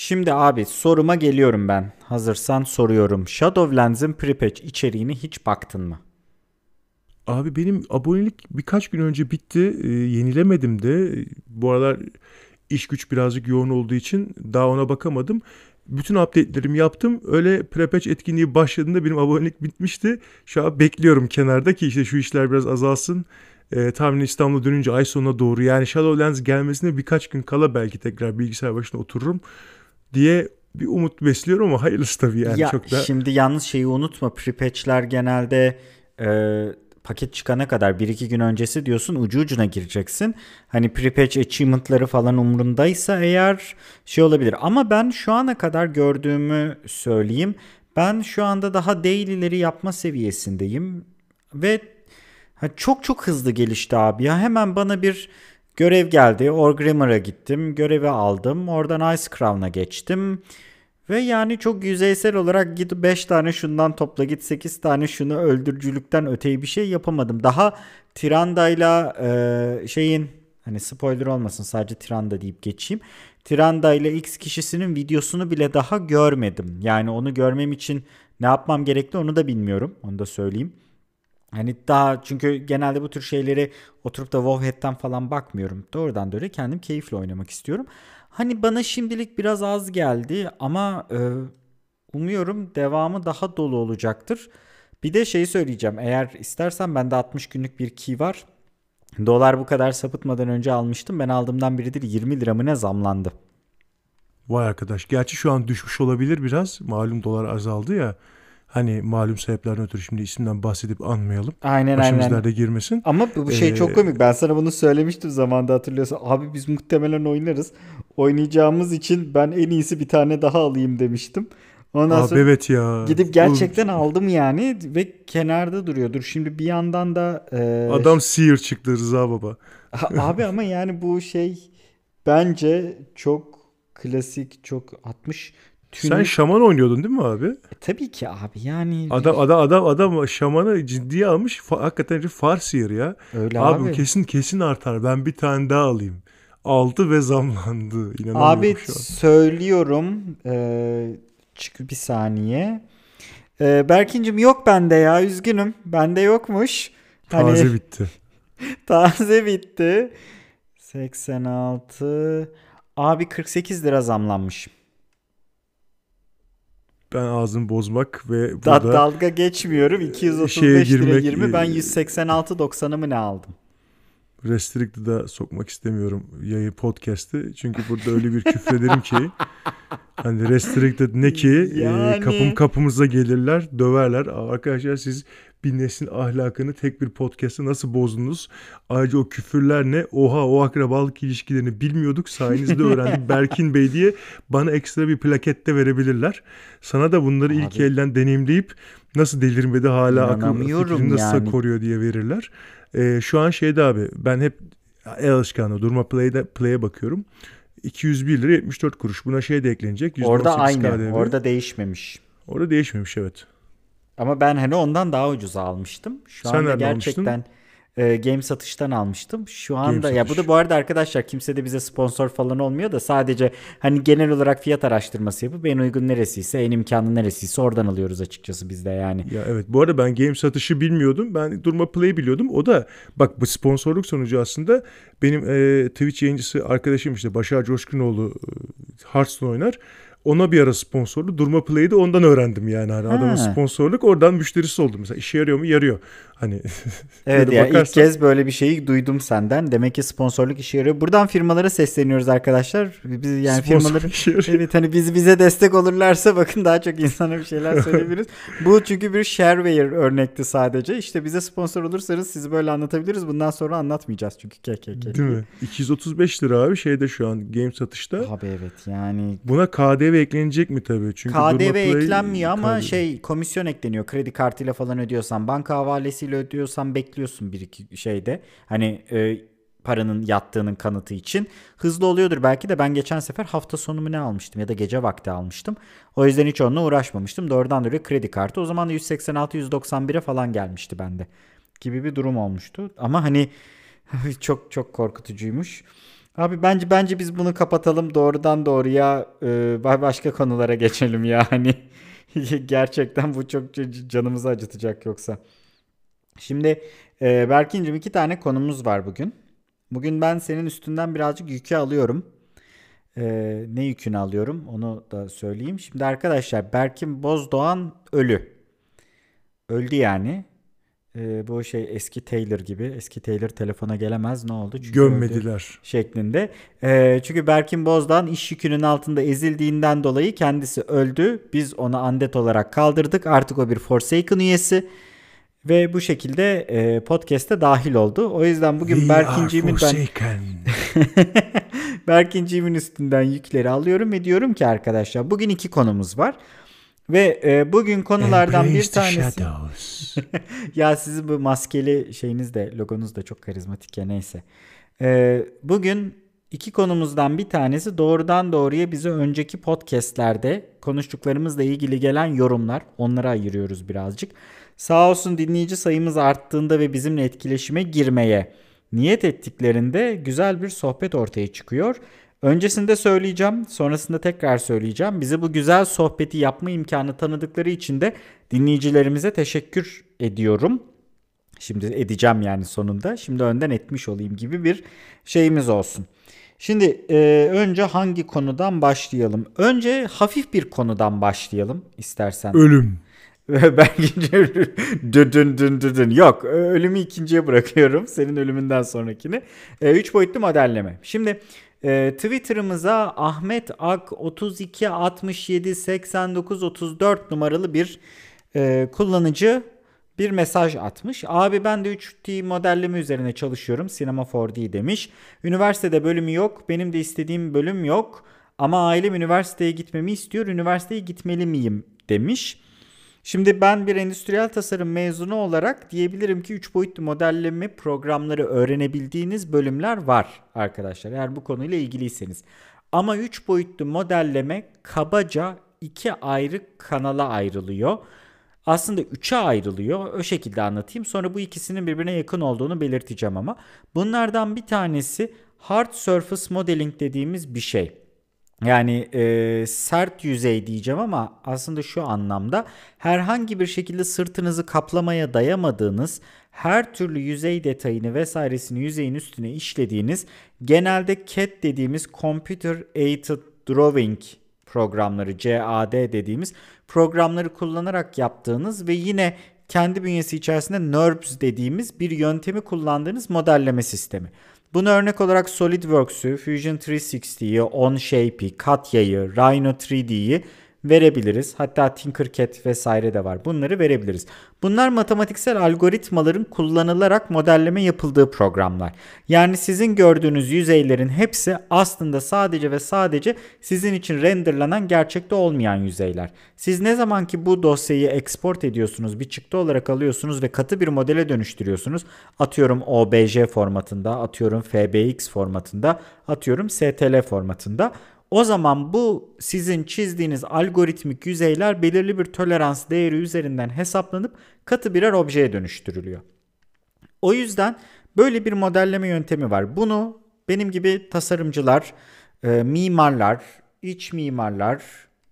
Şimdi abi soruma geliyorum ben. Hazırsan soruyorum. Shadowlands'ın prepatch içeriğini hiç baktın mı? Abi benim abonelik birkaç gün önce bitti. Ee, yenilemedim de. Bu aralar iş güç birazcık yoğun olduğu için daha ona bakamadım. Bütün update'lerimi yaptım. Öyle prepatch etkinliği başladığında benim abonelik bitmişti. Şu an bekliyorum kenarda ki işte şu işler biraz azalsın. Ee, tahmin İstanbul'a dönünce ay sonuna doğru yani Shadowlands gelmesine birkaç gün kala belki tekrar bilgisayar başına otururum diye bir umut besliyorum ama hayırlısı tabii yani ya, çok da. Şimdi yalnız şeyi unutma prepatch'ler genelde e, paket çıkana kadar 1-2 gün öncesi diyorsun ucu ucuna gireceksin. Hani prepatch achievement'ları falan umurundaysa eğer şey olabilir. Ama ben şu ana kadar gördüğümü söyleyeyim. Ben şu anda daha daily'leri yapma seviyesindeyim. Ve çok çok hızlı gelişti abi ya. Hemen bana bir görev geldi. Orgrimmer'a gittim. Görevi aldım. Oradan Ice Crown'a geçtim. Ve yani çok yüzeysel olarak git 5 tane şundan topla git 8 tane şunu öldürücülükten öteyi bir şey yapamadım. Daha Tiranda'yla e, şeyin hani spoiler olmasın sadece Tiranda deyip geçeyim. Tiranda ile X kişisinin videosunu bile daha görmedim. Yani onu görmem için ne yapmam gerekli onu da bilmiyorum. Onu da söyleyeyim. Hani daha çünkü genelde bu tür şeyleri oturup da Wowhead'den falan bakmıyorum. Doğrudan böyle kendim keyifle oynamak istiyorum. Hani bana şimdilik biraz az geldi ama e, umuyorum devamı daha dolu olacaktır. Bir de şeyi söyleyeceğim. Eğer istersen bende 60 günlük bir key var. Dolar bu kadar sapıtmadan önce almıştım. Ben aldığımdan biridir 20 lira mı ne zamlandı. Vay arkadaş. Gerçi şu an düşmüş olabilir biraz. Malum dolar azaldı ya. Hani malum sebeplerden ötürü şimdi isimden bahsedip anmayalım. Aynen Başımız aynen. girmesin. Ama bu şey Ee, çok komik. Ben sana bunu söylemiştim zamanda hatırlıyorsan. Abi biz muhtemelen oynarız. Oynayacağımız için ben en iyisi bir tane daha alayım demiştim. Ondan Abi sonra evet ya. gidip gerçekten aldım yani ve kenarda duruyordur. Şimdi bir yandan da e, Adam seer çıktı Rıza Baba. abi ama yani bu şey bence çok klasik, çok 60 tünük. Sen şaman oynuyordun değil mi abi? E, tabii ki abi yani Adam adam adam adam şamanı ciddiye almış. Fa- hakikaten bir far seer ya. öyle Abi, abi. kesin kesin artar. Ben bir tane daha alayım. Aldı ve zamlandı. İnanamıyorum Abi şu an. söylüyorum. Ee, çık bir saniye. Ee, Berkincim yok bende ya üzgünüm. Bende yokmuş. Hani Taze bitti. taze bitti. 86. Abi 48 lira zamlanmış. Ben ağzımı bozmak ve Da- burada dalga geçmiyorum. 235 şeye lira girmek, 20. Ben e, 186.90'ı mı ne aldım? Restricted'a sokmak istemiyorum yayı podcast'ı. Çünkü burada öyle bir küfrederim ki hani restricted ne ki e, Yani. kapım kapımıza gelirler döverler. Arkadaşlar siz bir neslin ahlakını tek bir podcast'ta nasıl bozdunuz? Ayrıca o küfürler ne? Oha o akrabalık ilişkilerini bilmiyorduk. Sayenizde öğrendik Berkin Bey diye bana ekstra bir plakette verebilirler. Sana da bunları ilk Abi. elden deneyimleyip nasıl delirmedi hala İnanamıyorum fikrini nasıl yani. koruyor diye verirler. Ee, şu an şeyde abi ben hep el alışkanlığı durma play'de play'e bakıyorum. 201 lira 74 kuruş. Buna şey de eklenecek. Orada %18 aynı. KDV. Orada değişmemiş. Orada değişmemiş evet. Ama ben hani ondan daha ucuza almıştım. Şu Sen anda gerçekten e, game satıştan almıştım. Şu anda ya bu satış. da bu arada arkadaşlar kimse de bize sponsor falan olmuyor da sadece hani genel olarak fiyat araştırması yapıp en uygun neresiyse en imkanlı neresiyse oradan alıyoruz açıkçası biz de yani. Ya evet bu arada ben game satışı bilmiyordum. Ben durma play biliyordum. O da bak bu sponsorluk sonucu aslında benim e, Twitch yayıncısı arkadaşım işte Başar Coşkunoğlu e, Hearthstone oynar. Ona bir ara sponsorlu. Durma Play'de ondan öğrendim yani. Hani adamın Ha. sponsorluk oradan müşterisi oldum. Mesela işe yarıyor mu? Yarıyor. Hani Evet ya ilk bakarsan- kez böyle bir şeyi duydum senden. Demek ki sponsorluk işe yarıyor. Buradan firmalara sesleniyoruz arkadaşlar. Biz yani firmaların. Evet hani biz bize destek olurlarsa bakın daha çok insana bir şeyler söyleyebiliriz. Bu çünkü bir shareware örnekti sadece. İşte bize sponsor olursanız sizi böyle anlatabiliriz. Bundan sonra anlatmayacağız çünkü KKK. Değil mi? 235 lira abi şeyde şu an game satışta. Abi evet yani Buna KDV eklenecek mi tabii? Çünkü KDV eklenmiyor ama KDV. şey komisyon ekleniyor. Kredi kartıyla falan ödüyorsan, banka havalesiyle ödüyorsan bekliyorsun bir iki şeyde. Hani e, paranın yattığının kanıtı için. Hızlı oluyordur belki de ben geçen sefer hafta sonu mu ne almıştım ya da gece vakti almıştım. O yüzden hiç onunla uğraşmamıştım. Doğrudan dolayı kredi kartı. O zaman da 186-191'e falan gelmişti bende. Gibi bir durum olmuştu. Ama hani çok çok korkutucuymuş. Abi bence bence biz bunu kapatalım doğrudan doğruya e, başka konulara geçelim yani. Gerçekten bu çok canımızı acıtacak yoksa. Şimdi e, Berkin'cim iki tane konumuz var bugün. Bugün ben senin üstünden birazcık yükü alıyorum. E, ne yükünü alıyorum onu da söyleyeyim. Şimdi arkadaşlar Berkin Bozdoğan ölü. Öldü yani. E, bu şey eski Taylor gibi. Eski Taylor telefona gelemez. Ne oldu? Çünkü Gömmediler. Şeklinde. E, çünkü Berkin Bozdoğan iş yükünün altında ezildiğinden dolayı kendisi öldü. Biz onu andet olarak kaldırdık. Artık o bir Forsaken üyesi. Ve bu şekilde e, podcast'e dahil oldu. O yüzden bugün Berkinciğimin ben Berkinciğimin üstünden yükleri alıyorum ve diyorum ki arkadaşlar bugün iki konumuz var. Ve e, bugün konulardan bir tanesi. ya sizin bu maskeli şeyiniz de logonuz da çok karizmatik ya neyse. E, bugün iki konumuzdan bir tanesi doğrudan doğruya bize önceki podcastlerde konuştuklarımızla ilgili gelen yorumlar. Onlara ayırıyoruz birazcık. Sağ olsun dinleyici sayımız arttığında ve bizimle etkileşime girmeye niyet ettiklerinde güzel bir sohbet ortaya çıkıyor. Öncesinde söyleyeceğim, sonrasında tekrar söyleyeceğim. Bize bu güzel sohbeti yapma imkanı tanıdıkları için de dinleyicilerimize teşekkür ediyorum. Şimdi edeceğim yani sonunda. Şimdi önden etmiş olayım gibi bir şeyimiz olsun. Şimdi e, önce hangi konudan başlayalım? Önce hafif bir konudan başlayalım istersen. Ölüm. ben dün dün dün dün yok ölümü ikinciye bırakıyorum senin ölümünden sonrakini. E, üç boyutlu modelleme. Şimdi e, Twitter'ımıza Ahmet Ak 32 67 89 34 numaralı bir e, kullanıcı bir mesaj atmış. Abi ben de 3D modelleme üzerine çalışıyorum. Sinema 4D demiş. Üniversitede bölümü yok. Benim de istediğim bölüm yok. Ama ailem üniversiteye gitmemi istiyor. Üniversiteye gitmeli miyim demiş. Şimdi ben bir endüstriyel tasarım mezunu olarak diyebilirim ki 3 boyutlu modelleme programları öğrenebildiğiniz bölümler var arkadaşlar. Eğer bu konuyla ilgiliyseniz. Ama 3 boyutlu modelleme kabaca iki ayrı kanala ayrılıyor. Aslında 3'e ayrılıyor. O şekilde anlatayım. Sonra bu ikisinin birbirine yakın olduğunu belirteceğim ama. Bunlardan bir tanesi hard surface modeling dediğimiz bir şey. Yani e, sert yüzey diyeceğim ama aslında şu anlamda herhangi bir şekilde sırtınızı kaplamaya dayamadığınız her türlü yüzey detayını vesairesini yüzeyin üstüne işlediğiniz genelde CAD dediğimiz Computer Aided Drawing programları CAD dediğimiz programları kullanarak yaptığınız ve yine kendi bünyesi içerisinde NURBS dediğimiz bir yöntemi kullandığınız modelleme sistemi. Bunu örnek olarak SolidWorks'ü, Fusion 360'yi, OnShape'i, Katya'yı, Rhino 3D'yi verebiliriz. Hatta Tinkercad vesaire de var. Bunları verebiliriz. Bunlar matematiksel algoritmaların kullanılarak modelleme yapıldığı programlar. Yani sizin gördüğünüz yüzeylerin hepsi aslında sadece ve sadece sizin için renderlanan gerçekte olmayan yüzeyler. Siz ne zaman ki bu dosyayı export ediyorsunuz, bir çıktı olarak alıyorsunuz ve katı bir modele dönüştürüyorsunuz. Atıyorum OBJ formatında, atıyorum FBX formatında, atıyorum STL formatında. O zaman bu sizin çizdiğiniz algoritmik yüzeyler belirli bir tolerans değeri üzerinden hesaplanıp katı birer objeye dönüştürülüyor. O yüzden böyle bir modelleme yöntemi var. Bunu benim gibi tasarımcılar, e, mimarlar, iç mimarlar,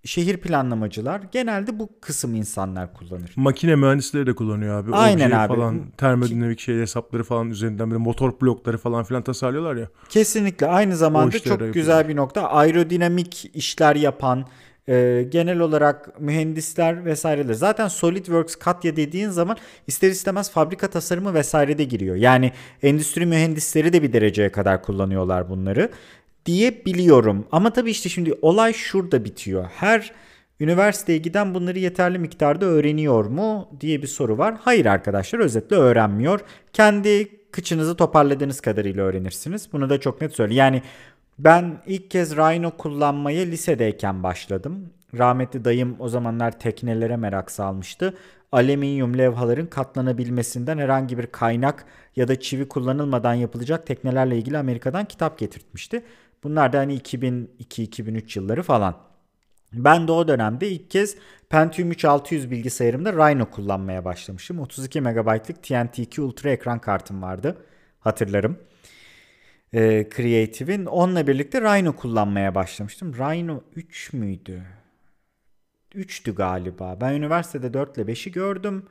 şehir planlamacılar genelde bu kısım insanlar kullanır. Makine mühendisleri de kullanıyor abi. Aynen Obje abi. Falan, termodinamik şey hesapları falan üzerinden böyle motor blokları falan filan tasarlıyorlar ya. Kesinlikle aynı zamanda çok güzel bir nokta. Aerodinamik işler yapan, e, genel olarak mühendisler vesaireler. Zaten SolidWorks, Katya dediğin zaman ister istemez fabrika tasarımı vesaire de giriyor. Yani endüstri mühendisleri de bir dereceye kadar kullanıyorlar bunları diyebiliyorum. Ama tabii işte şimdi olay şurada bitiyor. Her üniversiteye giden bunları yeterli miktarda öğreniyor mu diye bir soru var. Hayır arkadaşlar özetle öğrenmiyor. Kendi kıçınızı toparladığınız kadarıyla öğrenirsiniz. Bunu da çok net söyleyeyim. Yani ben ilk kez Rhino kullanmaya lisedeyken başladım. Rahmetli dayım o zamanlar teknelere merak salmıştı. Alüminyum levhaların katlanabilmesinden herhangi bir kaynak ya da çivi kullanılmadan yapılacak teknelerle ilgili Amerika'dan kitap getirtmişti. Bunlar da hani 2002-2003 yılları falan. Ben de o dönemde ilk kez Pentium 3600 bilgisayarımda Rhino kullanmaya başlamışım. 32 MB'lık TNT2 Ultra ekran kartım vardı. Hatırlarım. e, Creative'in. Onunla birlikte Rhino kullanmaya başlamıştım. Rhino 3 müydü? 3'tü galiba. Ben üniversitede 4 ile 5'i gördüm.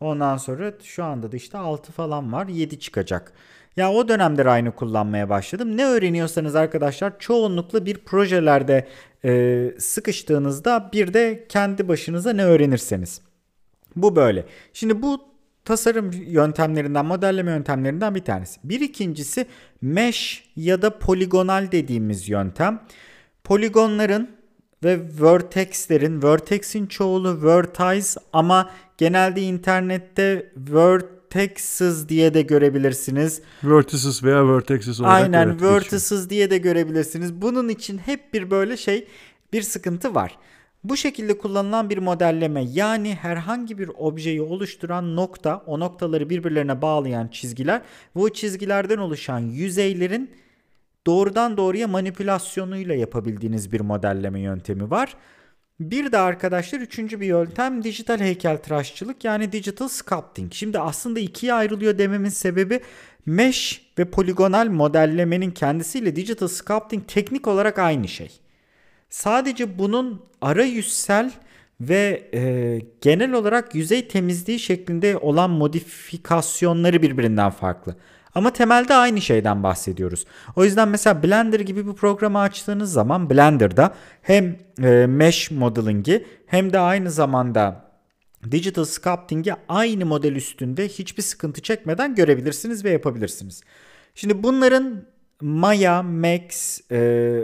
Ondan sonra şu anda da işte 6 falan var. 7 çıkacak. Ya o dönemde Rhino kullanmaya başladım. Ne öğreniyorsanız arkadaşlar çoğunlukla bir projelerde e, sıkıştığınızda bir de kendi başınıza ne öğrenirseniz. Bu böyle. Şimdi bu tasarım yöntemlerinden, modelleme yöntemlerinden bir tanesi. Bir ikincisi mesh ya da poligonal dediğimiz yöntem. Poligonların ve vertexlerin, vertex'in çoğulu vertice ama genelde internette vertexes diye de görebilirsiniz. Vertices veya vertexes olarak Aynen evet, vertices diye de görebilirsiniz. Bunun için hep bir böyle şey bir sıkıntı var. Bu şekilde kullanılan bir modelleme yani herhangi bir objeyi oluşturan nokta, o noktaları birbirlerine bağlayan çizgiler o çizgilerden oluşan yüzeylerin doğrudan doğruya manipülasyonuyla yapabildiğiniz bir modelleme yöntemi var. Bir de arkadaşlar üçüncü bir yöntem dijital heykeltıraşçılık yani digital sculpting. Şimdi aslında ikiye ayrılıyor dememin sebebi mesh ve poligonal modellemenin kendisiyle digital sculpting teknik olarak aynı şey. Sadece bunun ara yüzsel ve e, genel olarak yüzey temizliği şeklinde olan modifikasyonları birbirinden farklı. Ama temelde aynı şeyden bahsediyoruz. O yüzden mesela Blender gibi bir programı açtığınız zaman Blender'da hem e, mesh modeling'i hem de aynı zamanda digital sculpting'i aynı model üstünde hiçbir sıkıntı çekmeden görebilirsiniz ve yapabilirsiniz. Şimdi bunların Maya, Max, e,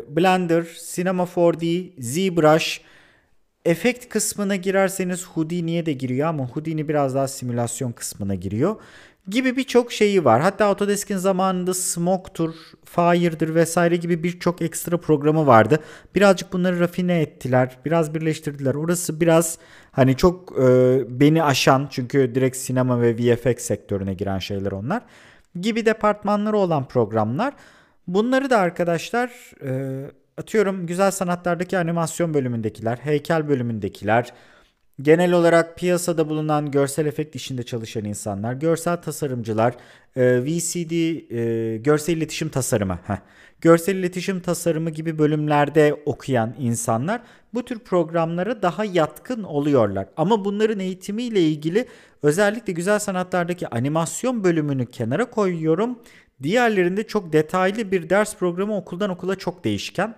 Blender, Cinema 4D, ZBrush, efekt kısmına girerseniz Houdini'ye de giriyor ama Houdini biraz daha simülasyon kısmına giriyor gibi birçok şeyi var. Hatta Autodesk'in zamanında Smoke'tur, Fire'dır vesaire gibi birçok ekstra programı vardı. Birazcık bunları rafine ettiler, biraz birleştirdiler. Orası biraz hani çok e, beni aşan çünkü direkt sinema ve VFX sektörüne giren şeyler onlar gibi departmanları olan programlar. Bunları da arkadaşlar e, atıyorum güzel sanatlardaki animasyon bölümündekiler, heykel bölümündekiler, genel olarak piyasada bulunan görsel efekt işinde çalışan insanlar, görsel tasarımcılar, e, VCD, e, görsel iletişim tasarımı, heh, görsel iletişim tasarımı gibi bölümlerde okuyan insanlar bu tür programlara daha yatkın oluyorlar. Ama bunların eğitimiyle ilgili özellikle güzel sanatlardaki animasyon bölümünü kenara koyuyorum. Diğerlerinde çok detaylı bir ders programı okuldan okula çok değişken.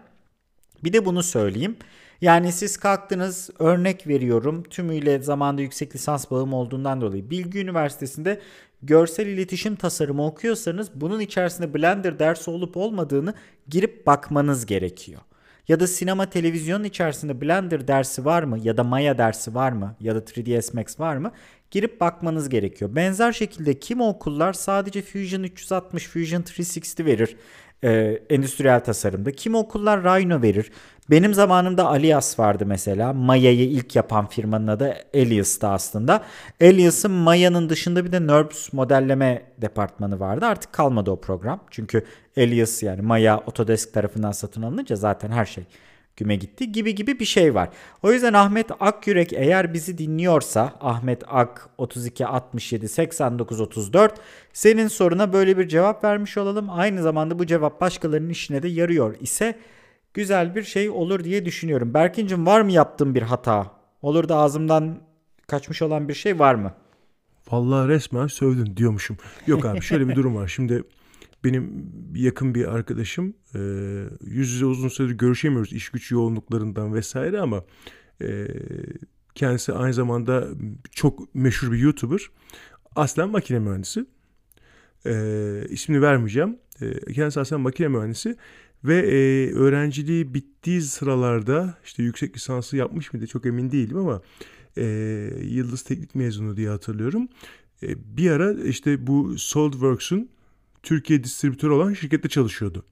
Bir de bunu söyleyeyim. Yani siz kalktınız örnek veriyorum tümüyle zamanda yüksek lisans bağım olduğundan dolayı Bilgi Üniversitesi'nde görsel iletişim tasarımı okuyorsanız bunun içerisinde Blender dersi olup olmadığını girip bakmanız gerekiyor. Ya da sinema televizyon içerisinde Blender dersi var mı ya da Maya dersi var mı ya da 3ds Max var mı girip bakmanız gerekiyor. Benzer şekilde kim okullar sadece Fusion 360, Fusion 360 verir e, endüstriyel tasarımda. Kim okullar Rhino verir. Benim zamanımda Alias vardı mesela. Maya'yı ilk yapan firmanın adı Alias'tı aslında. Alias'ın Maya'nın dışında bir de NURBS modelleme departmanı vardı. Artık kalmadı o program. Çünkü Alias yani Maya Autodesk tarafından satın alınınca zaten her şey güme gitti gibi gibi bir şey var. O yüzden Ahmet Akyürek eğer bizi dinliyorsa Ahmet Ak 32 67 89 34 senin soruna böyle bir cevap vermiş olalım. Aynı zamanda bu cevap başkalarının işine de yarıyor ise güzel bir şey olur diye düşünüyorum. Berkincim var mı yaptığım bir hata? Olur da ağzımdan kaçmış olan bir şey var mı? Vallahi resmen sövdün diyormuşum. Yok abi şöyle bir durum var. Şimdi benim yakın bir arkadaşım e, yüz yüze uzun süredir görüşemiyoruz iş güç yoğunluklarından vesaire ama e, kendisi aynı zamanda çok meşhur bir YouTuber. Aslen makine mühendisi. E, ismini vermeyeceğim. E, kendisi aslen makine mühendisi ve e, öğrenciliği bittiği sıralarda işte yüksek lisansı yapmış mıydı çok emin değilim ama e, Yıldız Teknik mezunu diye hatırlıyorum. E, bir ara işte bu SolidWorks'un Türkiye distribütörü olan şirkette çalışıyordu.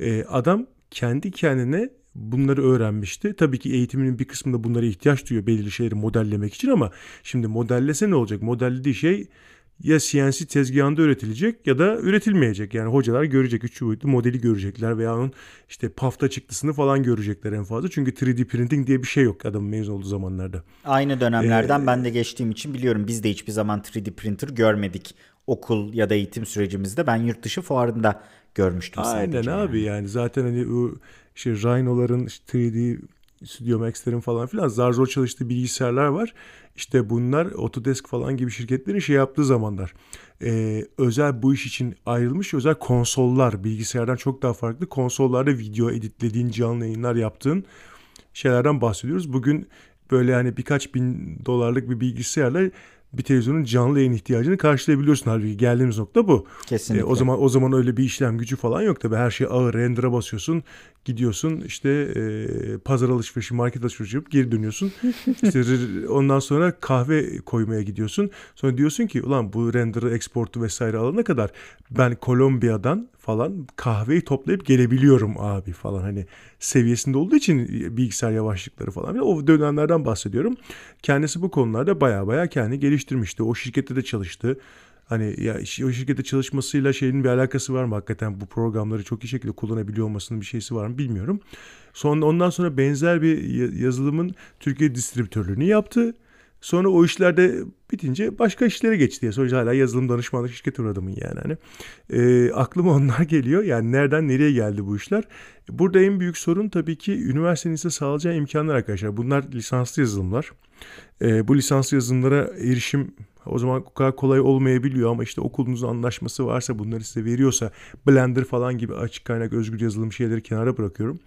E, adam kendi kendine bunları öğrenmişti. Tabii ki eğitiminin bir kısmında bunlara ihtiyaç duyuyor belirli şeyleri modellemek için ama şimdi modellese ne olacak? Modellediği şey ya CNC tezgahında üretilecek ya da üretilmeyecek. Yani hocalar görecek üç boyutlu modeli görecekler veya onun işte pafta çıktısını falan görecekler en fazla. Çünkü 3D printing diye bir şey yok adamın mezun olduğu zamanlarda. Aynı dönemlerden ee, ben de geçtiğim için biliyorum biz de hiçbir zaman 3D printer görmedik okul ya da eğitim sürecimizde ben yurt dışı fuarında görmüştüm Aynen sadece. abi yani. yani zaten hani bu işte Rhino'ların işte 3D Studio Max'lerin falan filan zar zor çalıştığı bilgisayarlar var. İşte bunlar Autodesk falan gibi şirketlerin şey yaptığı zamanlar. Ee, özel bu iş için ayrılmış özel konsollar bilgisayardan çok daha farklı konsollarda video editlediğin canlı yayınlar yaptığın şeylerden bahsediyoruz. Bugün böyle hani birkaç bin dolarlık bir bilgisayarla bir televizyonun canlı yayın ihtiyacını karşılayabiliyorsun halbuki geldiğimiz nokta bu. Kesinlikle. E, o zaman o zaman öyle bir işlem gücü falan yok tabii her şey ağır render'a basıyorsun gidiyorsun işte e, pazar alışverişi market alışverişi yapıp geri dönüyorsun. işte ondan sonra kahve koymaya gidiyorsun. Sonra diyorsun ki ulan bu render'ı exportu vesaire alana kadar ben Kolombiya'dan falan kahveyi toplayıp gelebiliyorum abi falan hani seviyesinde olduğu için bilgisayar yavaşlıkları falan o dönemlerden bahsediyorum. Kendisi bu konularda baya baya kendi geliştirmişti. O şirkette de çalıştı. Hani ya o şirkette çalışmasıyla şeyin bir alakası var mı hakikaten bu programları çok iyi şekilde kullanabiliyor olmasının bir şeysi var mı bilmiyorum. Sonra ondan sonra benzer bir yazılımın Türkiye distribütörlüğünü yaptı. Sonra o işlerde bitince başka işlere geçti diye. Sonuçta hala yazılım danışmanlık şirketi adamın yani. Hani, e, aklıma onlar geliyor. Yani nereden nereye geldi bu işler? Burada en büyük sorun tabii ki üniversitenin size sağlayacağı imkanlar arkadaşlar. Bunlar lisanslı yazılımlar. E, bu lisanslı yazılımlara erişim o zaman o kadar kolay olmayabiliyor ama işte okulunuzun anlaşması varsa bunları size veriyorsa Blender falan gibi açık kaynak özgür yazılım şeyleri kenara bırakıyorum.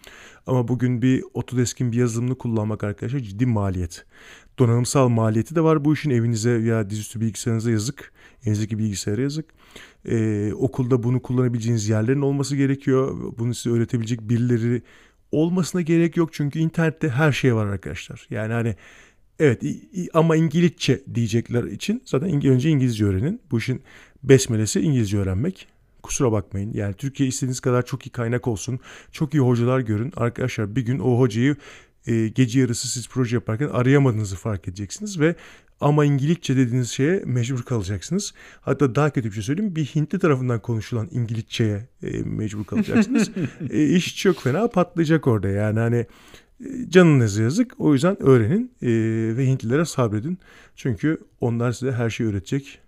Ama bugün bir Autodesk'in bir yazılımını kullanmak arkadaşlar ciddi maliyet. Donanımsal maliyeti de var bu işin evinize ya dizüstü bilgisayarınıza yazık. Elinizdeki bilgisayara yazık. Ee, okulda bunu kullanabileceğiniz yerlerin olması gerekiyor. Bunu size öğretebilecek birileri olmasına gerek yok. Çünkü internette her şey var arkadaşlar. Yani hani Evet ama İngilizce diyecekler için zaten önce İngilizce öğrenin. Bu işin besmelesi İngilizce öğrenmek. Kusura bakmayın. Yani Türkiye istediğiniz kadar çok iyi kaynak olsun. Çok iyi hocalar görün. Arkadaşlar bir gün o hocayı e, gece yarısı siz proje yaparken arayamadığınızı fark edeceksiniz ve ama İngilizce dediğiniz şeye mecbur kalacaksınız. Hatta daha kötü bir şey söyleyeyim. Bir Hintli tarafından konuşulan İngilizceye e, mecbur kalacaksınız. e, iş çok fena patlayacak orada. Yani hani Canınız yazık. O yüzden öğrenin e, ve Hintlilere sabredin. Çünkü onlar size her şeyi öğretecek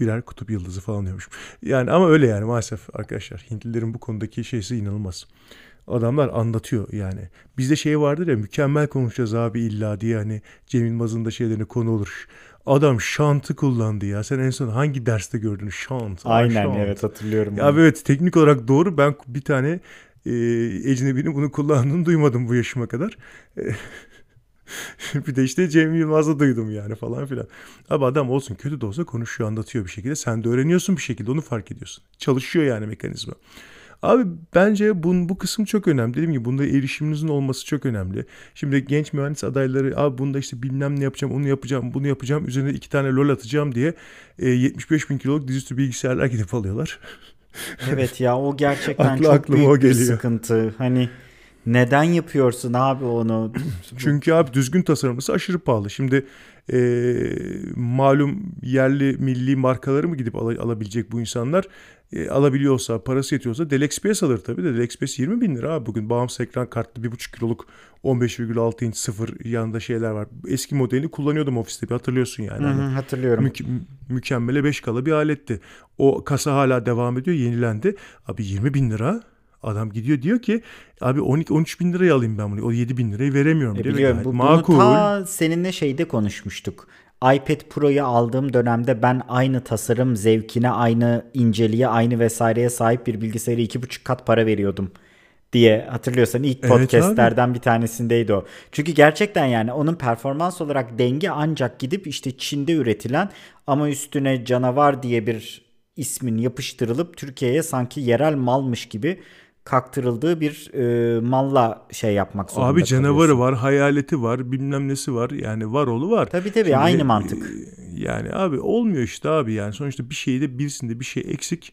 birer kutup yıldızı falan diyormuş. Yani ama öyle yani maalesef arkadaşlar. Hintlilerin bu konudaki şeysi inanılmaz. Adamlar anlatıyor yani. Bizde şey vardır ya mükemmel konuşacağız abi illa diye hani Cem Yılmaz'ın da şeylerine konu olur. Adam şantı kullandı ya. Sen en son hangi derste gördün şant? Aynen şant. evet hatırlıyorum. Ya evet teknik olarak doğru. Ben bir tane e, ecnebinin bunu kullandığını duymadım bu yaşıma kadar. bir de işte Cem Yılmaz'ı duydum yani falan filan. Abi adam olsun kötü de olsa konuşuyor anlatıyor bir şekilde. Sen de öğreniyorsun bir şekilde onu fark ediyorsun. Çalışıyor yani mekanizma. Abi bence bu, bu kısım çok önemli. Dediğim gibi bunda erişiminizin olması çok önemli. Şimdi genç mühendis adayları abi bunda işte bilmem ne yapacağım, onu yapacağım, bunu yapacağım. Üzerine iki tane lol atacağım diye e, 75 bin kiloluk dizüstü bilgisayarlar gidip alıyorlar. Evet ya o gerçekten Aklı, çok büyük bir sıkıntı. Hani neden yapıyorsun abi onu? Çünkü abi düzgün tasarımlısı aşırı pahalı. Şimdi e, malum yerli milli markaları mı gidip al- alabilecek bu insanlar? E, alabiliyorsa, parası yetiyorsa Dell XPS alır tabii de Dell XPS 20 bin lira abi. Bugün bağımsız ekran kartlı 1.5 kiloluk 15,6 inç sıfır yanında şeyler var. Eski modelini kullanıyordum ofiste bir hatırlıyorsun yani. Hı hı, hani hatırlıyorum. Mü- mükemmele 5 kala bir aletti. O kasa hala devam ediyor yenilendi. Abi 20 bin lira Adam gidiyor diyor ki abi 12-13 bin liraya alayım ben bunu. O 7 bin lirayı veremiyorum. E biliyorum. Bu, makul. Bunu ta seninle şeyde konuşmuştuk iPad Pro'yu aldığım dönemde ben aynı tasarım zevkine, aynı inceliğe, aynı vesaireye sahip bir bilgisayarı iki buçuk kat para veriyordum diye hatırlıyorsan ilk evet, podcastlerden abi. bir tanesindeydi o. Çünkü gerçekten yani onun performans olarak denge ancak gidip işte Çin'de üretilen ama üstüne canavar diye bir ismin yapıştırılıp Türkiye'ye sanki yerel malmış gibi kaktırıldığı bir e, malla şey yapmak zorunda Abi canavarı var, hayaleti var, bilmem nesi var. Yani var oğlu var. Tabii tabii Şimdi, aynı mantık. E, yani abi olmuyor işte abi yani. Sonuçta bir şeyde birisinde bir şey eksik.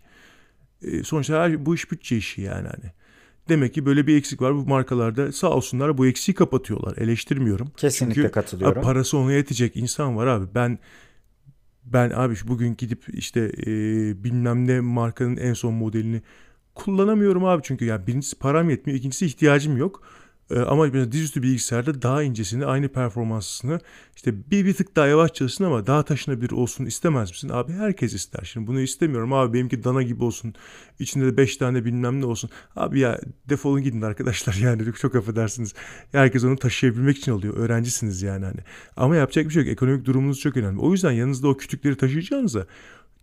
E, sonuçta her, bu iş bütçe işi yani hani. Demek ki böyle bir eksik var bu markalarda. Sağ olsunlar bu eksiği kapatıyorlar. Eleştirmiyorum. Kesinlikle Çünkü, katılıyorum. Abi, parası ona yetecek insan var abi. Ben ben abi bugün gidip işte e, bilmem ne markanın en son modelini kullanamıyorum abi çünkü yani birincisi param yetmiyor, ikincisi ihtiyacım yok. Ee, ama dizüstü bilgisayarda daha incesini, aynı performansını işte bir, bir tık daha yavaş çalışsın ama daha taşınabilir olsun istemez misin? Abi herkes ister. Şimdi bunu istemiyorum. Abi benimki dana gibi olsun. İçinde de 5 tane bilmem ne olsun. Abi ya defolun gidin arkadaşlar yani çok affedersiniz. Herkes onu taşıyabilmek için oluyor. Öğrencisiniz yani hani. Ama yapacak bir şey yok. Ekonomik durumunuz çok önemli. O yüzden yanınızda o kütükleri taşıyacağınıza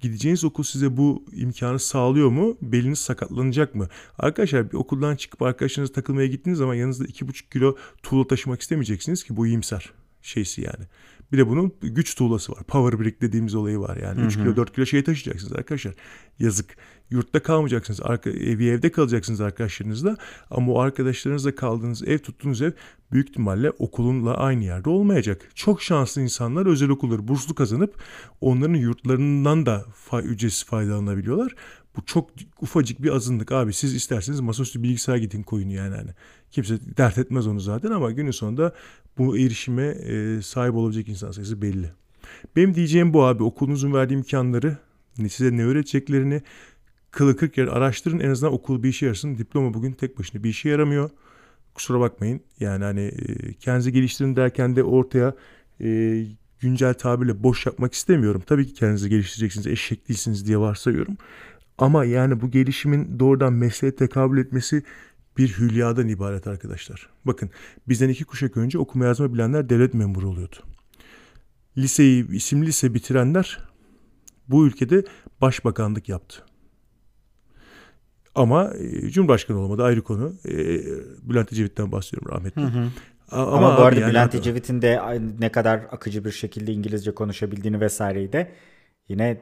gideceğiniz okul size bu imkanı sağlıyor mu? Beliniz sakatlanacak mı? Arkadaşlar bir okuldan çıkıp arkadaşlarınızla takılmaya gittiğiniz zaman yanınızda 2,5 kilo tuğla taşımak istemeyeceksiniz ki bu iyimser şeysi yani. Bir de bunun güç tuğlası var. Power brick dediğimiz olayı var yani. Hı hı. 3 kilo 4 kilo şey taşıyacaksınız arkadaşlar. Yazık. Yurtta kalmayacaksınız. Arka, evi evde kalacaksınız arkadaşlarınızla. Ama o arkadaşlarınızla kaldığınız ev tuttuğunuz ev büyük ihtimalle okulunla aynı yerde olmayacak. Çok şanslı insanlar özel okulları burslu kazanıp onların yurtlarından da fa ücretsiz faydalanabiliyorlar. Bu çok ufacık bir azınlık abi. Siz isterseniz masaüstü bilgisayar gidin koyun yani. Hani. Kimse dert etmez onu zaten ama günün sonunda bu erişime e, sahip olabilecek insan sayısı belli. Benim diyeceğim bu abi okulunuzun verdiği imkanları size ne öğreteceklerini kılı kırk yer araştırın en azından okul bir işe yarasın. Diploma bugün tek başına bir işe yaramıyor. Kusura bakmayın yani hani e, kendinizi geliştirin derken de ortaya e, güncel tabirle boş yapmak istemiyorum. Tabii ki kendinizi geliştireceksiniz eşek değilsiniz diye varsayıyorum. Ama yani bu gelişimin doğrudan mesleğe tekabül etmesi bir hülyadan ibaret arkadaşlar. Bakın bizden iki kuşak önce okuma yazma bilenler devlet memuru oluyordu. Liseyi, isimli lise bitirenler bu ülkede başbakanlık yaptı. Ama e, Cumhurbaşkanı olmadı ayrı konu. E, Bülent Ecevit'ten bahsediyorum rahmetli. Hı hı. Ama, Ama bu arada yani Bülent Ecevit'in de ne kadar akıcı bir şekilde İngilizce konuşabildiğini vesaireyi de yine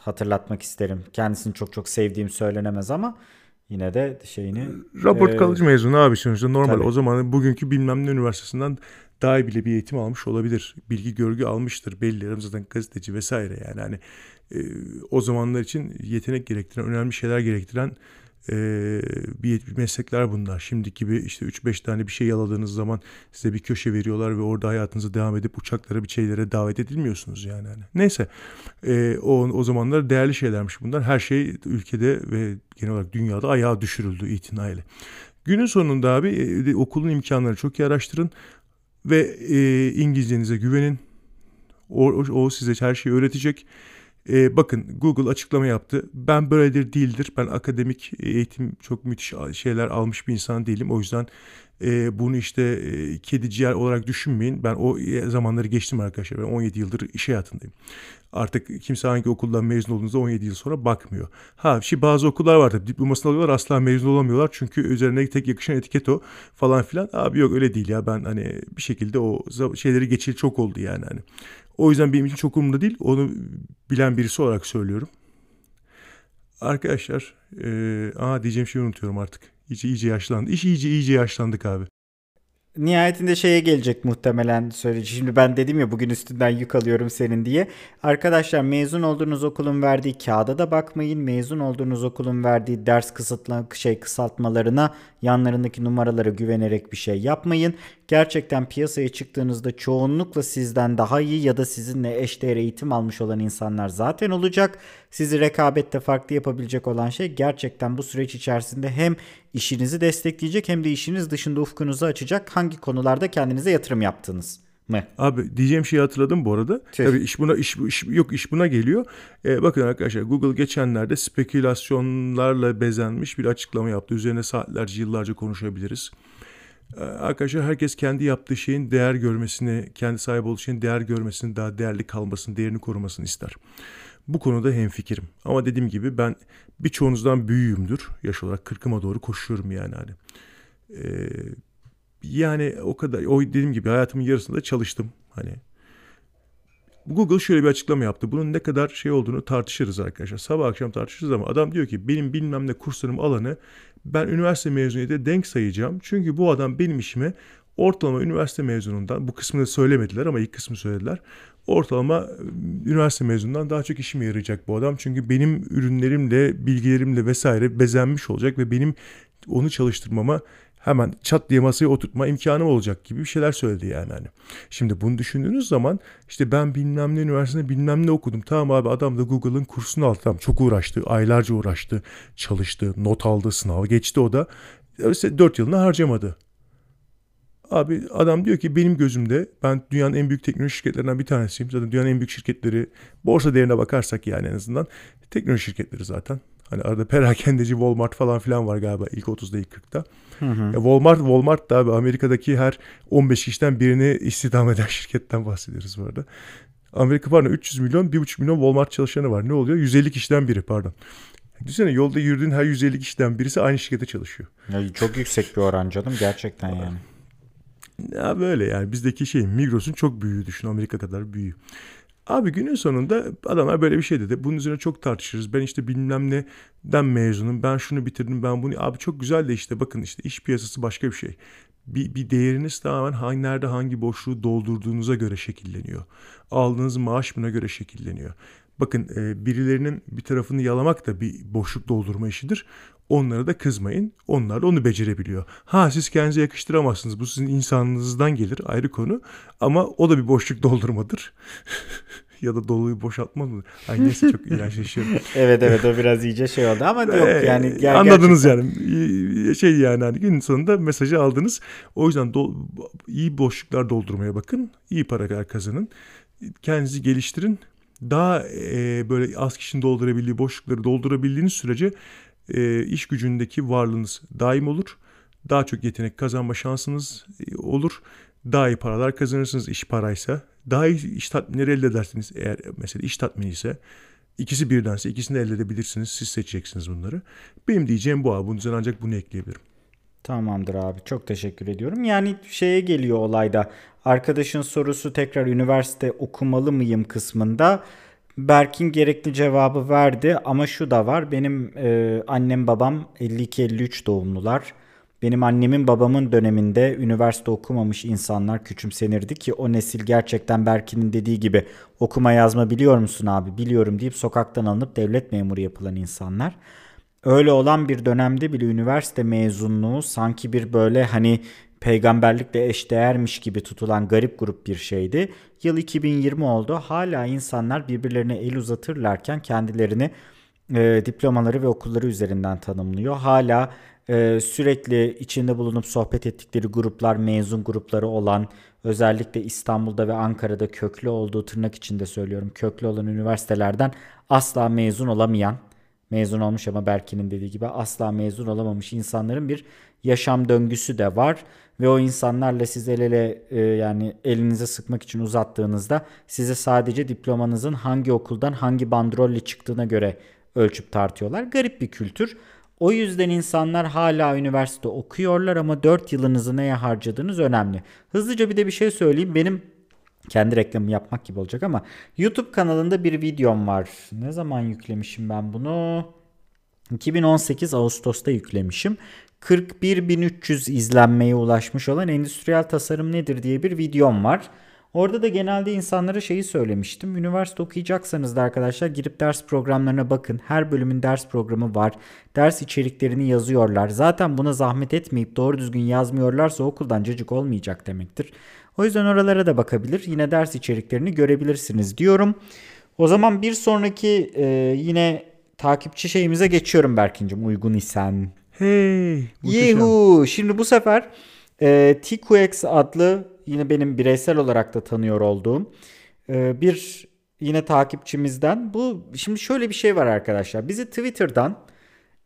hatırlatmak isterim. Kendisini çok çok sevdiğim söylenemez ama yine de şeyini... Robert e, College mezunu abi sonuçta normal. Tabii. O zaman bugünkü bilmem ne üniversitesinden daha bile bir eğitim almış olabilir. Bilgi görgü almıştır belli. Zaten gazeteci vesaire yani. Hani e, o zamanlar için yetenek gerektiren, önemli şeyler gerektiren e, bir, meslekler bunlar. Şimdiki gibi işte 3-5 tane bir şey yaladığınız zaman size bir köşe veriyorlar ve orada hayatınızı devam edip uçaklara bir şeylere davet edilmiyorsunuz yani. yani. Neyse e, o, o zamanlar değerli şeylermiş bunlar. Her şey ülkede ve genel olarak dünyada ayağa düşürüldü itinayla. Günün sonunda abi e, okulun imkanları çok iyi araştırın ve e, İngilizcenize güvenin. O, o, o size her şeyi öğretecek. E, bakın Google açıklama yaptı. Ben böyledir değildir. Ben akademik eğitim çok müthiş şeyler almış bir insan değilim. O yüzden e, bunu işte e, kedi ciğer olarak düşünmeyin. Ben o zamanları geçtim arkadaşlar. Ben 17 yıldır iş hayatındayım. Artık kimse hangi okuldan mezun olduğunuzda 17 yıl sonra bakmıyor. Ha şimdi bazı okullar var tabii diplomasını alıyorlar asla mezun olamıyorlar. Çünkü üzerine tek yakışan etiket o falan filan. Abi yok öyle değil ya ben hani bir şekilde o şeyleri geçil çok oldu yani hani. O yüzden benim için çok umurumda değil. Onu bilen birisi olarak söylüyorum. Arkadaşlar, ee, aa diyeceğim şeyi unutuyorum artık. İyice iyice yaşlandı. İş iyice iyice yaşlandık abi nihayetinde şeye gelecek muhtemelen söyleyeceğim. Şimdi ben dedim ya bugün üstünden yük alıyorum senin diye. Arkadaşlar mezun olduğunuz okulun verdiği kağıda da bakmayın. Mezun olduğunuz okulun verdiği ders kısıtla şey kısaltmalarına yanlarındaki numaralara güvenerek bir şey yapmayın. Gerçekten piyasaya çıktığınızda çoğunlukla sizden daha iyi ya da sizinle eşdeğer eğitim almış olan insanlar zaten olacak. Sizi rekabette farklı yapabilecek olan şey gerçekten bu süreç içerisinde hem işinizi destekleyecek hem de işiniz dışında ufkunuzu açacak hangi konularda kendinize yatırım yaptığınız mı? Abi diyeceğim şeyi hatırladım bu arada. Tüh. Tabii iş buna iş, iş yok iş buna geliyor. Ee, bakın arkadaşlar Google geçenlerde spekülasyonlarla bezenmiş bir açıklama yaptı. Üzerine saatlerce yıllarca konuşabiliriz. Ee, arkadaşlar herkes kendi yaptığı şeyin değer görmesini, kendi sahip olduğu şeyin değer görmesini, daha değerli kalmasını, değerini korumasını ister. Bu konuda hemfikirim. Ama dediğim gibi ben birçoğunuzdan büyüğümdür. Yaş olarak kırkıma doğru koşuyorum yani hani. Ee, yani o kadar o dediğim gibi hayatımın yarısında çalıştım hani. Google şöyle bir açıklama yaptı. Bunun ne kadar şey olduğunu tartışırız arkadaşlar. Sabah akşam tartışırız ama adam diyor ki benim bilmem ne kurslarım alanı ben üniversite mezuniyete denk sayacağım. Çünkü bu adam benim işime ortalama üniversite mezunundan bu kısmını söylemediler ama ilk kısmı söylediler. Ortalama ıı, üniversite mezunundan daha çok işime yarayacak bu adam. Çünkü benim ürünlerimle, bilgilerimle vesaire bezenmiş olacak ve benim onu çalıştırmama hemen çat diye masaya oturtma imkanım olacak gibi bir şeyler söyledi yani hani. Şimdi bunu düşündüğünüz zaman işte ben bilmem ne üniversitede bilmem ne okudum. Tamam abi adam da Google'ın kursunu aldı. Tamam çok uğraştı. Aylarca uğraştı. Çalıştı. Not aldı. Sınav geçti o da. İşte 4 yılını harcamadı. Abi adam diyor ki benim gözümde ben dünyanın en büyük teknoloji şirketlerinden bir tanesiyim. Zaten dünyanın en büyük şirketleri borsa değerine bakarsak yani en azından teknoloji şirketleri zaten. Hani arada perakendeci Walmart falan filan var galiba ilk 30'da ilk 40'ta. Hı hı. Ya Walmart Walmart da abi Amerika'daki her 15 kişiden birini istihdam eden şirketten bahsediyoruz bu arada. Amerika pardon 300 milyon 1,5 milyon Walmart çalışanı var. Ne oluyor? 150 kişiden biri pardon. Düşünsene yolda yürüdüğün her 150 kişiden birisi aynı şirkete çalışıyor. Ya çok yüksek bir oran canım gerçekten yani. Ya böyle yani bizdeki şey Migros'un çok büyüğü düşün Amerika kadar büyüğü. Abi günün sonunda adamlar böyle bir şey dedi. Bunun üzerine çok tartışırız. Ben işte bilmem neden mezunum. Ben şunu bitirdim. Ben bunu. Abi çok güzel de işte bakın işte iş piyasası başka bir şey. Bir, bir değeriniz tamamen hangi, nerede hangi boşluğu doldurduğunuza göre şekilleniyor. Aldığınız maaş buna göre şekilleniyor. Bakın e, birilerinin bir tarafını yalamak da bir boşluk doldurma işidir. Onlara da kızmayın. Onlar da onu becerebiliyor. Ha siz kendinize yakıştıramazsınız. Bu sizin insanlığınızdan gelir ayrı konu. Ama o da bir boşluk doldurmadır. ya da doluyu boşaltma mı? Ay neyse çok iğrençleşiyorum. evet evet o biraz iyice şey oldu ama yok ee, yani. Ger- anladınız gerçekten... yani. Şey yani hani gün sonunda mesajı aldınız. O yüzden do- iyi boşluklar doldurmaya bakın. İyi para kazanın. Kendinizi geliştirin. Daha e, böyle az kişinin doldurabildiği boşlukları doldurabildiğiniz sürece e, iş gücündeki varlığınız daim olur. Daha çok yetenek kazanma şansınız e, olur. Daha iyi paralar kazanırsınız iş paraysa. Daha iyi iş tatminleri elde edersiniz eğer mesela iş tatmini ise. İkisi birdense ikisini elde edebilirsiniz. Siz seçeceksiniz bunları. Benim diyeceğim bu abi. Bunun üzerine ancak bunu ekleyebilirim. Tamamdır abi. Çok teşekkür ediyorum. Yani şeye geliyor olayda. Arkadaşın sorusu tekrar üniversite okumalı mıyım kısmında. Berk'in gerekli cevabı verdi ama şu da var. Benim e, annem babam 52-53 doğumlular. Benim annemin babamın döneminde üniversite okumamış insanlar küçümsenirdi ki o nesil gerçekten Berkin'in dediği gibi okuma yazma biliyor musun abi biliyorum deyip sokaktan alınıp devlet memuru yapılan insanlar. Öyle olan bir dönemde bile üniversite mezunluğu sanki bir böyle hani peygamberlikle eşdeğermiş gibi tutulan garip grup bir şeydi. Yıl 2020 oldu. Hala insanlar birbirlerine el uzatırlarken kendilerini e, diplomaları ve okulları üzerinden tanımlıyor. Hala e, sürekli içinde bulunup sohbet ettikleri gruplar mezun grupları olan özellikle İstanbul'da ve Ankara'da köklü olduğu tırnak içinde söylüyorum köklü olan üniversitelerden asla mezun olamayan mezun olmuş ama Berkin'in dediği gibi asla mezun olamamış insanların bir yaşam döngüsü de var ve o insanlarla siz el ele e, yani elinize sıkmak için uzattığınızda size sadece diplomanızın hangi okuldan hangi bandrolle çıktığına göre ölçüp tartıyorlar. Garip bir kültür. O yüzden insanlar hala üniversite okuyorlar ama 4 yılınızı neye harcadığınız önemli. Hızlıca bir de bir şey söyleyeyim. Benim kendi reklamı yapmak gibi olacak ama YouTube kanalında bir videom var. Ne zaman yüklemişim ben bunu? 2018 Ağustos'ta yüklemişim. 41.300 izlenmeye ulaşmış olan endüstriyel tasarım nedir diye bir videom var. Orada da genelde insanlara şeyi söylemiştim. Üniversite okuyacaksanız da arkadaşlar girip ders programlarına bakın. Her bölümün ders programı var. Ders içeriklerini yazıyorlar. Zaten buna zahmet etmeyip doğru düzgün yazmıyorlarsa okuldan cacık olmayacak demektir. O yüzden oralara da bakabilir. Yine ders içeriklerini görebilirsiniz diyorum. O zaman bir sonraki e, yine takipçi şeyimize geçiyorum Berkin'cim uygun isen. Hey. Yuhu. Şimdi bu sefer e, TQX adlı yine benim bireysel olarak da tanıyor olduğum e, bir yine takipçimizden. Bu şimdi şöyle bir şey var arkadaşlar. Bizi Twitter'dan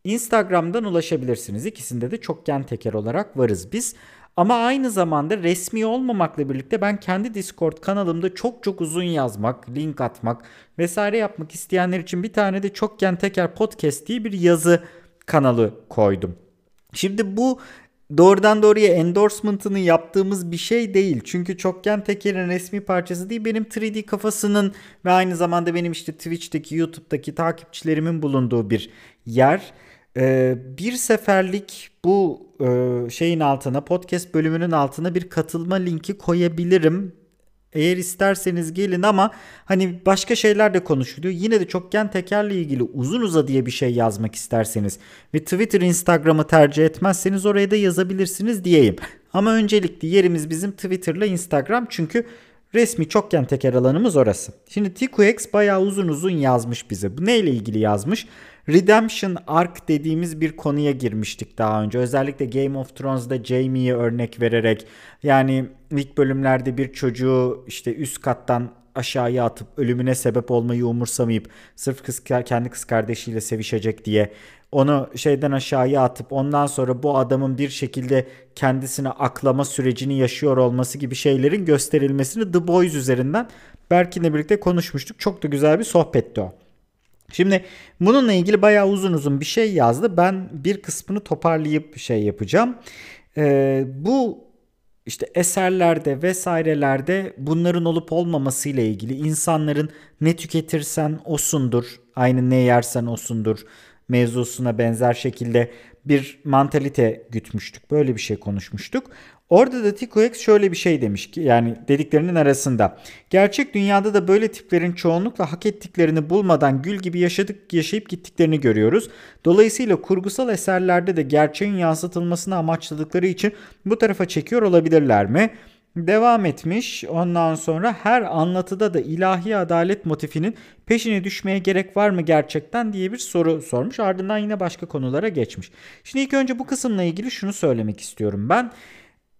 Instagram'dan ulaşabilirsiniz. İkisinde de çokgen teker olarak varız biz. Ama aynı zamanda resmi olmamakla birlikte ben kendi Discord kanalımda çok çok uzun yazmak, link atmak vesaire yapmak isteyenler için bir tane de çokgen teker podcast diye bir yazı kanalı koydum. Şimdi bu doğrudan doğruya endorsement'ını yaptığımız bir şey değil. Çünkü Çokgen Teker'in resmi parçası değil. Benim 3D kafasının ve aynı zamanda benim işte Twitch'teki, YouTube'daki takipçilerimin bulunduğu bir yer. Ee, bir seferlik bu e, şeyin altına, podcast bölümünün altına bir katılma linki koyabilirim. Eğer isterseniz gelin ama hani başka şeyler de konuşuluyor. Yine de çokgen tekerle ilgili uzun uza diye bir şey yazmak isterseniz ve Twitter, Instagram'ı tercih etmezseniz oraya da yazabilirsiniz diyeyim. Ama öncelikli yerimiz bizim Twitter'la Instagram çünkü resmi çokgen teker alanımız orası. Şimdi TQX bayağı uzun uzun yazmış bize. Bu neyle ilgili yazmış? Redemption Arc dediğimiz bir konuya girmiştik daha önce. Özellikle Game of Thrones'da Jaime'yi örnek vererek yani ilk bölümlerde bir çocuğu işte üst kattan aşağıya atıp ölümüne sebep olmayı umursamayıp sırf kız, kendi kız kardeşiyle sevişecek diye onu şeyden aşağıya atıp ondan sonra bu adamın bir şekilde kendisine aklama sürecini yaşıyor olması gibi şeylerin gösterilmesini The Boys üzerinden Berkin'le birlikte konuşmuştuk. Çok da güzel bir sohbetti o. Şimdi bununla ilgili bayağı uzun uzun bir şey yazdı. Ben bir kısmını toparlayıp şey yapacağım. Ee, bu işte eserlerde vesairelerde bunların olup olmaması ile ilgili insanların ne tüketirsen osundur, aynı ne yersen osundur mevzusuna benzer şekilde bir mantalite gütmüştük. Böyle bir şey konuşmuştuk. Orada da TikoX şöyle bir şey demiş ki yani dediklerinin arasında. Gerçek dünyada da böyle tiplerin çoğunlukla hak ettiklerini bulmadan gül gibi yaşadık yaşayıp gittiklerini görüyoruz. Dolayısıyla kurgusal eserlerde de gerçeğin yansıtılmasını amaçladıkları için bu tarafa çekiyor olabilirler mi? Devam etmiş. Ondan sonra her anlatıda da ilahi adalet motifinin peşine düşmeye gerek var mı gerçekten diye bir soru sormuş. Ardından yine başka konulara geçmiş. Şimdi ilk önce bu kısımla ilgili şunu söylemek istiyorum ben.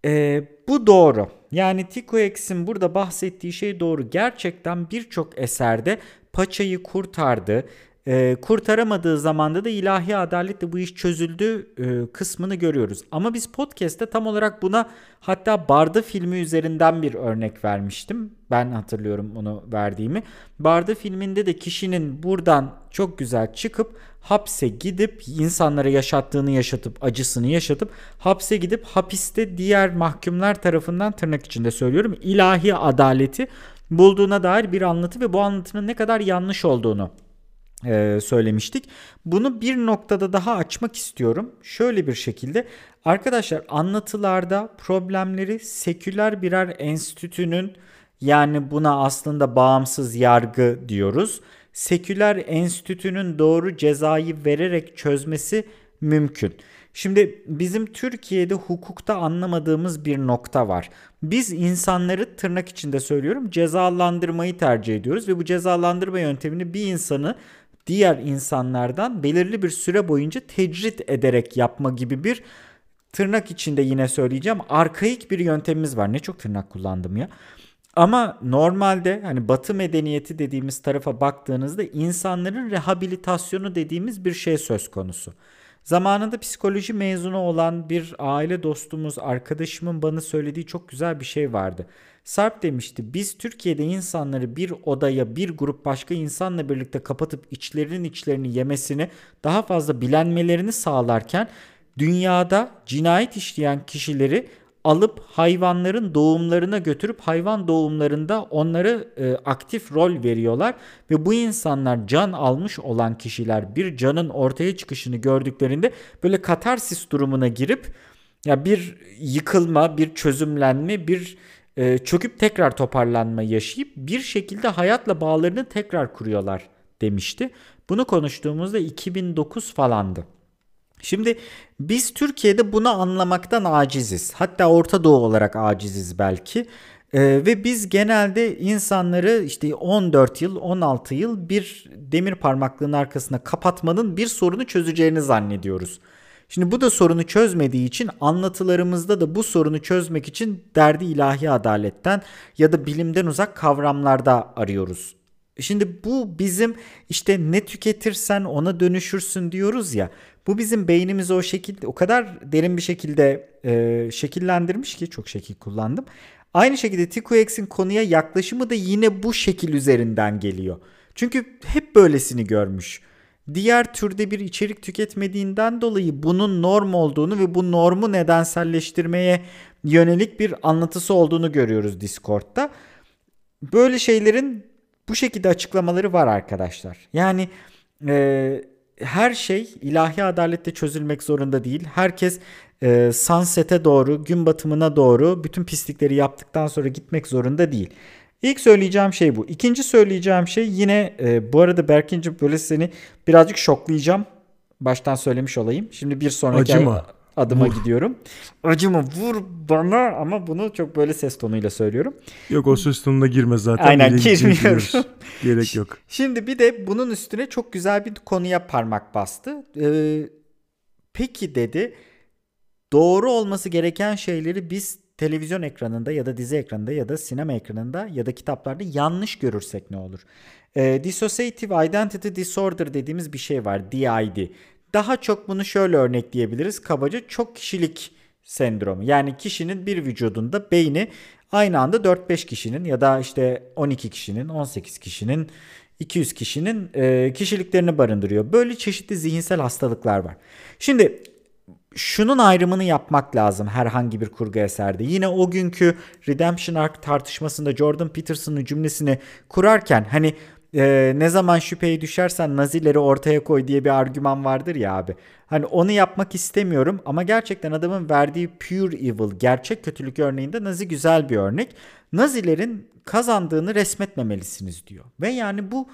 Ee, bu doğru. Yani Tico X'in burada bahsettiği şey doğru. Gerçekten birçok eserde paçayı kurtardı. Ee, kurtaramadığı zamanda da ilahi adaletle bu iş çözüldü e, kısmını görüyoruz. Ama biz podcast'te tam olarak buna hatta Barda filmi üzerinden bir örnek vermiştim. Ben hatırlıyorum onu verdiğimi. Barda filminde de kişinin buradan çok güzel çıkıp hapse gidip insanlara yaşattığını yaşatıp acısını yaşatıp hapse gidip hapiste diğer mahkumlar tarafından tırnak içinde söylüyorum ilahi adaleti bulduğuna dair bir anlatı ve bu anlatının ne kadar yanlış olduğunu e, söylemiştik. Bunu bir noktada daha açmak istiyorum. Şöyle bir şekilde arkadaşlar anlatılarda problemleri seküler birer enstitünün yani buna aslında bağımsız yargı diyoruz seküler enstitünün doğru cezayı vererek çözmesi mümkün. Şimdi bizim Türkiye'de hukukta anlamadığımız bir nokta var. Biz insanları tırnak içinde söylüyorum cezalandırmayı tercih ediyoruz ve bu cezalandırma yöntemini bir insanı diğer insanlardan belirli bir süre boyunca tecrit ederek yapma gibi bir tırnak içinde yine söyleyeceğim arkaik bir yöntemimiz var. Ne çok tırnak kullandım ya. Ama normalde hani batı medeniyeti dediğimiz tarafa baktığınızda insanların rehabilitasyonu dediğimiz bir şey söz konusu. Zamanında psikoloji mezunu olan bir aile dostumuz, arkadaşımın bana söylediği çok güzel bir şey vardı. Sarp demişti biz Türkiye'de insanları bir odaya bir grup başka insanla birlikte kapatıp içlerinin içlerini yemesini daha fazla bilenmelerini sağlarken dünyada cinayet işleyen kişileri alıp hayvanların doğumlarına götürüp hayvan doğumlarında onları e, aktif rol veriyorlar ve bu insanlar can almış olan kişiler bir canın ortaya çıkışını gördüklerinde böyle katarsis durumuna girip ya bir yıkılma, bir çözümlenme, bir e, çöküp tekrar toparlanma yaşayıp bir şekilde hayatla bağlarını tekrar kuruyorlar demişti. Bunu konuştuğumuzda 2009 falandı. Şimdi biz Türkiye'de bunu anlamaktan aciziz. Hatta Orta Doğu olarak aciziz belki. Ee, ve biz genelde insanları işte 14 yıl, 16 yıl bir demir parmaklığın arkasına kapatmanın bir sorunu çözeceğini zannediyoruz. Şimdi bu da sorunu çözmediği için anlatılarımızda da bu sorunu çözmek için derdi ilahi adaletten ya da bilimden uzak kavramlarda arıyoruz. Şimdi bu bizim işte ne tüketirsen ona dönüşürsün diyoruz ya. Bu bizim beynimizi o şekilde o kadar derin bir şekilde e, şekillendirmiş ki çok şekil kullandım. Aynı şekilde TQX'in konuya yaklaşımı da yine bu şekil üzerinden geliyor. Çünkü hep böylesini görmüş. Diğer türde bir içerik tüketmediğinden dolayı bunun norm olduğunu ve bu normu nedenselleştirmeye yönelik bir anlatısı olduğunu görüyoruz Discord'da. Böyle şeylerin bu şekilde açıklamaları var arkadaşlar. Yani e, her şey ilahi adalette çözülmek zorunda değil. Herkes e, sunset'e doğru, gün batımına doğru bütün pislikleri yaptıktan sonra gitmek zorunda değil. İlk söyleyeceğim şey bu. İkinci söyleyeceğim şey yine e, bu arada Berkin'cim böyle seni birazcık şoklayacağım. Baştan söylemiş olayım. Şimdi bir sonraki Acıma. Adıma Vur. gidiyorum. Acıma vur bana ama bunu çok böyle ses tonuyla söylüyorum. Yok o ses tonuna girme zaten. Aynen, girmiyorum. Gerek yok. Şimdi bir de bunun üstüne çok güzel bir konuya parmak bastı. Ee, peki dedi doğru olması gereken şeyleri biz televizyon ekranında ya da dizi ekranında ya da sinema ekranında ya da kitaplarda yanlış görürsek ne olur? Ee, Dissociative Identity Disorder dediğimiz bir şey var. DID. Daha çok bunu şöyle örnekleyebiliriz. Kabaca çok kişilik sendromu. Yani kişinin bir vücudunda beyni aynı anda 4-5 kişinin ya da işte 12 kişinin, 18 kişinin, 200 kişinin e, kişiliklerini barındırıyor. Böyle çeşitli zihinsel hastalıklar var. Şimdi şunun ayrımını yapmak lazım herhangi bir kurgu eserde. Yine o günkü Redemption Arc tartışmasında Jordan Peterson'ın cümlesini kurarken hani e, ne zaman şüpheye düşersen Nazileri ortaya koy diye bir argüman vardır ya abi. Hani onu yapmak istemiyorum ama gerçekten adamın verdiği pure evil, gerçek kötülük örneğinde Nazi güzel bir örnek. Nazilerin kazandığını resmetmemelisiniz diyor. Ve yani bu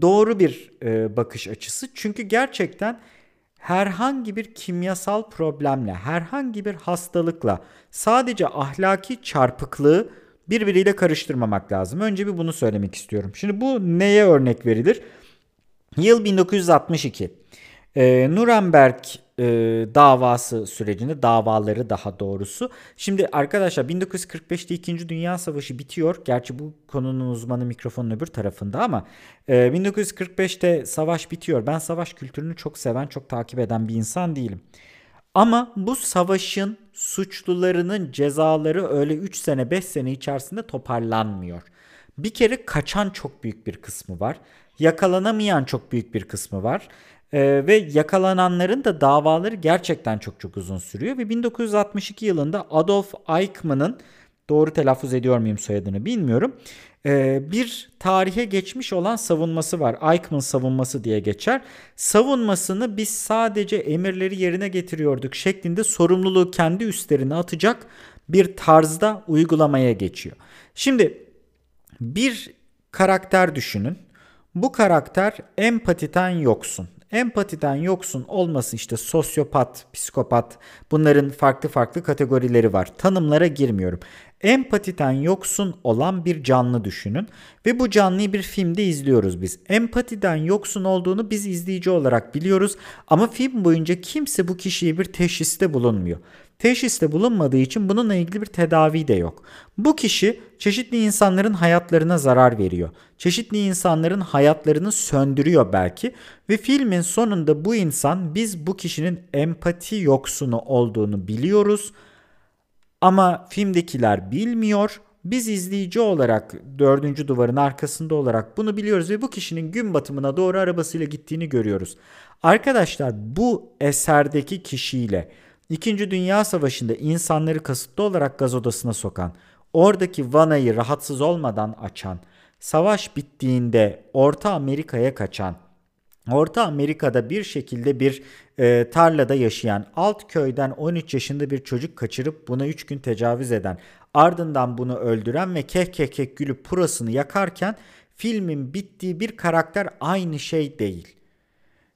doğru bir e, bakış açısı. Çünkü gerçekten herhangi bir kimyasal problemle, herhangi bir hastalıkla sadece ahlaki çarpıklığı birbiriyle karıştırmamak lazım. Önce bir bunu söylemek istiyorum. Şimdi bu neye örnek verilir? Yıl 1962. Ee, Nuremberg e, davası sürecinde davaları daha doğrusu. Şimdi arkadaşlar 1945'te 2. Dünya Savaşı bitiyor. Gerçi bu konunun uzmanı mikrofonun öbür tarafında ama e, 1945'te savaş bitiyor. Ben savaş kültürünü çok seven, çok takip eden bir insan değilim. Ama bu savaşın suçlularının cezaları öyle 3 sene 5 sene içerisinde toparlanmıyor. Bir kere kaçan çok büyük bir kısmı var. Yakalanamayan çok büyük bir kısmı var. Ee, ve yakalananların da davaları gerçekten çok çok uzun sürüyor. Ve 1962 yılında Adolf Eichmann'ın doğru telaffuz ediyor muyum soyadını bilmiyorum. Ee, bir tarihe geçmiş olan savunması var. Eichmann savunması diye geçer. Savunmasını biz sadece emirleri yerine getiriyorduk şeklinde sorumluluğu kendi üstlerine atacak bir tarzda uygulamaya geçiyor. Şimdi bir karakter düşünün. Bu karakter empatiden yoksun. Empatiden yoksun olması işte sosyopat, psikopat bunların farklı farklı kategorileri var. Tanımlara girmiyorum. Empatiden yoksun olan bir canlı düşünün ve bu canlıyı bir filmde izliyoruz biz. Empatiden yoksun olduğunu biz izleyici olarak biliyoruz ama film boyunca kimse bu kişiye bir teşhiste bulunmuyor. Teşhiste bulunmadığı için bununla ilgili bir tedavi de yok. Bu kişi çeşitli insanların hayatlarına zarar veriyor. Çeşitli insanların hayatlarını söndürüyor belki ve filmin sonunda bu insan biz bu kişinin empati yoksunu olduğunu biliyoruz. Ama filmdekiler bilmiyor. Biz izleyici olarak dördüncü duvarın arkasında olarak bunu biliyoruz ve bu kişinin gün batımına doğru arabasıyla gittiğini görüyoruz. Arkadaşlar bu eserdeki kişiyle İkinci Dünya Savaşı'nda insanları kasıtlı olarak gaz odasına sokan, oradaki vanayı rahatsız olmadan açan, savaş bittiğinde Orta Amerika'ya kaçan, Orta Amerika'da bir şekilde bir e, tarlada yaşayan alt köyden 13 yaşında bir çocuk kaçırıp buna 3 gün tecavüz eden, ardından bunu öldüren ve keh keh keh gülüp purasını yakarken filmin bittiği bir karakter aynı şey değil.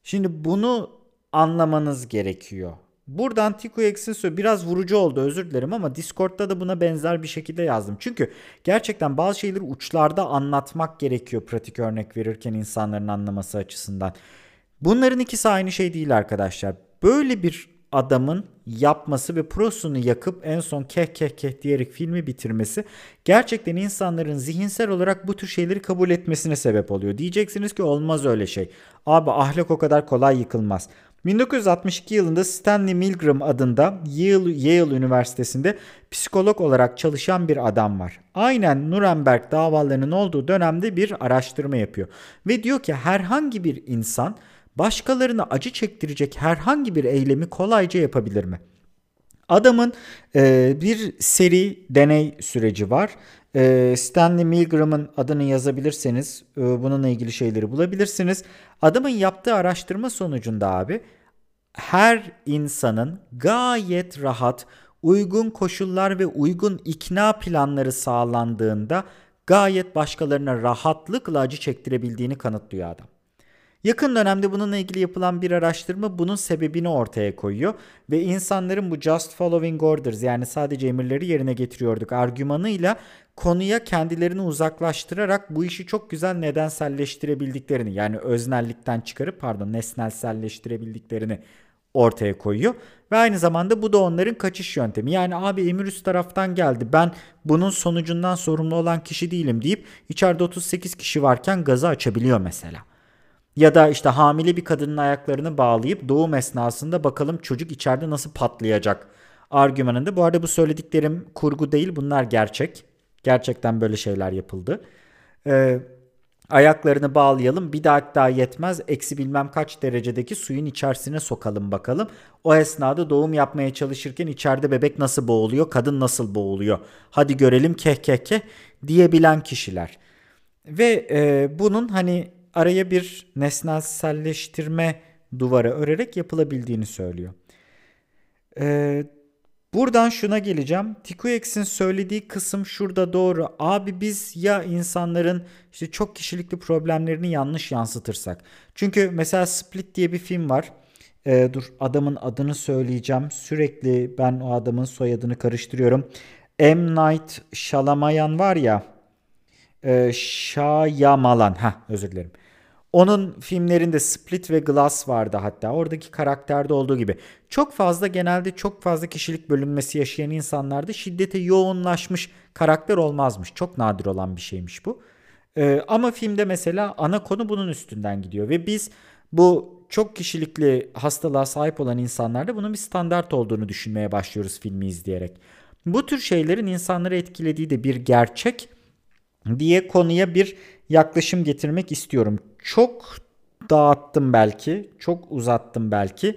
Şimdi bunu anlamanız gerekiyor. Buradan Tico Excelsior biraz vurucu oldu özür dilerim ama Discord'da da buna benzer bir şekilde yazdım. Çünkü gerçekten bazı şeyleri uçlarda anlatmak gerekiyor pratik örnek verirken insanların anlaması açısından. Bunların ikisi aynı şey değil arkadaşlar. Böyle bir adamın yapması ve prosunu yakıp en son keh keh keh diyerek filmi bitirmesi gerçekten insanların zihinsel olarak bu tür şeyleri kabul etmesine sebep oluyor. Diyeceksiniz ki olmaz öyle şey. Abi ahlak o kadar kolay yıkılmaz. 1962 yılında Stanley Milgram adında Yale, Yale Üniversitesi'nde psikolog olarak çalışan bir adam var. Aynen Nuremberg davalarının olduğu dönemde bir araştırma yapıyor. Ve diyor ki herhangi bir insan başkalarına acı çektirecek herhangi bir eylemi kolayca yapabilir mi? Adamın e, bir seri deney süreci var. E, Stanley Milgram'ın adını yazabilirseniz e, bununla ilgili şeyleri bulabilirsiniz. Adamın yaptığı araştırma sonucunda abi her insanın gayet rahat, uygun koşullar ve uygun ikna planları sağlandığında gayet başkalarına rahatlıkla acı çektirebildiğini kanıtlıyor adam. Yakın dönemde bununla ilgili yapılan bir araştırma bunun sebebini ortaya koyuyor ve insanların bu just following orders yani sadece emirleri yerine getiriyorduk argümanıyla konuya kendilerini uzaklaştırarak bu işi çok güzel nedenselleştirebildiklerini yani öznellikten çıkarıp pardon nesnelselleştirebildiklerini ortaya koyuyor. Ve aynı zamanda bu da onların kaçış yöntemi. Yani abi emir üst taraftan geldi ben bunun sonucundan sorumlu olan kişi değilim deyip içeride 38 kişi varken gazı açabiliyor mesela. Ya da işte hamile bir kadının ayaklarını bağlayıp doğum esnasında bakalım çocuk içeride nasıl patlayacak argümanında. Bu arada bu söylediklerim kurgu değil bunlar gerçek. Gerçekten böyle şeyler yapıldı. Ee, ayaklarını bağlayalım bir daha daha yetmez eksi bilmem kaç derecedeki suyun içerisine sokalım bakalım. O esnada doğum yapmaya çalışırken içeride bebek nasıl boğuluyor kadın nasıl boğuluyor hadi görelim keh keh keh diyebilen kişiler. Ve e, bunun hani araya bir nesnelselleştirme duvarı örerek yapılabildiğini söylüyor. Ee, buradan şuna geleceğim. Tikuex'in söylediği kısım şurada doğru. Abi biz ya insanların işte çok kişilikli problemlerini yanlış yansıtırsak. Çünkü mesela Split diye bir film var. Ee, dur adamın adını söyleyeceğim. Sürekli ben o adamın soyadını karıştırıyorum. M. Night Shyamalan var ya. E, Shyamalan. Ha özür dilerim. Onun filmlerinde Split ve Glass vardı hatta. Oradaki karakterde olduğu gibi. Çok fazla genelde çok fazla kişilik bölünmesi yaşayan insanlarda şiddete yoğunlaşmış karakter olmazmış. Çok nadir olan bir şeymiş bu. Ee, ama filmde mesela ana konu bunun üstünden gidiyor. Ve biz bu çok kişilikli hastalığa sahip olan insanlarda bunun bir standart olduğunu düşünmeye başlıyoruz filmi izleyerek. Bu tür şeylerin insanları etkilediği de bir gerçek diye konuya bir yaklaşım getirmek istiyorum. Çok dağıttım belki, çok uzattım belki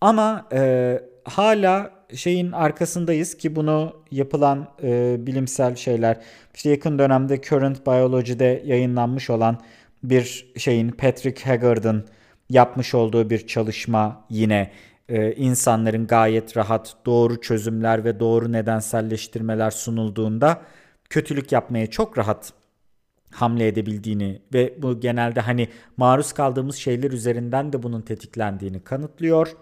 ama e, hala şeyin arkasındayız ki bunu yapılan e, bilimsel şeyler işte yakın dönemde Current Biology'de yayınlanmış olan bir şeyin Patrick Haggard'ın yapmış olduğu bir çalışma yine e, insanların gayet rahat doğru çözümler ve doğru nedenselleştirmeler sunulduğunda kötülük yapmaya çok rahat hamle edebildiğini ve bu genelde hani maruz kaldığımız şeyler üzerinden de bunun tetiklendiğini kanıtlıyor.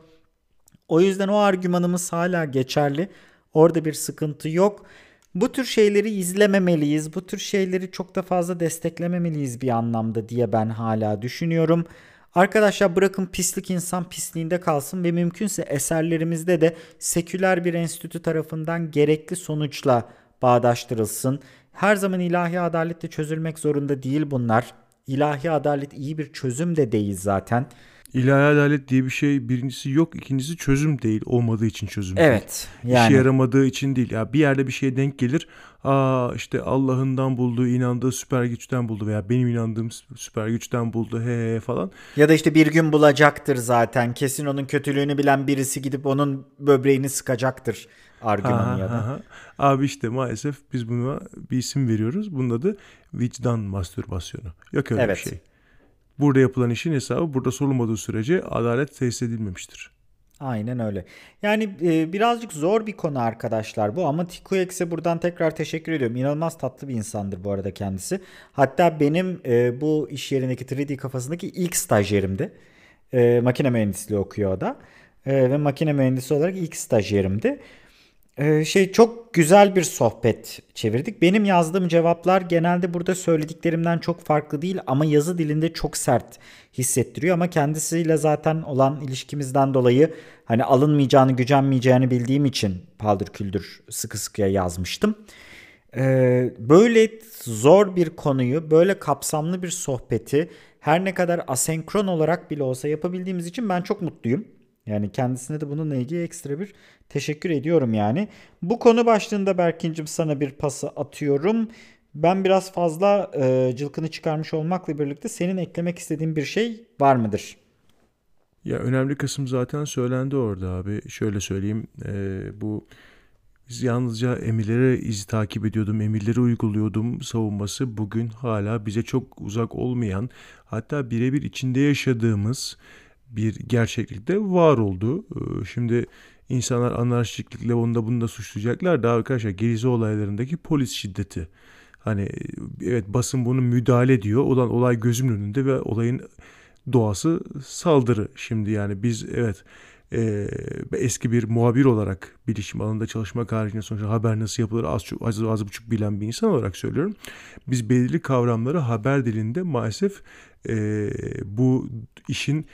O yüzden o argümanımız hala geçerli. Orada bir sıkıntı yok. Bu tür şeyleri izlememeliyiz. Bu tür şeyleri çok da fazla desteklememeliyiz bir anlamda diye ben hala düşünüyorum. Arkadaşlar bırakın pislik insan pisliğinde kalsın ve mümkünse eserlerimizde de seküler bir enstitü tarafından gerekli sonuçla bağdaştırılsın. Her zaman ilahi adaletle çözülmek zorunda değil bunlar. İlahi adalet iyi bir çözüm de değil zaten. İlahi adalet diye bir şey birincisi yok, ikincisi çözüm değil. Olmadığı için çözüm evet, değil. Yani. İşe yaramadığı için değil. Ya bir yerde bir şeye denk gelir. Aa işte Allah'ından buldu, inandığı süper güçten buldu veya benim inandığım süper güçten buldu he, he falan. Ya da işte bir gün bulacaktır zaten. Kesin onun kötülüğünü bilen birisi gidip onun böbreğini sıkacaktır argümanı ya da. Abi işte maalesef biz buna bir isim veriyoruz. Bunun adı vicdan mastürbasyonu. Yok öyle evet. bir şey. Burada yapılan işin hesabı burada sorulmadığı sürece adalet tesis edilmemiştir. Aynen öyle. Yani e, birazcık zor bir konu arkadaşlar bu ama Tikuex'e buradan tekrar teşekkür ediyorum. İnanılmaz tatlı bir insandır bu arada kendisi. Hatta benim e, bu iş yerindeki 3D kafasındaki ilk stajyerimdi. E, makine mühendisliği okuyor o da. E, ve makine mühendisi olarak ilk stajyerimdi. Ee, şey çok güzel bir sohbet çevirdik. Benim yazdığım cevaplar genelde burada söylediklerimden çok farklı değil ama yazı dilinde çok sert hissettiriyor ama kendisiyle zaten olan ilişkimizden dolayı hani alınmayacağını, gücenmeyeceğini bildiğim için paldır küldür sıkı sıkıya yazmıştım. Ee, böyle zor bir konuyu, böyle kapsamlı bir sohbeti her ne kadar asenkron olarak bile olsa yapabildiğimiz için ben çok mutluyum. Yani kendisine de bununla ilgili ekstra bir teşekkür ediyorum yani. Bu konu başlığında Berkin'cim sana bir pası atıyorum. Ben biraz fazla e, cılkını çıkarmış olmakla birlikte senin eklemek istediğin bir şey var mıdır? Ya önemli kısım zaten söylendi orada abi. Şöyle söyleyeyim e, bu biz yalnızca emirleri izi takip ediyordum, emirleri uyguluyordum savunması bugün hala bize çok uzak olmayan hatta birebir içinde yaşadığımız bir gerçeklikte var oldu. Ee, şimdi insanlar anarşiklikle onu da bunu da suçlayacaklar da arkadaşlar Gezi olaylarındaki polis şiddeti. Hani evet basın bunu müdahale ediyor. Olan olay gözümün önünde ve olayın doğası saldırı şimdi yani biz evet e, eski bir muhabir olarak bilişim alanında çalışmak haricinde sonuçta haber nasıl yapılır az, çok, az, az buçuk bilen bir insan olarak söylüyorum. Biz belirli kavramları haber dilinde maalesef e, bu işin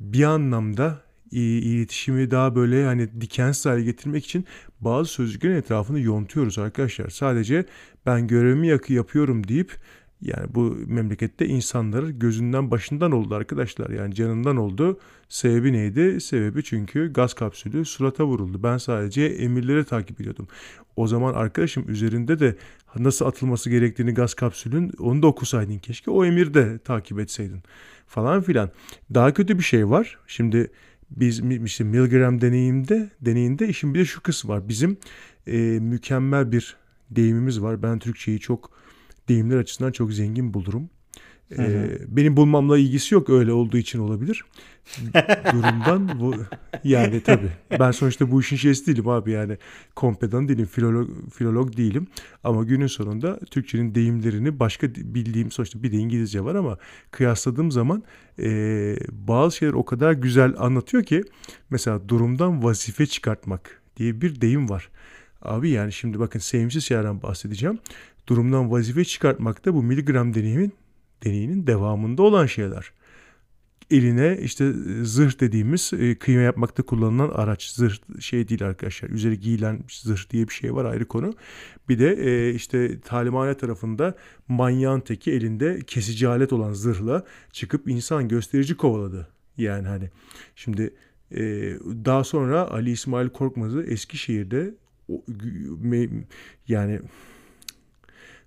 bir anlamda iletişimi daha böyle hani dikensiz hale getirmek için bazı sözcüklerin etrafını yontuyoruz arkadaşlar. Sadece ben görevimi yakı yapıyorum deyip yani bu memlekette insanları gözünden başından oldu arkadaşlar. Yani canından oldu. Sebebi neydi? Sebebi çünkü gaz kapsülü surata vuruldu. Ben sadece emirleri takip ediyordum. O zaman arkadaşım üzerinde de nasıl atılması gerektiğini gaz kapsülün onu da okusaydın keşke. O emir de takip etseydin falan filan. Daha kötü bir şey var. Şimdi biz işte Milgram deneyimde deneyinde işin bir de şu kısmı var. Bizim e, mükemmel bir deyimimiz var. Ben Türkçeyi çok deyimler açısından çok zengin bulurum. Ee, benim bulmamla ilgisi yok öyle olduğu için olabilir. Durumdan bu yani tabii. Ben sonuçta bu işin şeysi değilim abi yani kompedan değilim, filolog, filolog değilim. Ama günün sonunda Türkçenin deyimlerini başka bildiğim sonuçta bir de İngilizce var ama kıyasladığım zaman e, bazı şeyler o kadar güzel anlatıyor ki mesela durumdan vazife çıkartmak diye bir deyim var. Abi yani şimdi bakın sevimsiz şeylerden bahsedeceğim durumdan vazife çıkartmak da bu miligram deneyimin deneyinin devamında olan şeyler. Eline işte zırh dediğimiz e, kıyma yapmakta kullanılan araç. Zırh şey değil arkadaşlar. Üzeri giyilen zırh diye bir şey var ayrı konu. Bir de e, işte talimhane tarafında manyağın teki elinde kesici alet olan zırhla çıkıp insan gösterici kovaladı. Yani hani şimdi e, daha sonra Ali İsmail Korkmaz'ı Eskişehir'de yani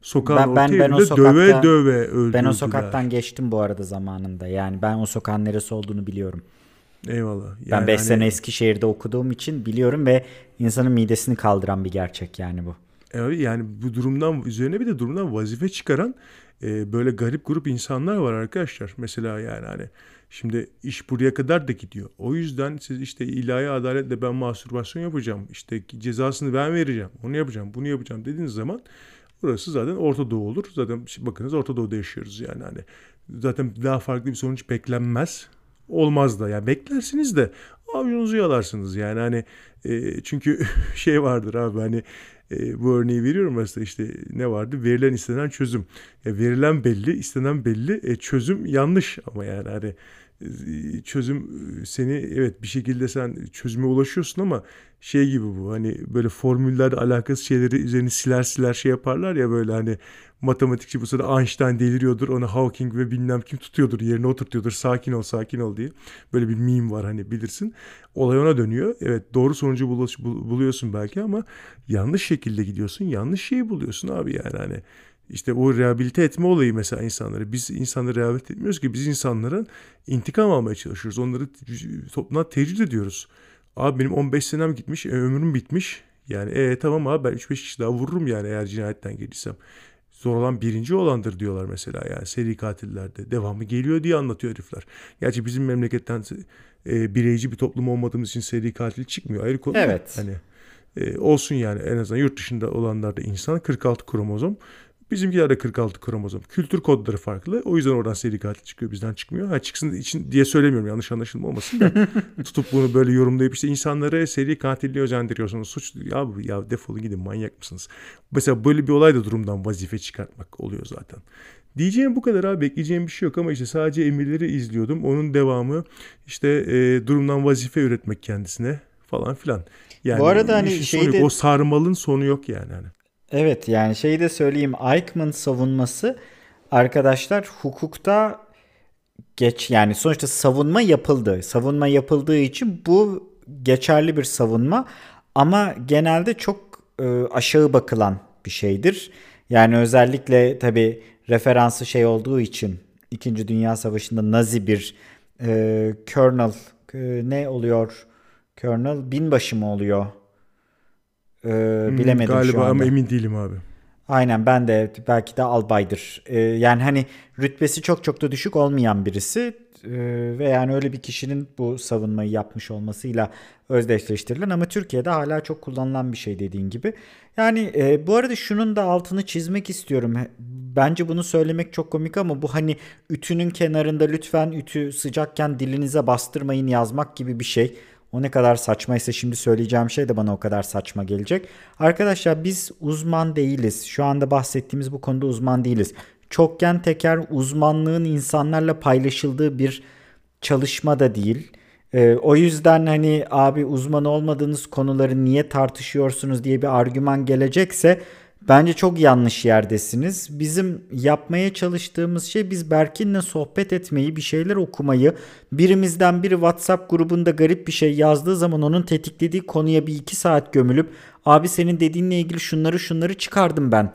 sokağın ben, ben, ben o sokakta, döve döve öldürdüler. Ben o sokaktan geçtim bu arada zamanında. Yani ben o sokağın neresi olduğunu biliyorum. Eyvallah. Yani ben 5 hani... sene Eskişehir'de okuduğum için biliyorum ve insanın midesini kaldıran bir gerçek yani bu. Evet yani bu durumdan üzerine bir de durumdan vazife çıkaran e, böyle garip grup insanlar var arkadaşlar. Mesela yani hani şimdi iş buraya kadar da gidiyor. O yüzden siz işte ilahi adaletle ben mastürbasyon yapacağım. İşte cezasını ben vereceğim. Onu yapacağım, bunu yapacağım dediğiniz zaman Burası zaten Orta Doğu olur. Zaten bakınız Orta Doğu'da yaşıyoruz yani hani. Zaten daha farklı bir sonuç beklenmez. Olmaz da yani beklersiniz de avucunuzu yalarsınız yani hani e, çünkü şey vardır abi hani e, bu örneği veriyorum mesela işte ne vardı verilen istenen çözüm ya verilen belli istenen belli e, çözüm yanlış ama yani hani çözüm seni evet bir şekilde sen çözüme ulaşıyorsun ama şey gibi bu hani böyle formüller alakası şeyleri üzerine siler siler şey yaparlar ya böyle hani matematikçi bu sırada Einstein deliriyordur onu Hawking ve bilmem kim tutuyordur yerine oturtuyordur sakin ol sakin ol diye. Böyle bir meme var hani bilirsin. Olay ona dönüyor. Evet doğru sonucu buluyorsun belki ama yanlış şekilde gidiyorsun yanlış şeyi buluyorsun abi yani hani işte o rehabilite etme olayı mesela insanları. Biz insanları rehabilite etmiyoruz ki biz insanların intikam almaya çalışıyoruz. Onları topluma tecrüt ediyoruz. Abi benim 15 senem gitmiş, e, ömrüm bitmiş. Yani e tamam abi ben 3-5 kişi daha vururum yani eğer cinayetten gelirsem. Zor olan birinci olandır diyorlar mesela yani seri katillerde. Devamı geliyor diye anlatıyor herifler. Gerçi bizim memleketten e, bireyci bir toplum olmadığımız için seri katil çıkmıyor. Ayrı konu. Evet. Hani e, olsun yani en azından yurt dışında olanlarda insan 46 kromozom Bizimkiler de 46 kromozom. Kültür kodları farklı. O yüzden oradan seri katil çıkıyor bizden çıkmıyor. Ha çıksın için diye söylemiyorum yanlış anlaşılma olmasın da. tutup bunu böyle yorumlayıp işte insanları seri katilliğe özendiriyorsunuz. Suç ya, ya defolun gidin manyak mısınız? Mesela böyle bir olay da durumdan vazife çıkartmak oluyor zaten. Diyeceğim bu kadar abi bekleyeceğim bir şey yok ama işte sadece emirleri izliyordum. Onun devamı işte e, durumdan vazife üretmek kendisine falan filan. Yani bu arada hani şeyde... o sarmalın sonu yok yani. Hani. Evet yani şeyi de söyleyeyim. Eichmann savunması arkadaşlar hukukta geç yani sonuçta savunma yapıldı. Savunma yapıldığı için bu geçerli bir savunma ama genelde çok e, aşağı bakılan bir şeydir. Yani özellikle tabi referansı şey olduğu için 2. Dünya Savaşı'nda Nazi bir e, colonel e, ne oluyor? Colonel binbaşı mı oluyor? Ee, hmm, bilemedim galiba şu anda. ama emin değilim abi. Aynen ben de belki de albaydır. Ee, yani hani rütbesi çok çok da düşük olmayan birisi ee, ve yani öyle bir kişinin bu savunmayı yapmış olmasıyla özdeşleştirilen ama Türkiye'de hala çok kullanılan bir şey dediğin gibi. Yani e, bu arada şunun da altını çizmek istiyorum. bence bunu söylemek çok komik ama bu hani ütünün kenarında lütfen ütü sıcakken dilinize bastırmayın yazmak gibi bir şey. O ne kadar saçmaysa şimdi söyleyeceğim şey de bana o kadar saçma gelecek. Arkadaşlar biz uzman değiliz. Şu anda bahsettiğimiz bu konuda uzman değiliz. Çokgen teker uzmanlığın insanlarla paylaşıldığı bir çalışma da değil. Ee, o yüzden hani abi uzman olmadığınız konuları niye tartışıyorsunuz diye bir argüman gelecekse bence çok yanlış yerdesiniz. Bizim yapmaya çalıştığımız şey biz Berkin'le sohbet etmeyi, bir şeyler okumayı, birimizden biri WhatsApp grubunda garip bir şey yazdığı zaman onun tetiklediği konuya bir iki saat gömülüp abi senin dediğinle ilgili şunları şunları çıkardım ben.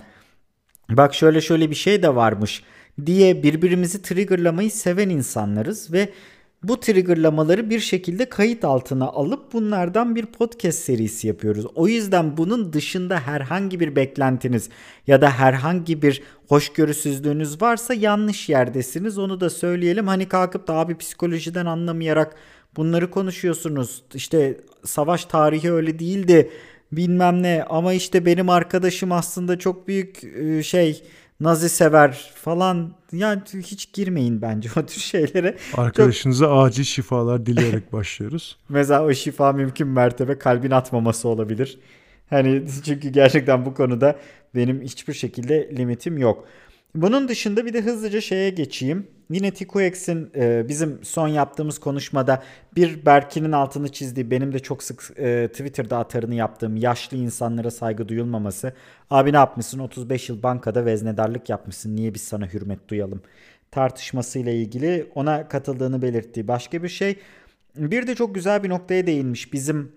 Bak şöyle şöyle bir şey de varmış diye birbirimizi triggerlamayı seven insanlarız ve bu triggerlamaları bir şekilde kayıt altına alıp bunlardan bir podcast serisi yapıyoruz. O yüzden bunun dışında herhangi bir beklentiniz ya da herhangi bir hoşgörüsüzlüğünüz varsa yanlış yerdesiniz. Onu da söyleyelim. Hani kalkıp da abi psikolojiden anlamayarak bunları konuşuyorsunuz. İşte savaş tarihi öyle değildi bilmem ne ama işte benim arkadaşım aslında çok büyük e, şey Nazi sever falan yani hiç girmeyin bence o tür şeylere. Arkadaşınıza Çok... acil şifalar dileyerek başlıyoruz. Mesela o şifa mümkün mertebe kalbin atmaması olabilir. Hani çünkü gerçekten bu konuda benim hiçbir şekilde limitim yok. Bunun dışında bir de hızlıca şeye geçeyim. Yine TQX'in e, bizim son yaptığımız konuşmada bir Berkin'in altını çizdiği benim de çok sık e, Twitter'da atarını yaptığım yaşlı insanlara saygı duyulmaması. Abi ne yapmışsın 35 yıl bankada veznedarlık yapmışsın niye biz sana hürmet duyalım tartışmasıyla ilgili ona katıldığını belirttiği başka bir şey. Bir de çok güzel bir noktaya değinmiş bizim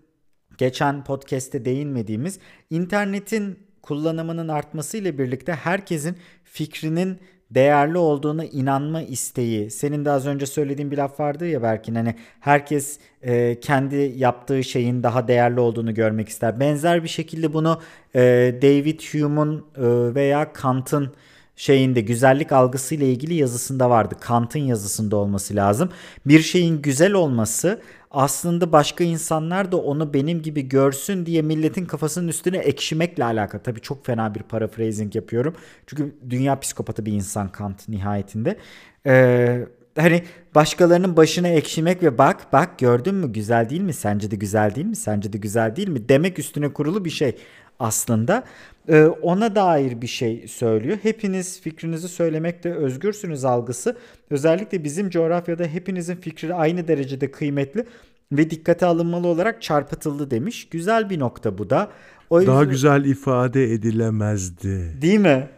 geçen podcast'te değinmediğimiz internetin kullanımının artmasıyla birlikte herkesin fikrinin değerli olduğuna inanma isteği. Senin de az önce söylediğin bir laf vardı ya belki hani herkes e, kendi yaptığı şeyin daha değerli olduğunu görmek ister. Benzer bir şekilde bunu e, David Hume'un e, veya Kant'ın şeyinde güzellik algısı ile ilgili yazısında vardı. Kant'ın yazısında olması lazım. Bir şeyin güzel olması aslında başka insanlar da onu benim gibi görsün diye milletin kafasının üstüne ekşimekle alakalı. Tabii çok fena bir paraphrasing yapıyorum. Çünkü dünya psikopatı bir insan Kant nihayetinde. Ee, hani başkalarının başına ekşimek ve bak bak gördün mü güzel değil mi? Sence de güzel değil mi? Sence de güzel değil mi? Demek üstüne kurulu bir şey aslında. Ee, ona dair bir şey söylüyor. Hepiniz fikrinizi söylemekte özgürsünüz algısı. Özellikle bizim coğrafyada hepinizin fikri aynı derecede kıymetli ve dikkate alınmalı olarak çarpıtıldı demiş. Güzel bir nokta bu da. O yüzden... Daha güzel ifade edilemezdi. Değil mi?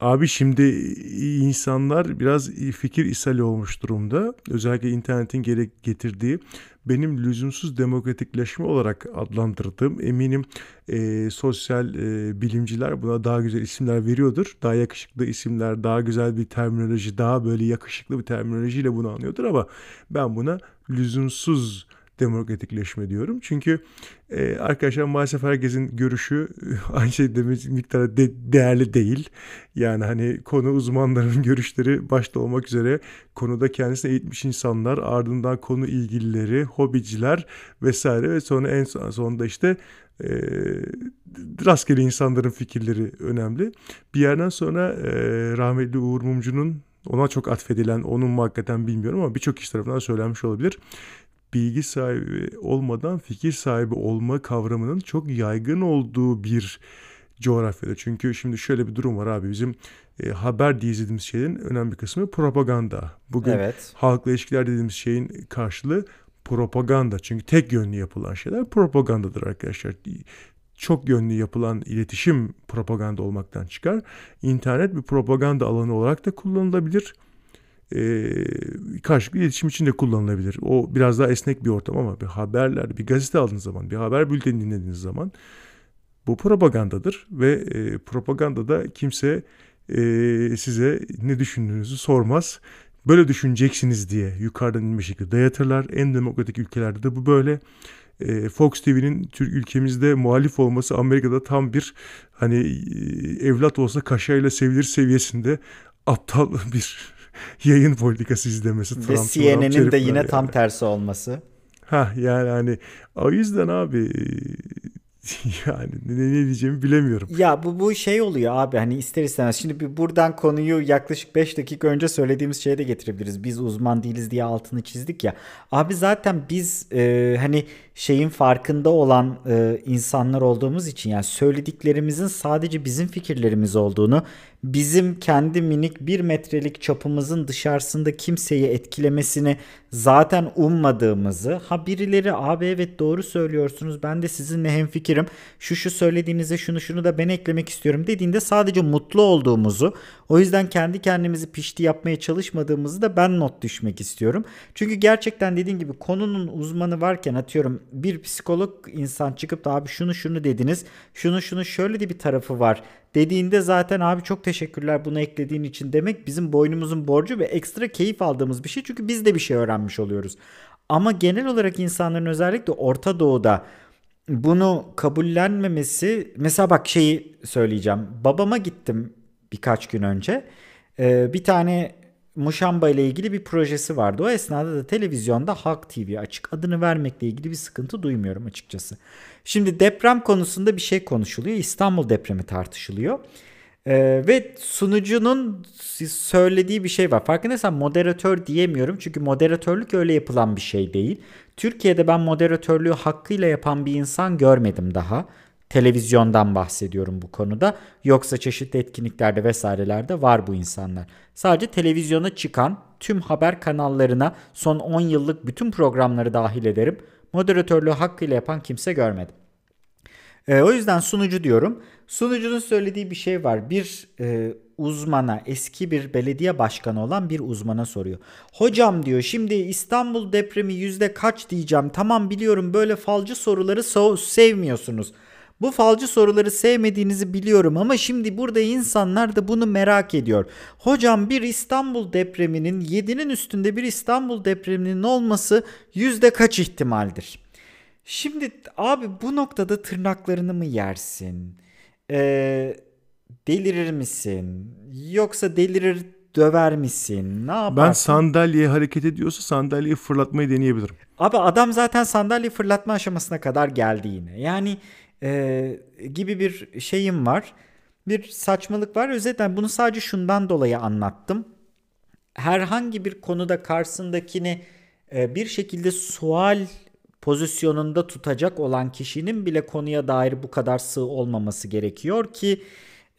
Abi şimdi insanlar biraz fikir ishali olmuş durumda. Özellikle internetin getirdiği benim lüzumsuz demokratikleşme olarak adlandırdığım eminim e, sosyal e, bilimciler buna daha güzel isimler veriyordur. Daha yakışıklı isimler, daha güzel bir terminoloji, daha böyle yakışıklı bir terminolojiyle bunu anlıyordur ama ben buna lüzumsuz demokratikleşme diyorum. Çünkü e, arkadaşlar maalesef herkesin görüşü aynı şey demek miktarda de, değerli değil. Yani hani konu uzmanlarının görüşleri başta olmak üzere konuda kendisine eğitmiş insanlar ardından konu ilgilileri, hobiciler vesaire ve sonra en sonunda işte e, rastgele insanların fikirleri önemli. Bir yerden sonra e, rahmetli Uğur Mumcu'nun ona çok atfedilen, onun mu hakikaten bilmiyorum ama birçok kişi tarafından söylenmiş olabilir bilgi sahibi olmadan fikir sahibi olma kavramının çok yaygın olduğu bir coğrafyada. Çünkü şimdi şöyle bir durum var abi bizim e, haber diye izlediğimiz şeylerin önemli bir kısmı propaganda. Bugün evet. halkla ilişkiler dediğimiz şeyin karşılığı propaganda. Çünkü tek yönlü yapılan şeyler propagandadır arkadaşlar. Çok yönlü yapılan iletişim propaganda olmaktan çıkar. İnternet bir propaganda alanı olarak da kullanılabilir e, karşılıklı iletişim için de kullanılabilir. O biraz daha esnek bir ortam ama bir haberler, bir gazete aldığınız zaman, bir haber bülteni dinlediğiniz zaman bu propagandadır ve e, propagandada kimse e, size ne düşündüğünüzü sormaz. Böyle düşüneceksiniz diye yukarıdan inme şekilde dayatırlar. En demokratik ülkelerde de bu böyle. E, Fox TV'nin Türk ülkemizde muhalif olması Amerika'da tam bir hani e, evlat olsa kaşayla sevilir seviyesinde aptal bir yayın politikası izlemesi. Ve CNN'in de yine yani. tam tersi olması. Ha yani hani o yüzden abi yani ne, ne diyeceğimi bilemiyorum. Ya bu bu şey oluyor abi hani ister istemez. Şimdi bir buradan konuyu yaklaşık 5 dakika önce söylediğimiz şeye de getirebiliriz. Biz uzman değiliz diye altını çizdik ya. Abi zaten biz e, hani şeyin farkında olan e, insanlar olduğumuz için yani söylediklerimizin sadece bizim fikirlerimiz olduğunu bizim kendi minik bir metrelik çapımızın dışarısında kimseyi etkilemesini zaten ummadığımızı ha birileri abi evet doğru söylüyorsunuz ben de sizinle hemfikirim şu şu söylediğinize şunu şunu da ben eklemek istiyorum dediğinde sadece mutlu olduğumuzu o yüzden kendi kendimizi pişti yapmaya çalışmadığımızı da ben not düşmek istiyorum. Çünkü gerçekten dediğim gibi konunun uzmanı varken atıyorum bir psikolog insan çıkıp da abi şunu şunu dediniz şunu şunu şöyle de bir tarafı var dediğinde zaten abi çok teşekkürler bunu eklediğin için demek bizim boynumuzun borcu ve ekstra keyif aldığımız bir şey. Çünkü biz de bir şey öğrenmiş oluyoruz. Ama genel olarak insanların özellikle Orta Doğu'da bunu kabullenmemesi mesela bak şeyi söyleyeceğim. Babama gittim birkaç gün önce. Ee, bir tane Muşamba ile ilgili bir projesi vardı. O esnada da televizyonda Halk TV açık. Adını vermekle ilgili bir sıkıntı duymuyorum açıkçası. Şimdi deprem konusunda bir şey konuşuluyor. İstanbul depremi tartışılıyor. Ee, ve sunucunun söylediği bir şey var. Farkındaysan moderatör diyemiyorum. Çünkü moderatörlük öyle yapılan bir şey değil. Türkiye'de ben moderatörlüğü hakkıyla yapan bir insan görmedim daha. Televizyondan bahsediyorum bu konuda. Yoksa çeşitli etkinliklerde vesairelerde var bu insanlar. Sadece televizyona çıkan tüm haber kanallarına son 10 yıllık bütün programları dahil ederim. Moderatörlüğü hakkıyla yapan kimse görmedim. E, o yüzden sunucu diyorum. Sunucunun söylediği bir şey var. Bir e, uzmana, eski bir belediye başkanı olan bir uzmana soruyor. Hocam diyor şimdi İstanbul depremi yüzde kaç diyeceğim. Tamam biliyorum böyle falcı soruları so- sevmiyorsunuz. Bu falcı soruları sevmediğinizi biliyorum ama şimdi burada insanlar da bunu merak ediyor. Hocam bir İstanbul depreminin 7'nin üstünde bir İstanbul depreminin olması yüzde kaç ihtimaldir? Şimdi abi bu noktada tırnaklarını mı yersin? Ee, delirir misin? Yoksa delirir döver misin? Ne yaparsın? Ben sandalyeye hareket ediyorsa sandalyeyi fırlatmayı deneyebilirim. Abi adam zaten sandalye fırlatma aşamasına kadar geldi yine. Yani e, gibi bir şeyim var. Bir saçmalık var. Özetle bunu sadece şundan dolayı anlattım. Herhangi bir konuda karşısındakini e, bir şekilde sual pozisyonunda tutacak olan kişinin bile konuya dair bu kadar sığ olmaması gerekiyor ki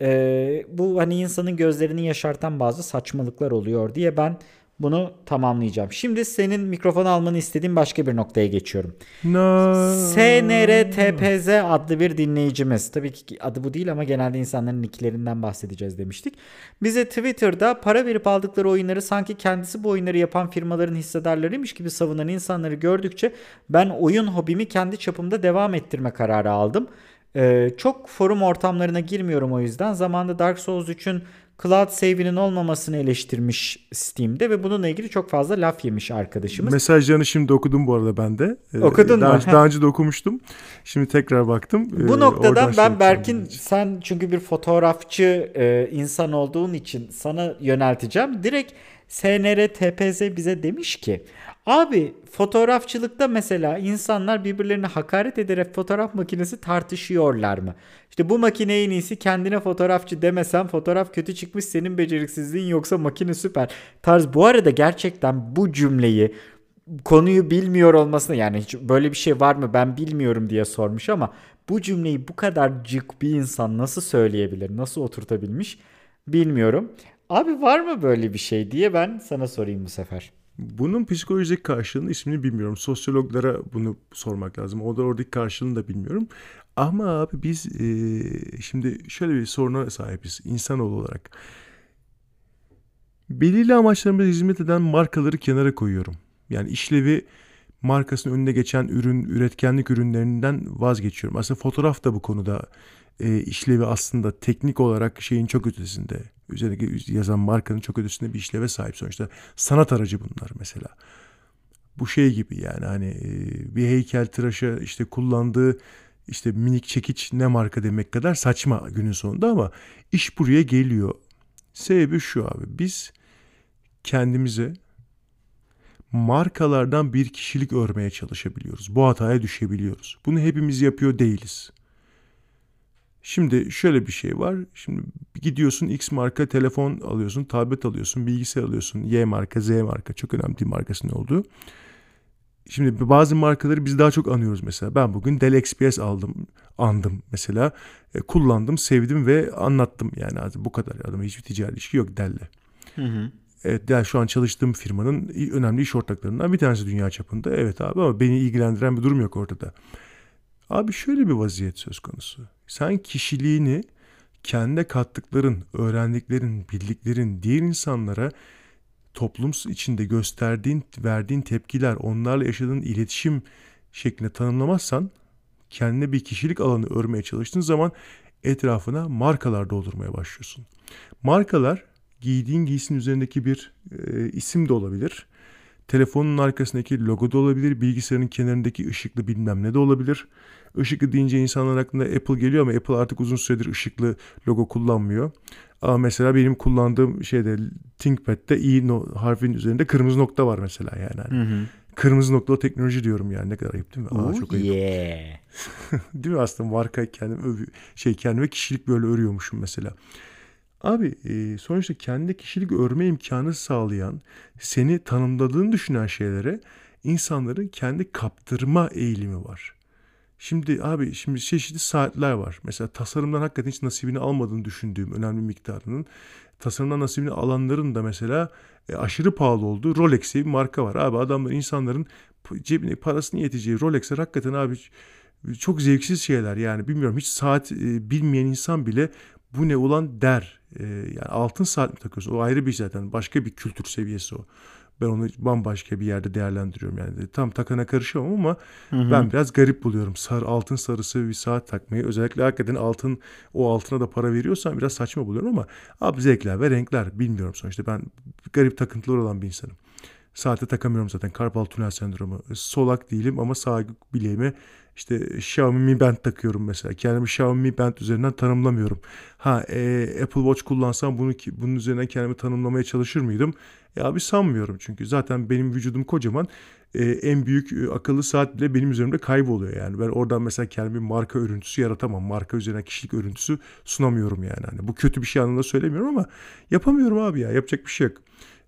e, bu hani insanın gözlerini yaşartan bazı saçmalıklar oluyor diye ben bunu tamamlayacağım. Şimdi senin mikrofonu almanı istediğim başka bir noktaya geçiyorum. No. SNRTPZ adlı bir dinleyicimiz. Tabii ki adı bu değil ama genelde insanların nicklerinden bahsedeceğiz demiştik. Bize Twitter'da para verip aldıkları oyunları sanki kendisi bu oyunları yapan firmaların hissedarlarıymış gibi savunan insanları gördükçe ben oyun hobimi kendi çapımda devam ettirme kararı aldım. Ee, çok forum ortamlarına girmiyorum o yüzden. Zamanında Dark Souls 3'ün cloud save'inin olmamasını eleştirmiş Steam'de ve bununla ilgili çok fazla laf yemiş arkadaşımız. Mesajlarını şimdi okudum bu arada ben de. Ee, Okudun daha, mu? Daha önce de okumuştum. Şimdi tekrar baktım. Bu ee, noktadan ben Berkin sen çünkü bir fotoğrafçı e, insan olduğun için sana yönelteceğim. Direkt SNR TPZ bize demiş ki Abi fotoğrafçılıkta mesela insanlar birbirlerine hakaret ederek fotoğraf makinesi tartışıyorlar mı? İşte bu makine en iyisi kendine fotoğrafçı demesen fotoğraf kötü çıkmış senin beceriksizliğin yoksa makine süper. Tarz bu arada gerçekten bu cümleyi konuyu bilmiyor olmasına yani hiç böyle bir şey var mı ben bilmiyorum diye sormuş ama bu cümleyi bu kadar cık bir insan nasıl söyleyebilir nasıl oturtabilmiş bilmiyorum. Abi var mı böyle bir şey diye ben sana sorayım bu sefer. Bunun psikolojik karşılığını ismini bilmiyorum. Sosyologlara bunu sormak lazım. O da oradaki karşılığını da bilmiyorum. Ama abi biz e, şimdi şöyle bir soruna sahibiz insanoğlu olarak. Belirli amaçlarımıza hizmet eden markaları kenara koyuyorum. Yani işlevi markasının önüne geçen ürün, üretkenlik ürünlerinden vazgeçiyorum. Aslında fotoğraf da bu konuda e, işlevi aslında teknik olarak şeyin çok ötesinde. Üzerinde yazan markanın çok ötesinde bir işleve sahip sonuçta. Sanat aracı bunlar mesela. Bu şey gibi yani hani e, bir heykel tıraşa işte kullandığı işte minik çekiç ne marka demek kadar saçma günün sonunda ama iş buraya geliyor. Sebebi şu abi biz kendimize markalardan bir kişilik örmeye çalışabiliyoruz. Bu hataya düşebiliyoruz. Bunu hepimiz yapıyor değiliz. Şimdi şöyle bir şey var. Şimdi gidiyorsun X marka telefon alıyorsun, tablet alıyorsun, bilgisayar alıyorsun. Y marka, Z marka çok önemli değil markasının olduğu. Şimdi bazı markaları biz daha çok anıyoruz mesela. Ben bugün Dell XPS aldım, andım mesela. E, kullandım, sevdim ve anlattım yani bu kadar. Adama hiçbir ticari ilişki yok Dell'le. Hı hı. Evet, Dell şu an çalıştığım firmanın önemli iş ortaklarından bir tanesi dünya çapında. Evet abi ama beni ilgilendiren bir durum yok ortada. Abi şöyle bir vaziyet söz konusu. Sen kişiliğini kendi kattıkların, öğrendiklerin, bildiklerin diğer insanlara toplum içinde gösterdiğin, verdiğin tepkiler, onlarla yaşadığın iletişim şeklinde tanımlamazsan kendine bir kişilik alanı örmeye çalıştığın zaman etrafına markalar doldurmaya başlıyorsun. Markalar giydiğin giysinin üzerindeki bir e, isim de olabilir. Telefonun arkasındaki logo da olabilir. Bilgisayarın kenarındaki ışıklı bilmem ne de olabilir. Işıklı deyince insanların aklına Apple geliyor ama Apple artık uzun süredir ışıklı logo kullanmıyor. Ama mesela benim kullandığım şeyde ThinkPad'de i no, harfin üzerinde kırmızı nokta var mesela yani. Hani hı hı. Kırmızı noktalı teknoloji diyorum yani ne kadar ayıp değil mi? Aa, çok ayıp. Yeah. değil mi aslında marka kendim şey kendime kişilik böyle örüyormuşum mesela. Abi e, sonuçta kendi kişilik örme imkanı sağlayan, seni tanımladığını düşünen şeylere insanların kendi kaptırma eğilimi var. Şimdi abi şimdi çeşitli saatler var. Mesela tasarımdan hakikaten hiç nasibini almadığını düşündüğüm önemli miktarının tasarımdan nasibini alanların da mesela e, aşırı pahalı olduğu Rolex bir marka var. Abi adamlar insanların cebine parasını yeteceği Rolex'ler hakikaten abi çok zevksiz şeyler yani bilmiyorum hiç saat e, bilmeyen insan bile bu ne ulan der. E, yani altın saat mi takıyorsun? O ayrı bir zaten başka bir kültür seviyesi o. Ben onu bambaşka bir yerde değerlendiriyorum yani. Tam takana karışamam ama hı hı. ben biraz garip buluyorum. Sarı altın sarısı bir saat takmayı. Özellikle hakikaten altın o altına da para veriyorsan biraz saçma buluyorum ama abi zevkler ve renkler bilmiyorum sonuçta. Ben garip takıntılar olan bir insanım. Saate takamıyorum zaten. Karpal tünel sendromu. Solak değilim ama sağ bileğime işte Xiaomi Mi Band takıyorum mesela. Kendimi Xiaomi Mi Band üzerinden tanımlamıyorum. Ha e, Apple Watch kullansam bunu bunun üzerinden kendimi tanımlamaya çalışır mıydım? Ya bir sanmıyorum çünkü zaten benim vücudum kocaman. E, en büyük e, akıllı saat bile benim üzerimde kayboluyor yani. Ben oradan mesela kendime marka örüntüsü yaratamam. Marka üzerine kişilik örüntüsü sunamıyorum yani. Hani bu kötü bir şey anlamında söylemiyorum ama yapamıyorum abi ya. Yapacak bir şey yok.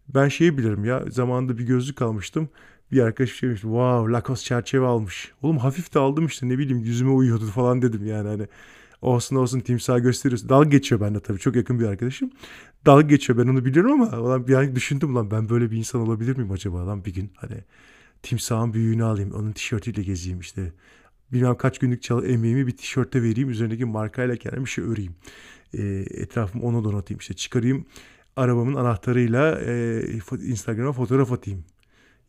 Ben şeyi bilirim ya zamanında bir gözlük almıştım. Bir arkadaş şey demiş wow Lacoste çerçeve almış. Oğlum hafif de aldım işte ne bileyim yüzüme uyuyordu falan dedim yani hani. Olsun olsun timsah gösteriyorsun. Dalga geçiyor bende tabii çok yakın bir arkadaşım. Dalga geçiyor ben onu biliyorum ama lan bir an düşündüm lan ben böyle bir insan olabilir miyim acaba lan bir gün hani timsahın büyüğünü alayım onun tişörtüyle gezeyim işte. Bilmem kaç günlük çal emeğimi bir tişörte vereyim üzerindeki markayla kendime bir şey öreyim. E, etrafımı ona donatayım işte çıkarayım arabamın anahtarıyla e, Instagram'a fotoğraf atayım.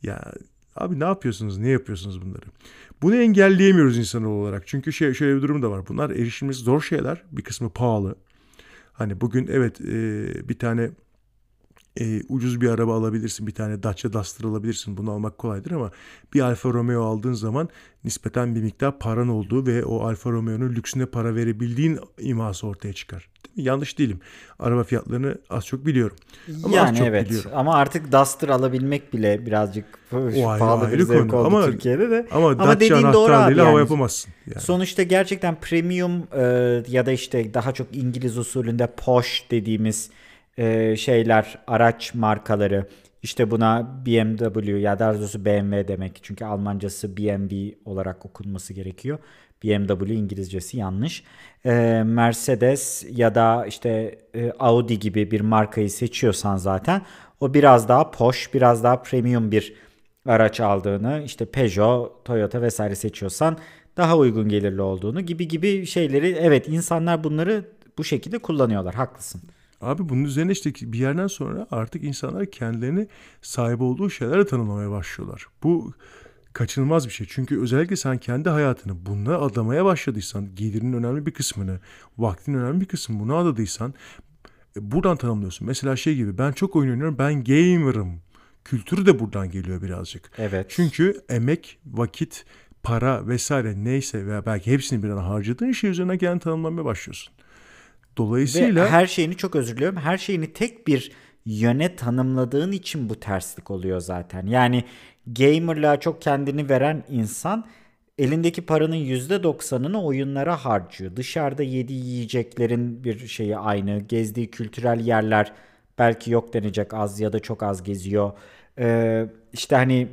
Ya abi ne yapıyorsunuz? Ne yapıyorsunuz bunları? Bunu engelleyemiyoruz insan olarak. Çünkü şey, şöyle bir durum da var. Bunlar erişilmesi zor şeyler. Bir kısmı pahalı. Hani bugün evet e, bir tane e, ucuz bir araba alabilirsin. Bir tane Dacia Duster alabilirsin. Bunu almak kolaydır ama bir Alfa Romeo aldığın zaman nispeten bir miktar paran olduğu ve o Alfa Romeo'nun lüksüne para verebildiğin iması ortaya çıkar. Yanlış değilim. Araba fiyatlarını az çok biliyorum. Ama yani çok evet biliyorum. ama artık Duster alabilmek bile birazcık o pahalı bir zevk konu. oldu ama, Türkiye'de de. Ama, ama dediğin doğru abi yani. hava yapamazsın. Yani. Sonuçta gerçekten premium e, ya da işte daha çok İngiliz usulünde posh dediğimiz e, şeyler, araç markaları işte buna BMW ya daha doğrusu BMW demek. Çünkü Almancası BMW olarak okunması gerekiyor. BMW İngilizcesi yanlış. E, Mercedes ya da işte e, Audi gibi bir markayı seçiyorsan zaten o biraz daha poş, biraz daha premium bir araç aldığını, işte Peugeot, Toyota vesaire seçiyorsan daha uygun gelirli olduğunu gibi gibi şeyleri evet insanlar bunları bu şekilde kullanıyorlar. Haklısın. Abi bunun üzerine işte bir yerden sonra artık insanlar kendilerini sahip olduğu şeylerle tanımlamaya başlıyorlar. Bu kaçınılmaz bir şey. Çünkü özellikle sen kendi hayatını buna adamaya başladıysan, gelirinin önemli bir kısmını, vaktin önemli bir kısmını buna adadıysan e, buradan tanımlıyorsun. Mesela şey gibi ben çok oyun oynuyorum, ben gamer'ım. Kültürü de buradan geliyor birazcık. Evet. Çünkü emek, vakit, para vesaire neyse veya belki hepsini bir an harcadığın şey üzerine kendini tanımlamaya başlıyorsun. Dolayısıyla... Ve her şeyini çok özür diliyorum. Her şeyini tek bir yöne tanımladığın için bu terslik oluyor zaten. Yani gamerlığa çok kendini veren insan elindeki paranın %90'ını oyunlara harcıyor. Dışarıda yediği yiyeceklerin bir şeyi aynı. Gezdiği kültürel yerler belki yok denecek az ya da çok az geziyor. Ee, işte hani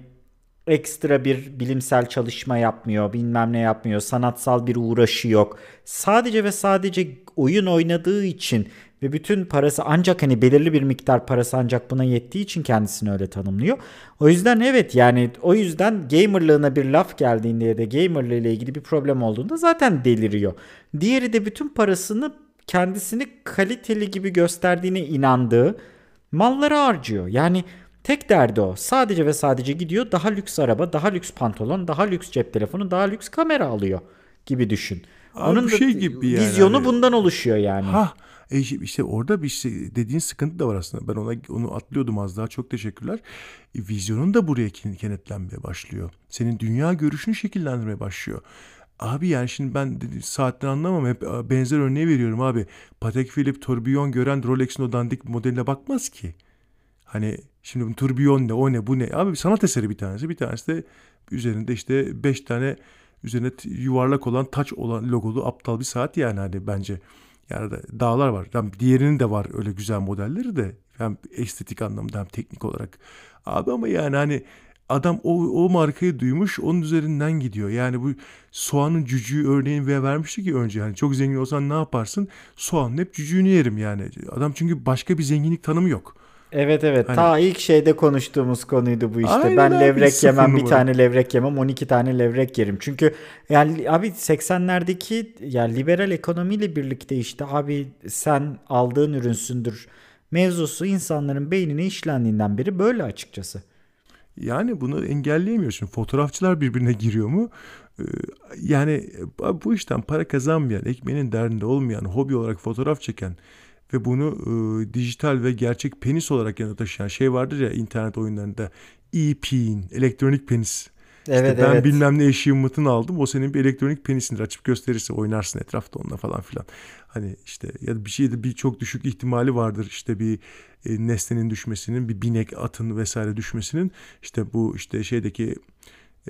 ekstra bir bilimsel çalışma yapmıyor, bilmem ne yapmıyor, sanatsal bir uğraşı yok. Sadece ve sadece oyun oynadığı için ve bütün parası ancak hani belirli bir miktar parası ancak buna yettiği için kendisini öyle tanımlıyor. O yüzden evet yani o yüzden gamerlığına bir laf geldiğinde ya da gamerlığı ile ilgili bir problem olduğunda zaten deliriyor. Diğeri de bütün parasını kendisini kaliteli gibi gösterdiğine inandığı mallara harcıyor. Yani tek derdi o. Sadece ve sadece gidiyor daha lüks araba, daha lüks pantolon, daha lüks cep telefonu, daha lüks kamera alıyor gibi düşün. Abi Onun şey gibi yani. vizyonu hani, bundan oluşuyor yani. Ha e işte orada bir şey dediğin sıkıntı da var aslında. Ben ona onu atlıyordum az daha. Çok teşekkürler. E, vizyonun da buraya kenetlenmeye başlıyor. Senin dünya görüşünü şekillendirmeye başlıyor. Abi yani şimdi ben saatten anlamam hep benzer örneği veriyorum abi. Patek Philippe tourbillon gören Rolex'in o dandik modeline bakmaz ki. Hani şimdi bu tourbillon ne o ne bu ne abi sanat eseri bir tanesi bir tanesi de üzerinde işte beş tane üzerine yuvarlak olan taç olan logolu aptal bir saat yani hani bence. Yani dağlar var. Yani diğerinin de var öyle güzel modelleri de. Hem estetik anlamda hem teknik olarak. Abi ama yani hani adam o, o markayı duymuş onun üzerinden gidiyor. Yani bu soğanın cücüğü örneğini ve vermişti ki önce. Yani çok zengin olsan ne yaparsın? Soğanın hep cücüğünü yerim yani. Adam çünkü başka bir zenginlik tanımı yok. Evet evet hani... ta ilk şeyde konuştuğumuz konuydu bu işte. Aynen ben levrek yemem bir tane levrek yemem 12 tane levrek yerim. Çünkü yani abi 80'lerdeki yani liberal ekonomiyle birlikte işte abi sen aldığın ürünsündür mevzusu insanların beynine işlendiğinden beri böyle açıkçası. Yani bunu engelleyemiyorsun. Fotoğrafçılar birbirine giriyor mu? Ee, yani bu işten para kazanmayan, ekmeğinin derdinde olmayan, hobi olarak fotoğraf çeken ve bunu e, dijital ve gerçek penis olarak yanına taşıyan şey vardır ya internet oyunlarında e-peen, elektronik penis. Evet, işte ben evet. bilmem ne achievement'ını aldım. O senin bir elektronik penisindir. Açıp gösterirse oynarsın etrafta onunla falan filan. Hani işte ya da bir şeyde bir çok düşük ihtimali vardır. İşte bir e, nesnenin düşmesinin, bir binek atın vesaire düşmesinin. işte bu işte şeydeki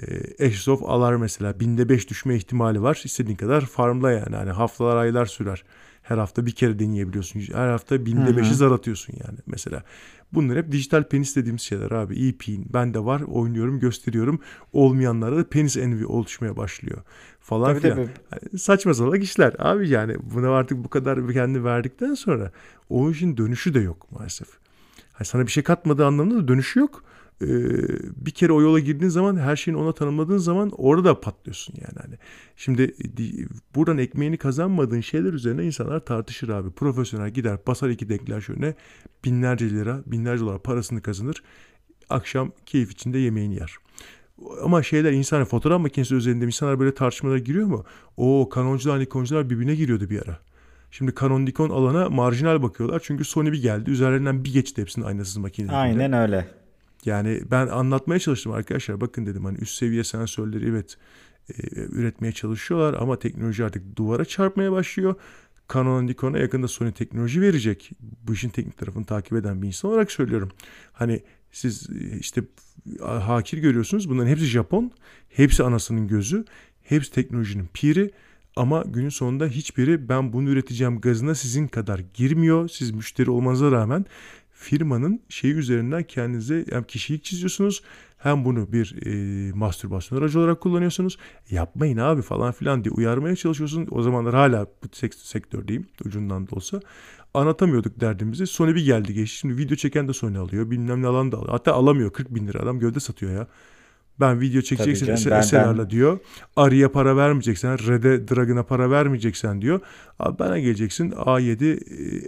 e, Ashes of Alar mesela binde beş düşme ihtimali var. İstediğin kadar farmla yani. Hani haftalar aylar sürer. Her hafta bir kere deneyebiliyorsun. Her hafta binde beşi zar atıyorsun yani mesela. Bunlar hep dijital penis dediğimiz şeyler abi. İyi pin. Ben de var oynuyorum gösteriyorum. Olmayanlara da penis envy oluşmaya başlıyor. Falan tabii, filan. Tabii. Yani saçma salak işler. Abi yani buna artık bu kadar kendi verdikten sonra o işin dönüşü de yok maalesef. Yani sana bir şey katmadığı anlamında da dönüşü yok. Ee, bir kere o yola girdiğin zaman her şeyini ona tanımladığın zaman orada da patlıyorsun yani. Hani şimdi buradan ekmeğini kazanmadığın şeyler üzerine insanlar tartışır abi. Profesyonel gider basar iki deklanşörüne binlerce lira, binlerce dolar parasını kazanır. Akşam keyif içinde yemeğini yer. Ama şeyler insan fotoğraf makinesi üzerinde insanlar böyle tartışmalara giriyor mu? O kanoncular nikoncular birbirine giriyordu bir ara. Şimdi Canon Nikon alana marjinal bakıyorlar. Çünkü Sony bir geldi. Üzerlerinden bir geçti hepsinin aynasız makinelerinde. Aynen öyle. Yani ben anlatmaya çalıştım arkadaşlar. Bakın dedim hani üst seviye sensörleri evet e, üretmeye çalışıyorlar ama teknoloji artık duvara çarpmaya başlıyor. Canon Nikon'a yakında Sony teknoloji verecek. Bu işin teknik tarafını takip eden bir insan olarak söylüyorum. Hani siz e, işte hakir görüyorsunuz. Bunların hepsi Japon. Hepsi anasının gözü. Hepsi teknolojinin piri. Ama günün sonunda hiçbiri ben bunu üreteceğim gazına sizin kadar girmiyor. Siz müşteri olmanıza rağmen firmanın şeyi üzerinden kendinize hem kişilik çiziyorsunuz hem bunu bir e, mastürbasyon aracı olarak kullanıyorsunuz. Yapmayın abi falan filan diye uyarmaya çalışıyorsunuz. O zamanlar hala bu sektördeyim ucundan da olsa. Anlatamıyorduk derdimizi. Sony bir geldi geçti. Şimdi video çeken de Sony alıyor. Bilmem ne alan da alıyor. Hatta alamıyor 40 bin lira adam gövde satıyor ya. Ben video çekeceksin canım, ben, ben... diyor. Arı'ya para vermeyeceksen, Red'e Dragon'a para vermeyeceksen diyor. Abi bana geleceksin A7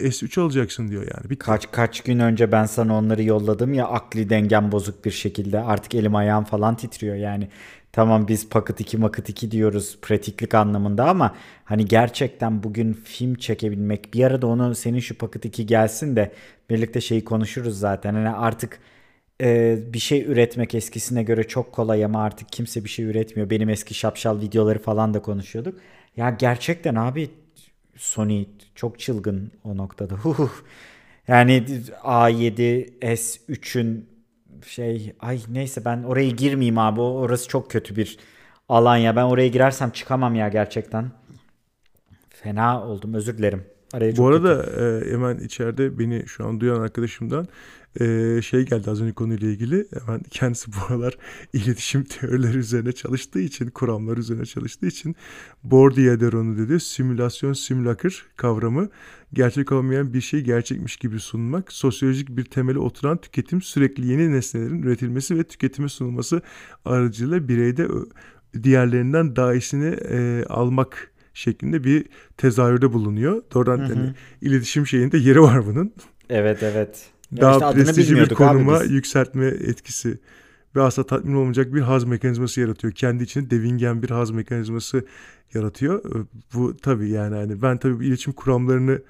e, S3 alacaksın diyor yani. Bitti. Kaç kaç gün önce ben sana onları yolladım ya akli dengem bozuk bir şekilde. Artık elim ayağım falan titriyor yani. Tamam biz Pocket 2 Makıt 2 diyoruz pratiklik anlamında ama hani gerçekten bugün film çekebilmek bir arada onu senin şu Pocket 2 gelsin de birlikte şeyi konuşuruz zaten. Hani artık e, bir şey üretmek eskisine göre çok kolay ama artık kimse bir şey üretmiyor. Benim eski şapşal videoları falan da konuşuyorduk. Ya gerçekten abi Sony çok çılgın o noktada. yani A7 S3'ün şey ay neyse ben oraya girmeyeyim abi orası çok kötü bir alan ya. Ben oraya girersem çıkamam ya gerçekten. Fena oldum özür dilerim. Araya Bu arada e, hemen içeride beni şu an duyan arkadaşımdan e, şey geldi az önce konuyla ilgili. Hemen kendisi bu aralar iletişim teorileri üzerine çalıştığı için, kuramlar üzerine çalıştığı için Bourdieu'der onu dedi. Simülasyon, simülakır kavramı gerçek olmayan bir şeyi gerçekmiş gibi sunmak, sosyolojik bir temeli oturan tüketim sürekli yeni nesnelerin üretilmesi ve tüketime sunulması aracılığıyla bireyde diğerlerinden daha iyisini e, almak şeklinde bir tezahürde bulunuyor. Doğrudan hı hı. Hani, iletişim şeyinde yeri var bunun. Evet evet. Daha işte prestijli bir konuma yükseltme etkisi ve asla tatmin olmayacak bir haz mekanizması yaratıyor. Kendi içinde devingen bir haz mekanizması yaratıyor. Bu tabii yani hani ben tabii iletişim kuramlarını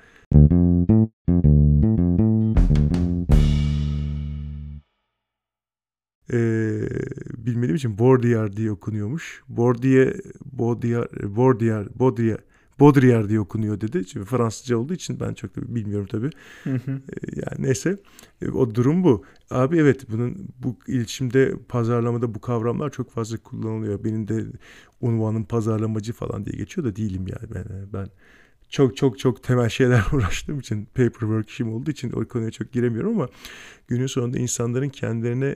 ee, bilmediğim için Baudrillard diye okunuyormuş. Baudrillard, Baudrillard, Baudrillard, Baudrillard, Baudrillard diye okunuyor dedi. Çünkü Fransızca olduğu için ben çok da bilmiyorum tabii. Ee, yani neyse e, o durum bu. Abi evet bunun bu iletişimde pazarlamada bu kavramlar çok fazla kullanılıyor. Benim de unvanım pazarlamacı falan diye geçiyor da değilim yani ben ben çok çok çok temel şeyler uğraştığım için paperwork işim olduğu için o konuya çok giremiyorum ama günün sonunda insanların kendilerine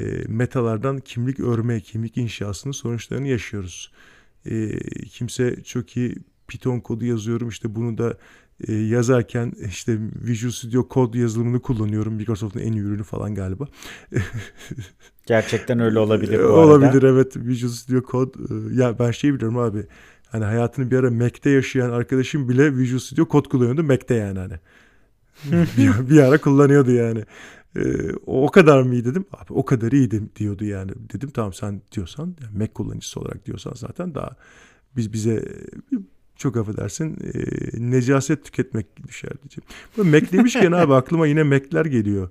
e, metalardan kimlik örme, kimlik inşasının sonuçlarını yaşıyoruz. E, kimse çok iyi Python kodu yazıyorum işte bunu da e, yazarken işte Visual Studio Code yazılımını kullanıyorum. Microsoft'un en iyi ürünü falan galiba. Gerçekten öyle olabilir bu Olabilir arada. evet Visual Studio Code. E, ya ben şey biliyorum abi. Hani hayatını bir ara Mac'te yaşayan arkadaşım bile Visual Studio Code kullanıyordu Mac'te yani hani. bir, bir ara kullanıyordu yani. Ee, o kadar mı iyi dedim. Abi o kadar iyiydim diyordu yani. Dedim tamam sen diyorsan yani Mac kullanıcısı olarak diyorsan zaten daha biz bize çok affedersin e, necaset tüketmek düşer diyeceğim. Bu Mac demişken abi aklıma yine Mac'ler geliyor.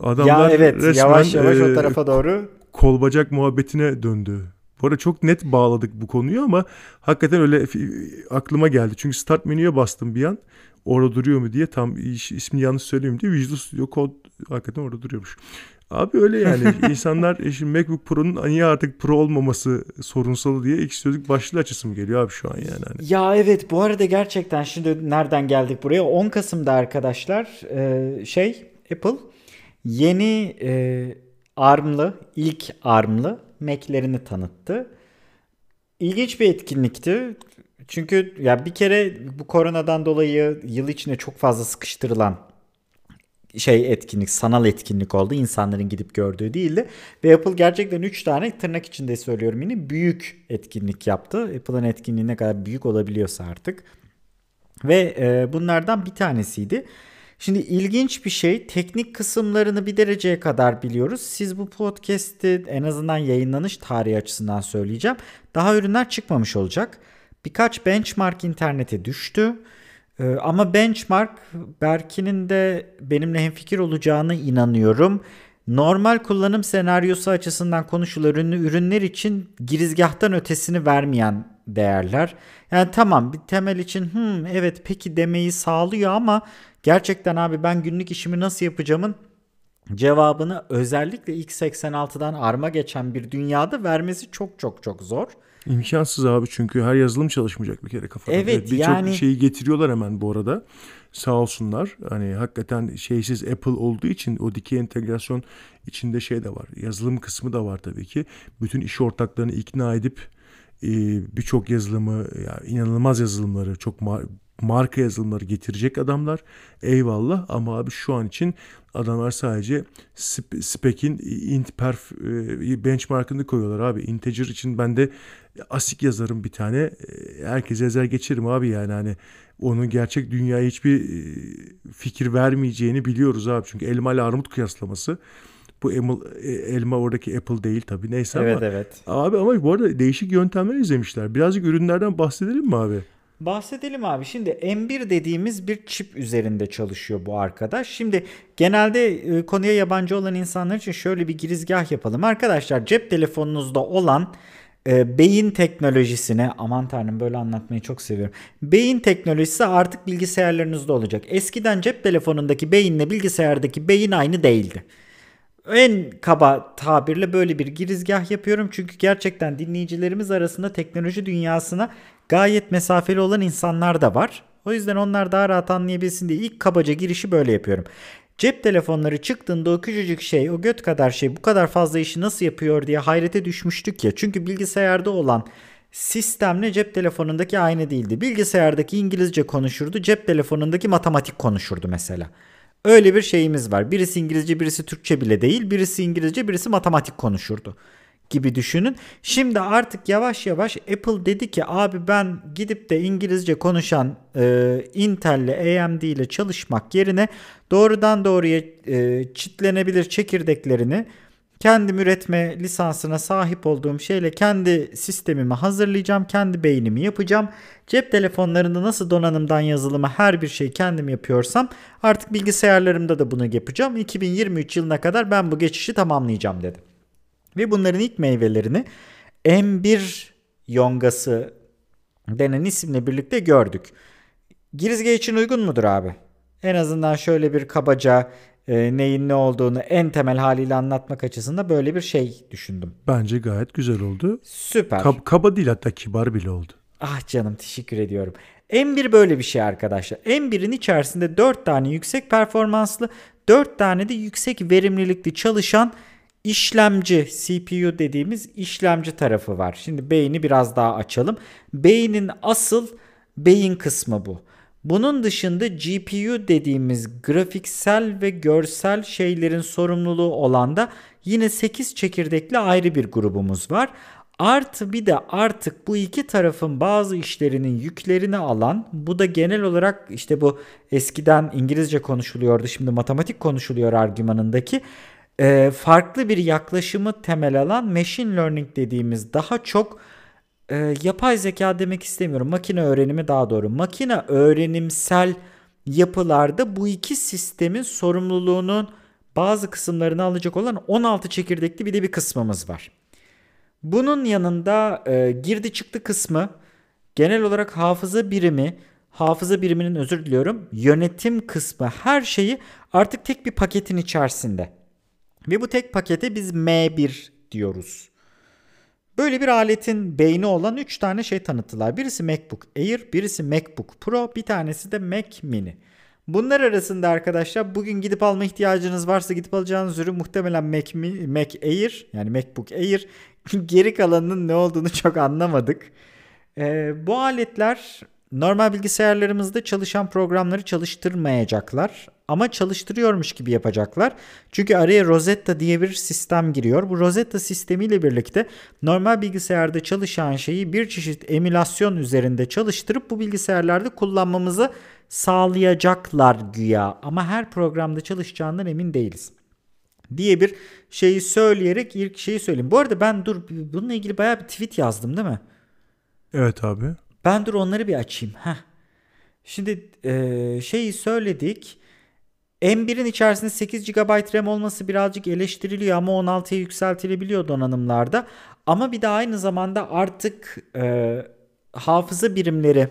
Adamlar ya evet resmen, yavaş yavaş e, o tarafa doğru kol bacak muhabbetine döndü. Bu arada çok net bağladık bu konuyu ama hakikaten öyle aklıma geldi. Çünkü start menüye bastım bir an. Orada duruyor mu diye tam ismini yanlış söyleyeyim diye Visual Studio Code hakikaten orada duruyormuş. Abi öyle yani insanlar e, şimdi MacBook Pro'nun niye artık Pro olmaması sorunsalı diye ilk sözlük başlığı açısım geliyor abi şu an yani. Hani. Ya evet bu arada gerçekten şimdi nereden geldik buraya 10 Kasım'da arkadaşlar e, şey Apple yeni e, ARM'lı ilk ARM'lı Mac'lerini tanıttı. İlginç bir etkinlikti. Çünkü ya bir kere bu koronadan dolayı yıl içinde çok fazla sıkıştırılan şey etkinlik, sanal etkinlik oldu. İnsanların gidip gördüğü değildi. Ve Apple gerçekten 3 tane tırnak içinde söylüyorum yine büyük etkinlik yaptı. Apple'ın etkinliği ne kadar büyük olabiliyorsa artık. Ve e, bunlardan bir tanesiydi. Şimdi ilginç bir şey teknik kısımlarını bir dereceye kadar biliyoruz. Siz bu podcast'i en azından yayınlanış tarihi açısından söyleyeceğim. Daha ürünler çıkmamış olacak. Birkaç benchmark internete düştü. Ee, ama benchmark Berkin'in de benimle hemfikir olacağını inanıyorum. Normal kullanım senaryosu açısından konuşulan ürünlü ürünler için girizgahtan ötesini vermeyen değerler. Yani tamam bir temel için hmm, evet peki demeyi sağlıyor ama gerçekten abi ben günlük işimi nasıl yapacağımın cevabını özellikle x86'dan arma geçen bir dünyada vermesi çok çok çok zor. İmkansız abi çünkü her yazılım çalışmayacak bir kere kafada. Evet, evet Birçok yani... şeyi getiriyorlar hemen bu arada. Sağ olsunlar. Hani hakikaten şeysiz Apple olduğu için o dikey entegrasyon içinde şey de var. Yazılım kısmı da var tabii ki. Bütün iş ortaklarını ikna edip e, birçok yazılımı yani inanılmaz yazılımları çok marka yazılımları getirecek adamlar. Eyvallah ama abi şu an için adamlar sadece spec'in int perf e, benchmark'ını koyuyorlar abi. Integer için ben de asik yazarım bir tane. E, herkes ezer geçerim abi yani hani onun gerçek dünyaya hiçbir e, fikir vermeyeceğini biliyoruz abi. Çünkü elma ile armut kıyaslaması. Bu elma, elma oradaki Apple değil tabii neyse evet, ama. Evet evet. Abi ama bu arada değişik yöntemler izlemişler. Birazcık ürünlerden bahsedelim mi abi? Bahsedelim abi. Şimdi M1 dediğimiz bir çip üzerinde çalışıyor bu arkadaş. Şimdi genelde e, konuya yabancı olan insanlar için şöyle bir girizgah yapalım. Arkadaşlar cep telefonunuzda olan e, beyin teknolojisine aman tanrım böyle anlatmayı çok seviyorum. Beyin teknolojisi artık bilgisayarlarınızda olacak. Eskiden cep telefonundaki beyinle bilgisayardaki beyin aynı değildi. en kaba tabirle böyle bir girizgah yapıyorum. Çünkü gerçekten dinleyicilerimiz arasında teknoloji dünyasına gayet mesafeli olan insanlar da var. O yüzden onlar daha rahat anlayabilsin diye ilk kabaca girişi böyle yapıyorum. Cep telefonları çıktığında o küçücük şey, o göt kadar şey bu kadar fazla işi nasıl yapıyor diye hayrete düşmüştük ya. Çünkü bilgisayarda olan sistemle cep telefonundaki aynı değildi. Bilgisayardaki İngilizce konuşurdu, cep telefonundaki matematik konuşurdu mesela. Öyle bir şeyimiz var. Birisi İngilizce, birisi Türkçe bile değil. Birisi İngilizce, birisi matematik konuşurdu gibi düşünün. Şimdi artık yavaş yavaş Apple dedi ki abi ben gidip de İngilizce konuşan e, Intel ile AMD ile çalışmak yerine doğrudan doğruya e, çitlenebilir çekirdeklerini kendim üretme lisansına sahip olduğum şeyle kendi sistemimi hazırlayacağım. Kendi beynimi yapacağım. Cep telefonlarında nasıl donanımdan yazılımı her bir şey kendim yapıyorsam artık bilgisayarlarımda da bunu yapacağım. 2023 yılına kadar ben bu geçişi tamamlayacağım dedi. Ve bunların ilk meyvelerini M1 yongası denen isimle birlikte gördük. Girizge için uygun mudur abi? En azından şöyle bir kabaca e, neyin ne olduğunu en temel haliyle anlatmak açısından böyle bir şey düşündüm. Bence gayet güzel oldu. Süper. Kab- kaba değil hatta kibar bile oldu. Ah canım teşekkür ediyorum. M1 böyle bir şey arkadaşlar. M1'in içerisinde 4 tane yüksek performanslı, 4 tane de yüksek verimlilikli çalışan işlemci CPU dediğimiz işlemci tarafı var. Şimdi beyni biraz daha açalım. Beynin asıl beyin kısmı bu. Bunun dışında GPU dediğimiz grafiksel ve görsel şeylerin sorumluluğu olan da yine 8 çekirdekli ayrı bir grubumuz var. Artı bir de artık bu iki tarafın bazı işlerinin yüklerini alan bu da genel olarak işte bu eskiden İngilizce konuşuluyordu şimdi matematik konuşuluyor argümanındaki e, farklı bir yaklaşımı temel alan machine learning dediğimiz daha çok e, yapay zeka demek istemiyorum. Makine öğrenimi daha doğru. Makine öğrenimsel yapılarda bu iki sistemin sorumluluğunun bazı kısımlarını alacak olan 16 çekirdekli bir de bir kısmımız var. Bunun yanında e, girdi çıktı kısmı genel olarak hafıza birimi, hafıza biriminin özür diliyorum yönetim kısmı her şeyi artık tek bir paketin içerisinde. Ve bu tek pakete biz M1 diyoruz. Böyle bir aletin beyni olan 3 tane şey tanıttılar. Birisi MacBook Air, birisi MacBook Pro, bir tanesi de Mac Mini. Bunlar arasında arkadaşlar bugün gidip alma ihtiyacınız varsa gidip alacağınız ürün muhtemelen Mac, Mac Air yani MacBook Air. Geri kalanının ne olduğunu çok anlamadık. Ee, bu aletler normal bilgisayarlarımızda çalışan programları çalıştırmayacaklar ama çalıştırıyormuş gibi yapacaklar. Çünkü araya Rosetta diye bir sistem giriyor. Bu Rosetta sistemiyle birlikte normal bilgisayarda çalışan şeyi bir çeşit emülasyon üzerinde çalıştırıp bu bilgisayarlarda kullanmamızı sağlayacaklar güya. Ama her programda çalışacağından emin değiliz diye bir şeyi söyleyerek ilk şeyi söyleyeyim. Bu arada ben dur bununla ilgili bayağı bir tweet yazdım değil mi? Evet abi. Ben dur onları bir açayım. Heh. Şimdi e, şeyi söyledik. M1'in içerisinde 8 GB RAM olması birazcık eleştiriliyor ama 16'ya yükseltilebiliyor donanımlarda. Ama bir de aynı zamanda artık e, hafıza birimleri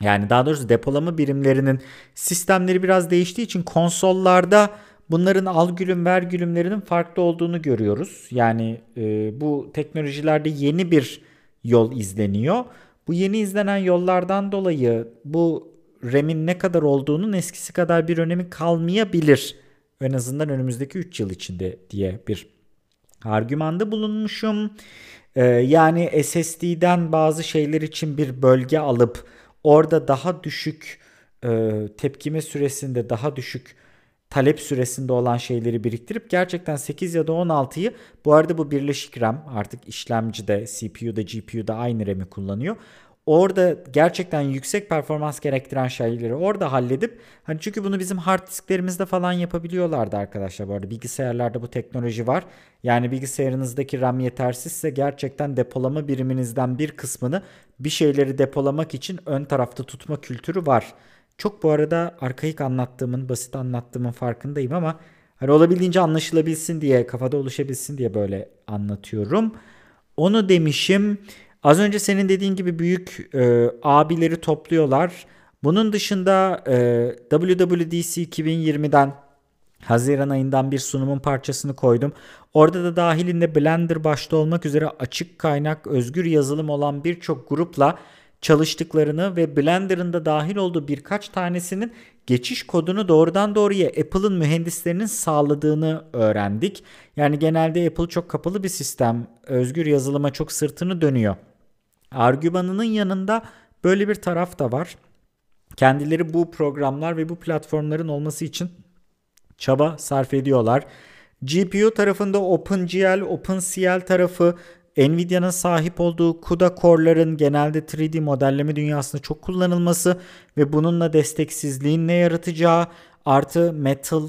yani daha doğrusu depolama birimlerinin sistemleri biraz değiştiği için konsollarda bunların al gülüm ver gülümlerinin farklı olduğunu görüyoruz. Yani e, bu teknolojilerde yeni bir yol izleniyor. Bu yeni izlenen yollardan dolayı bu RAM'in ne kadar olduğunun eskisi kadar bir önemi kalmayabilir. En azından önümüzdeki 3 yıl içinde diye bir argümanda bulunmuşum. Ee, yani SSD'den bazı şeyler için bir bölge alıp orada daha düşük e, tepkime süresinde daha düşük talep süresinde olan şeyleri biriktirip gerçekten 8 ya da 16'yı bu arada bu birleşik RAM artık işlemcide CPU'da GPU'da aynı RAM'i kullanıyor orada gerçekten yüksek performans gerektiren şeyleri orada halledip hani çünkü bunu bizim hard disklerimizde falan yapabiliyorlardı arkadaşlar bu arada bilgisayarlarda bu teknoloji var. Yani bilgisayarınızdaki RAM yetersizse gerçekten depolama biriminizden bir kısmını bir şeyleri depolamak için ön tarafta tutma kültürü var. Çok bu arada arkaik anlattığımın, basit anlattığımın farkındayım ama hani olabildiğince anlaşılabilsin diye, kafada oluşabilsin diye böyle anlatıyorum. Onu demişim. Az önce senin dediğin gibi büyük e, abileri topluyorlar. Bunun dışında e, WWDC 2020'den Haziran ayından bir sunumun parçasını koydum. Orada da dahilinde Blender başta olmak üzere açık kaynak, özgür yazılım olan birçok grupla çalıştıklarını ve Blender'ın da dahil olduğu birkaç tanesinin geçiş kodunu doğrudan doğruya Apple'ın mühendislerinin sağladığını öğrendik. Yani genelde Apple çok kapalı bir sistem. Özgür yazılıma çok sırtını dönüyor. Argümanının yanında böyle bir taraf da var. Kendileri bu programlar ve bu platformların olması için çaba sarf ediyorlar. GPU tarafında OpenGL, OpenCL tarafı Nvidia'nın sahip olduğu CUDA core'ların genelde 3D modelleme dünyasında çok kullanılması ve bununla desteksizliğin ne yaratacağı artı Metal,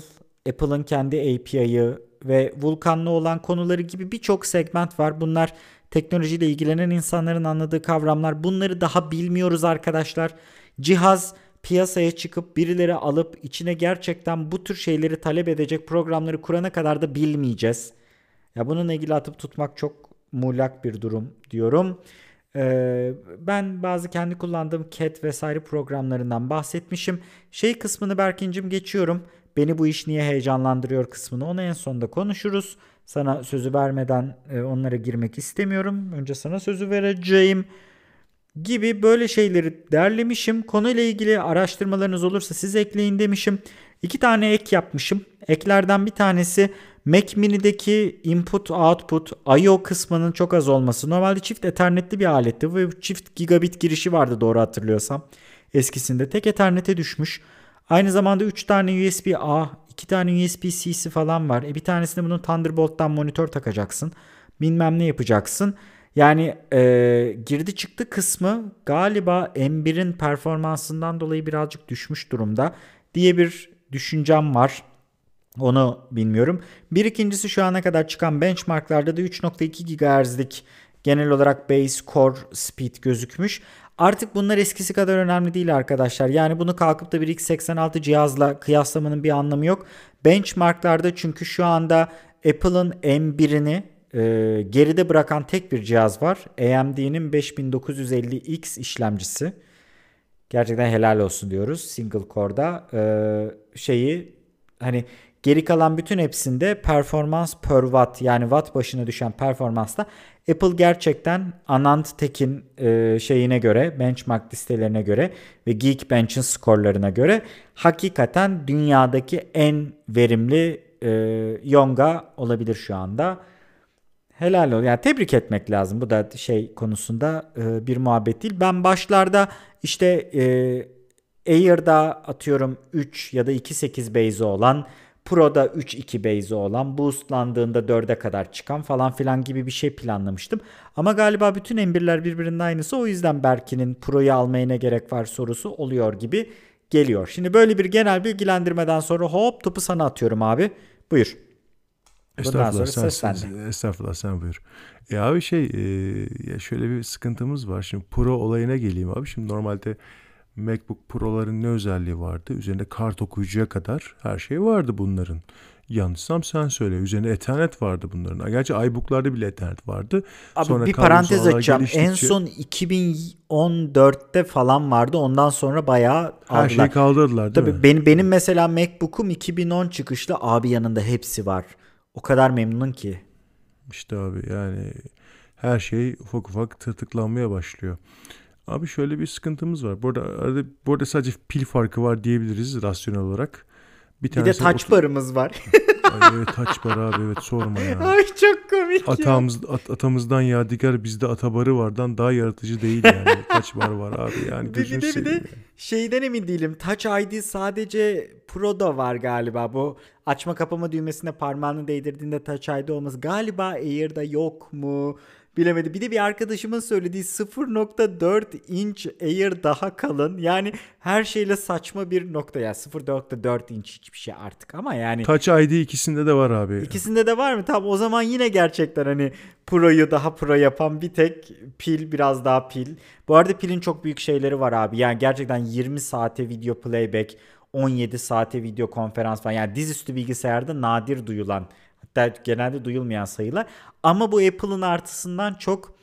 Apple'ın kendi API'yi ve Vulkan'la olan konuları gibi birçok segment var. Bunlar teknolojiyle ilgilenen insanların anladığı kavramlar. Bunları daha bilmiyoruz arkadaşlar. Cihaz piyasaya çıkıp birileri alıp içine gerçekten bu tür şeyleri talep edecek programları kurana kadar da bilmeyeceğiz. Ya bununla ilgili atıp tutmak çok muğlak bir durum diyorum. Ee, ben bazı kendi kullandığım CAT vesaire programlarından bahsetmişim. Şey kısmını Berkin'cim geçiyorum. Beni bu iş niye heyecanlandırıyor kısmını onu en sonda konuşuruz. Sana sözü vermeden e, onlara girmek istemiyorum. Önce sana sözü vereceğim gibi böyle şeyleri derlemişim. Konuyla ilgili araştırmalarınız olursa siz ekleyin demişim. İki tane ek yapmışım. Eklerden bir tanesi Mac Mini'deki input output I.O. kısmının çok az olması. Normalde çift ethernetli bir aletti ve çift gigabit girişi vardı doğru hatırlıyorsam. Eskisinde tek ethernete düşmüş. Aynı zamanda 3 tane USB A, 2 tane USB C'si falan var. E bir tanesinde bunun Thunderbolt'tan monitör takacaksın. Bilmem ne yapacaksın. Yani e, girdi çıktı kısmı galiba M1'in performansından dolayı birazcık düşmüş durumda diye bir düşüncem var. Onu bilmiyorum. Bir ikincisi şu ana kadar çıkan benchmarklarda da 3.2 GHz'lik genel olarak base core speed gözükmüş. Artık bunlar eskisi kadar önemli değil arkadaşlar. Yani bunu kalkıp da bir x86 cihazla kıyaslamanın bir anlamı yok. Benchmarklarda çünkü şu anda Apple'ın M1'ini e, geride bırakan tek bir cihaz var. AMD'nin 5950X işlemcisi. Gerçekten helal olsun diyoruz single core'da. E, şeyi hani Geri kalan bütün hepsinde performans per watt yani watt başına düşen performansta Apple gerçekten Anand Tek'in e, şeyine göre benchmark listelerine göre ve Geekbench'in skorlarına göre hakikaten dünyadaki en verimli e, Yonga olabilir şu anda. Helal ol. Yani tebrik etmek lazım. Bu da şey konusunda e, bir muhabbet değil. Ben başlarda işte e, Air'da atıyorum 3 ya da 2.8 base'i olan Pro'da 3.2 base'i olan boostlandığında 4'e kadar çıkan falan filan gibi bir şey planlamıştım. Ama galiba bütün M1'ler birbirinin aynısı o yüzden Berkin'in Pro'yu almaya ne gerek var sorusu oluyor gibi geliyor. Şimdi böyle bir genel bilgilendirmeden sonra hop topu sana atıyorum abi. Buyur. Bundan sonra sen, sen, Estağfurullah sen buyur. E abi şey e, ya şöyle bir sıkıntımız var. Şimdi Pro olayına geleyim abi. Şimdi normalde MacBook Pro'ların ne özelliği vardı? Üzerinde kart okuyucuya kadar her şey vardı bunların. Yanlışsam sen söyle. Üzerinde Ethernet vardı bunların. Gerçi iBook'larda bile Ethernet vardı. Abi sonra bir parantez açacağım. En son 2014'te falan vardı. Ondan sonra bayağı Her aldılar. şeyi kaldırdılar değil Tabii mi? Benim, benim mesela MacBook'um 2010 çıkışlı. Abi yanında hepsi var. O kadar memnun ki. İşte abi yani her şey ufak ufak tırtıklanmaya başlıyor. Abi şöyle bir sıkıntımız var. Burada arada bu arada sadece pil farkı var diyebiliriz rasyonel olarak. Bir, bir de taç otur- barımız var. Ay evet taç bar abi evet sorma ya. Ay çok komik Atamız, ya. At, atamızdan yadigar bizde atabarı vardan daha yaratıcı değil yani. taç bar var abi yani. Bir, bir de bir de şeyden emin değilim. Touch ID sadece Pro'da var galiba. Bu açma kapama düğmesine parmağını değdirdiğinde Touch ID olması. Galiba Air'da yok mu? Bilemedi. Bir de bir arkadaşımın söylediği 0.4 inç Air daha kalın. Yani her şeyle saçma bir nokta ya. 0.4 inç hiçbir şey artık ama yani. Touch ID ikisinde de var abi. İkisinde de var mı? Tamam o zaman yine gerçekten hani Pro'yu daha Pro yapan bir tek pil biraz daha pil. Bu arada pilin çok büyük şeyleri var abi. Yani gerçekten 20 saate video playback 17 saate video konferans falan yani dizüstü bilgisayarda nadir duyulan genelde duyulmayan sayılar. Ama bu Apple'ın artısından çok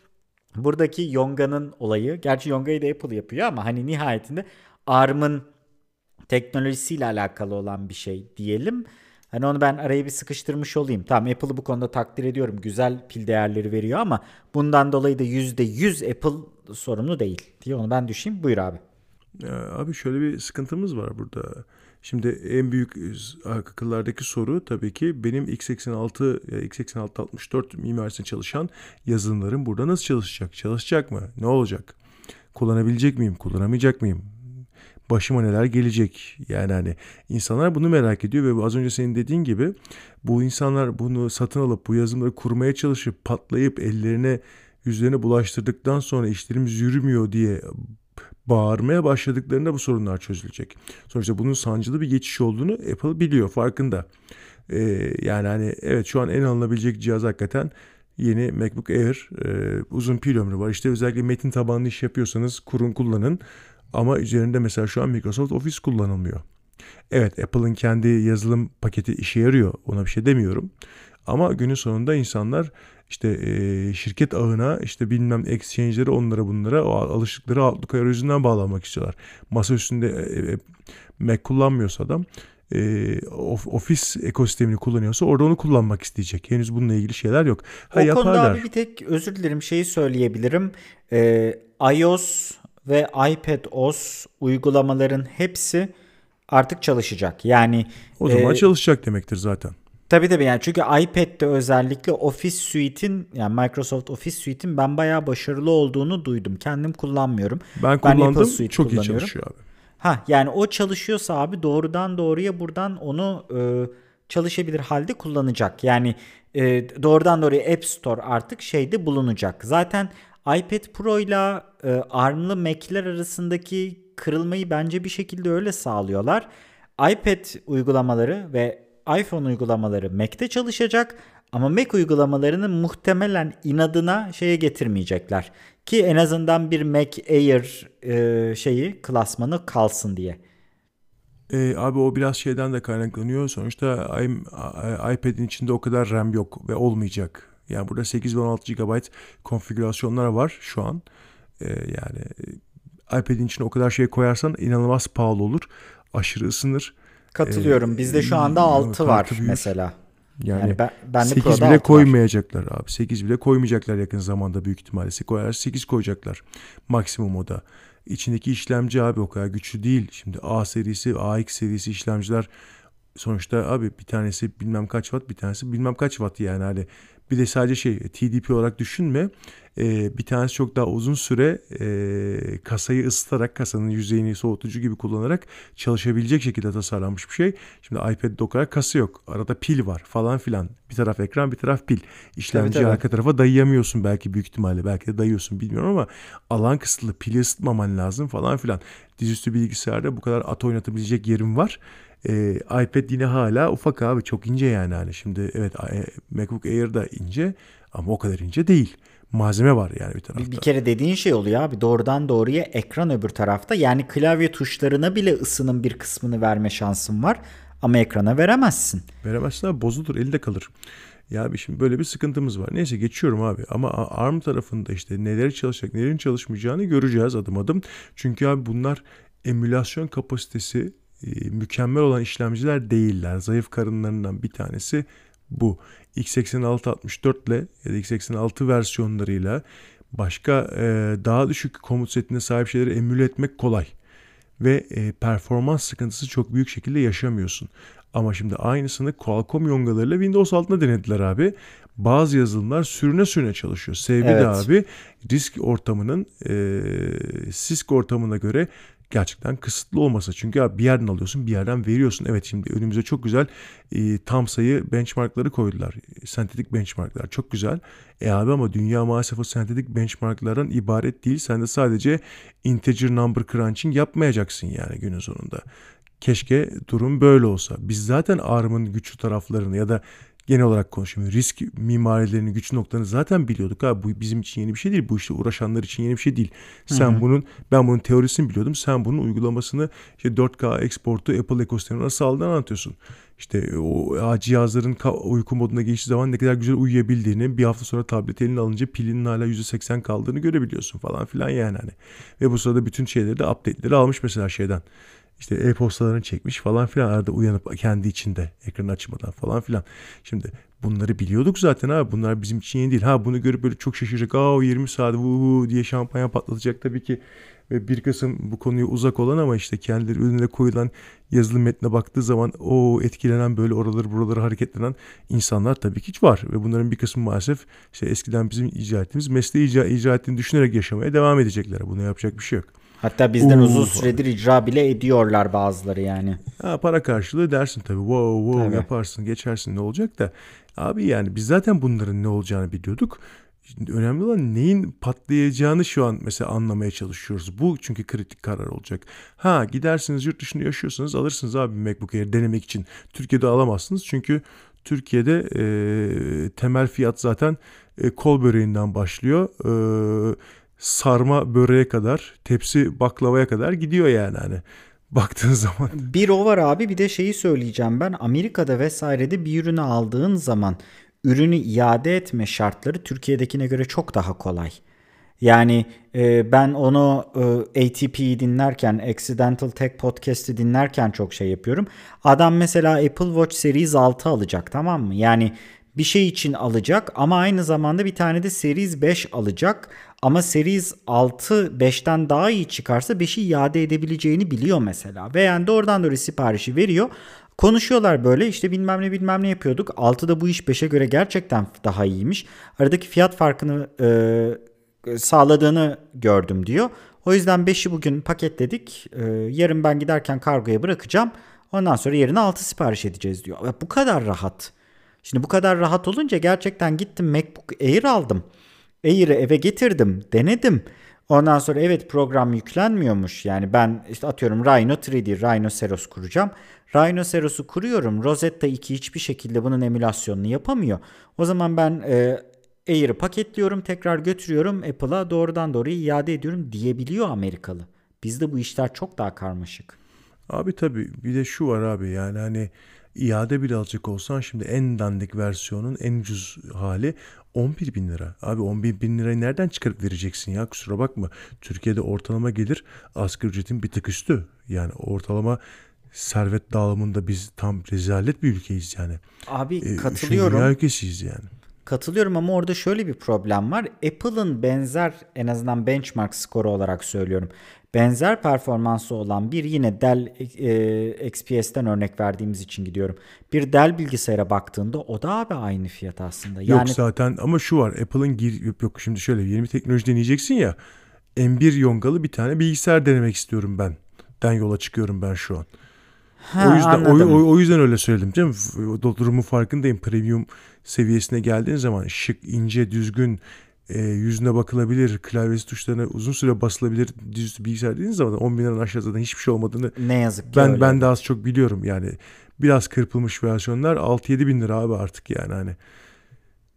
buradaki Yonga'nın olayı. Gerçi Yonga'yı da Apple yapıyor ama hani nihayetinde ARM'ın teknolojisiyle alakalı olan bir şey diyelim. Hani onu ben araya bir sıkıştırmış olayım. Tamam Apple'ı bu konuda takdir ediyorum. Güzel pil değerleri veriyor ama bundan dolayı da %100 Apple sorumlu değil diye onu ben düşeyim. Buyur abi. Ya abi şöyle bir sıkıntımız var burada. Şimdi en büyük akıllardaki soru tabii ki benim x86 x86 64 mimarisinde çalışan yazılımlarım burada nasıl çalışacak? Çalışacak mı? Ne olacak? Kullanabilecek miyim? Kullanamayacak mıyım? Başıma neler gelecek? Yani hani insanlar bunu merak ediyor ve az önce senin dediğin gibi bu insanlar bunu satın alıp bu yazılımları kurmaya çalışıp patlayıp ellerine yüzlerine bulaştırdıktan sonra işlerimiz yürümüyor diye bağırmaya başladıklarında bu sorunlar çözülecek. Sonuçta bunun sancılı bir geçiş olduğunu Apple biliyor, farkında. Ee, yani hani evet şu an en alınabilecek cihaz hakikaten yeni MacBook Air. Ee, uzun pil ömrü var. İşte özellikle metin tabanlı iş yapıyorsanız kurun kullanın. Ama üzerinde mesela şu an Microsoft Office kullanılmıyor. Evet Apple'ın kendi yazılım paketi işe yarıyor. Ona bir şey demiyorum. Ama günün sonunda insanlar işte e, şirket ağına işte bilmem exchange'leri onlara bunlara o alıştıkları Outlook arayüzünden bağlanmak istiyorlar. Masa üstünde e, e, Mac kullanmıyorsa adam e, ofis ekosistemini kullanıyorsa orada onu kullanmak isteyecek. Henüz bununla ilgili şeyler yok. Ha, o yaparlar. konuda abi bir tek özür dilerim şeyi söyleyebilirim. E, iOS ve iPad OS uygulamaların hepsi artık çalışacak. Yani o zaman e, çalışacak demektir zaten. Tabii tabii yani çünkü iPad'de özellikle Office Suite'in yani Microsoft Office Suite'in ben bayağı başarılı olduğunu duydum. Kendim kullanmıyorum. Ben kullandım. Ben çok iyi çalışıyor abi. Ha yani o çalışıyorsa abi doğrudan doğruya buradan onu e, çalışabilir halde kullanacak. Yani e, doğrudan doğruya App Store artık şeyde bulunacak. Zaten iPad Pro ile e, ARM'lı Mac'ler arasındaki kırılmayı bence bir şekilde öyle sağlıyorlar. iPad uygulamaları ve iPhone uygulamaları Mac'te çalışacak ama Mac uygulamalarını muhtemelen inadına şeye getirmeyecekler. Ki en azından bir Mac Air e, şeyi klasmanı kalsın diye. E, abi o biraz şeyden de kaynaklanıyor. Sonuçta iPad'in içinde o kadar RAM yok ve olmayacak. Yani burada 8 ve 16 GB konfigürasyonlar var şu an. E, yani iPad'in içine o kadar şey koyarsan inanılmaz pahalı olur. Aşırı ısınır. Katılıyorum. Ee, Bizde şu anda 6 var mesela. Yani, yani ben, ben de 8 bile koymayacaklar var. abi. 8 bile koymayacaklar yakın zamanda büyük ihtimalle. Koyarlar 8 koyacaklar maksimum o da. İçindeki işlemci abi o kadar güçlü değil. Şimdi A serisi, AX serisi işlemciler sonuçta abi bir tanesi bilmem kaç watt bir tanesi bilmem kaç watt yani hani bir de sadece şey TDP olarak düşünme. Ee, bir tanesi çok daha uzun süre e, kasayı ısıtarak kasanın yüzeyini soğutucu gibi kullanarak çalışabilecek şekilde tasarlanmış bir şey. Şimdi iPad'de o kadar kası yok. Arada pil var falan filan. Bir taraf ekran bir taraf pil. İşlemci arka tarafa dayayamıyorsun belki büyük ihtimalle. Belki de dayıyorsun bilmiyorum ama alan kısıtlı. Pili ısıtmaman lazım falan filan. Dizüstü bilgisayarda bu kadar at oynatabilecek yerim var. E, iPad yine hala ufak abi çok ince yani hani şimdi evet e, MacBook Air da ince ama o kadar ince değil. Malzeme var yani bir tarafta. Bir, bir kere dediğin şey oluyor abi doğrudan doğruya ekran öbür tarafta yani klavye tuşlarına bile ısının bir kısmını verme şansın var ama ekrana veremezsin. Veremezsin abi bozulur elde kalır. Ya bir şimdi böyle bir sıkıntımız var. Neyse geçiyorum abi ama ARM tarafında işte neleri çalışacak, nelerin çalışmayacağını göreceğiz adım adım. Çünkü abi bunlar emülasyon kapasitesi e, mükemmel olan işlemciler değiller. Zayıf karınlarından bir tanesi bu. X86-64 ile ya da x86 versiyonlarıyla başka e, daha düşük komut setine sahip şeyleri emüle etmek kolay. Ve e, performans sıkıntısı çok büyük şekilde yaşamıyorsun. Ama şimdi aynısını Qualcomm yongalarıyla Windows altında denediler abi. Bazı yazılımlar sürüne sürüne çalışıyor. Sebebi evet. de abi risk ortamının e, CISC ortamına göre gerçekten kısıtlı olmasa. Çünkü bir yerden alıyorsun bir yerden veriyorsun. Evet şimdi önümüze çok güzel e, tam sayı benchmarkları koydular. Sentetik benchmarklar çok güzel. E abi ama dünya maalesef o sentetik benchmarklardan ibaret değil. Sen de sadece integer number crunching yapmayacaksın yani günün sonunda. Keşke durum böyle olsa. Biz zaten ARM'ın güçlü taraflarını ya da genel olarak konuşuyorum. Risk mimarilerinin güç noktalarını zaten biliyorduk. Abi bu bizim için yeni bir şey değil. Bu işte uğraşanlar için yeni bir şey değil. Sen Hı-hı. bunun ben bunun teorisini biliyordum. Sen bunun uygulamasını işte 4K exportu Apple ekosistemine nasıl aldığını anlatıyorsun. İşte o cihazların uyku moduna geçtiği zaman ne kadar güzel uyuyabildiğini bir hafta sonra tablet eline alınca pilinin hala %80 kaldığını görebiliyorsun falan filan yani hani. Ve bu sırada bütün şeyleri de update'leri almış mesela şeyden işte e-postalarını çekmiş falan filan arada uyanıp kendi içinde ekranı açmadan falan filan. Şimdi bunları biliyorduk zaten abi bunlar bizim için yeni değil. Ha bunu görüp böyle çok şaşıracak aa o 20 saat vuhu diye şampanya patlatacak tabii ki ve bir kısım bu konuya uzak olan ama işte kendileri önüne koyulan yazılı metne baktığı zaman o etkilenen böyle oraları buraları hareketlenen insanlar tabii ki var ve bunların bir kısmı maalesef işte eskiden bizim icra ettiğimiz mesleği icra, icra ettiğini düşünerek yaşamaya devam edecekler. Buna yapacak bir şey yok. Hatta bizden Oo, uzun süredir icra bile ediyorlar bazıları yani. Ha, para karşılığı dersin tabii. Wow wow tabii. yaparsın geçersin ne olacak da. Abi yani biz zaten bunların ne olacağını biliyorduk. Şimdi önemli olan neyin patlayacağını şu an mesela anlamaya çalışıyoruz. Bu çünkü kritik karar olacak. Ha gidersiniz yurt dışında yaşıyorsanız alırsınız abi MacBook Air denemek için. Türkiye'de alamazsınız çünkü Türkiye'de e, temel fiyat zaten e, kol böreğinden başlıyor. E, sarma böreğe kadar, tepsi baklavaya kadar gidiyor yani hani baktığın zaman. Bir o var abi bir de şeyi söyleyeceğim ben Amerika'da vesairede bir ürünü aldığın zaman ürünü iade etme şartları Türkiye'dekine göre çok daha kolay. Yani e, ben onu e, ATP'yi dinlerken, Accidental Tech Podcast'i dinlerken çok şey yapıyorum. Adam mesela Apple Watch Series 6 alacak tamam mı? Yani bir şey için alacak ama aynı zamanda bir tane de Series 5 alacak. Ama Series 6 5'ten daha iyi çıkarsa 5'i iade edebileceğini biliyor mesela. Ve yani doğrudan doğru siparişi veriyor. Konuşuyorlar böyle işte bilmem ne bilmem ne yapıyorduk. 6'da bu iş 5'e göre gerçekten daha iyiymiş. Aradaki fiyat farkını e, sağladığını gördüm diyor. O yüzden 5'i bugün paketledik. E, yarın ben giderken kargoya bırakacağım. Ondan sonra yerine 6 sipariş edeceğiz diyor. Ve bu kadar rahat. Şimdi bu kadar rahat olunca gerçekten gittim MacBook Air aldım. Air'i eve getirdim, denedim. Ondan sonra evet program yüklenmiyormuş. Yani ben işte atıyorum Rhino 3D, Rhinoceros kuracağım. Rhinoceros'u kuruyorum. Rosetta 2 hiçbir şekilde bunun emülasyonunu yapamıyor. O zaman ben e, Air'ı paketliyorum, tekrar götürüyorum Apple'a doğrudan doğruya iade ediyorum diyebiliyor Amerikalı. Bizde bu işler çok daha karmaşık. Abi tabii bir de şu var abi yani hani iade bile alacak olsan şimdi en dandik versiyonun en ucuz hali 11 bin lira. Abi 11 bin lirayı nereden çıkarıp vereceksin ya kusura bakma. Türkiye'de ortalama gelir asgari ücretin bir tık üstü. Yani ortalama servet dağılımında biz tam rezalet bir ülkeyiz yani. Abi ee, katılıyorum. Dünya ülkesiyiz yani. Katılıyorum ama orada şöyle bir problem var. Apple'ın benzer en azından benchmark skoru olarak söylüyorum. Benzer performansı olan bir yine Dell e, XPS'ten örnek verdiğimiz için gidiyorum. Bir Dell bilgisayara baktığında o da abi aynı fiyat aslında. Yani... Yok zaten ama şu var Apple'ın gir yok, yok şimdi şöyle yeni bir teknoloji deneyeceksin ya. M1 yongalı bir tane bilgisayar denemek istiyorum ben. Den yola çıkıyorum ben şu an. Ha, o yüzden o, o, o yüzden öyle söyledim canım. Durumun farkındayım. Premium seviyesine geldiğin zaman şık, ince, düzgün, e, yüzüne bakılabilir, klavyesi tuşlarına uzun süre basılabilir düz bilgisayar dediğiniz zaman 10 bin liranın aşağıda hiçbir şey olmadığını ne yazık ki ben öyle. ben de az çok biliyorum yani. Biraz kırpılmış versiyonlar 6-7 bin lira abi artık yani hani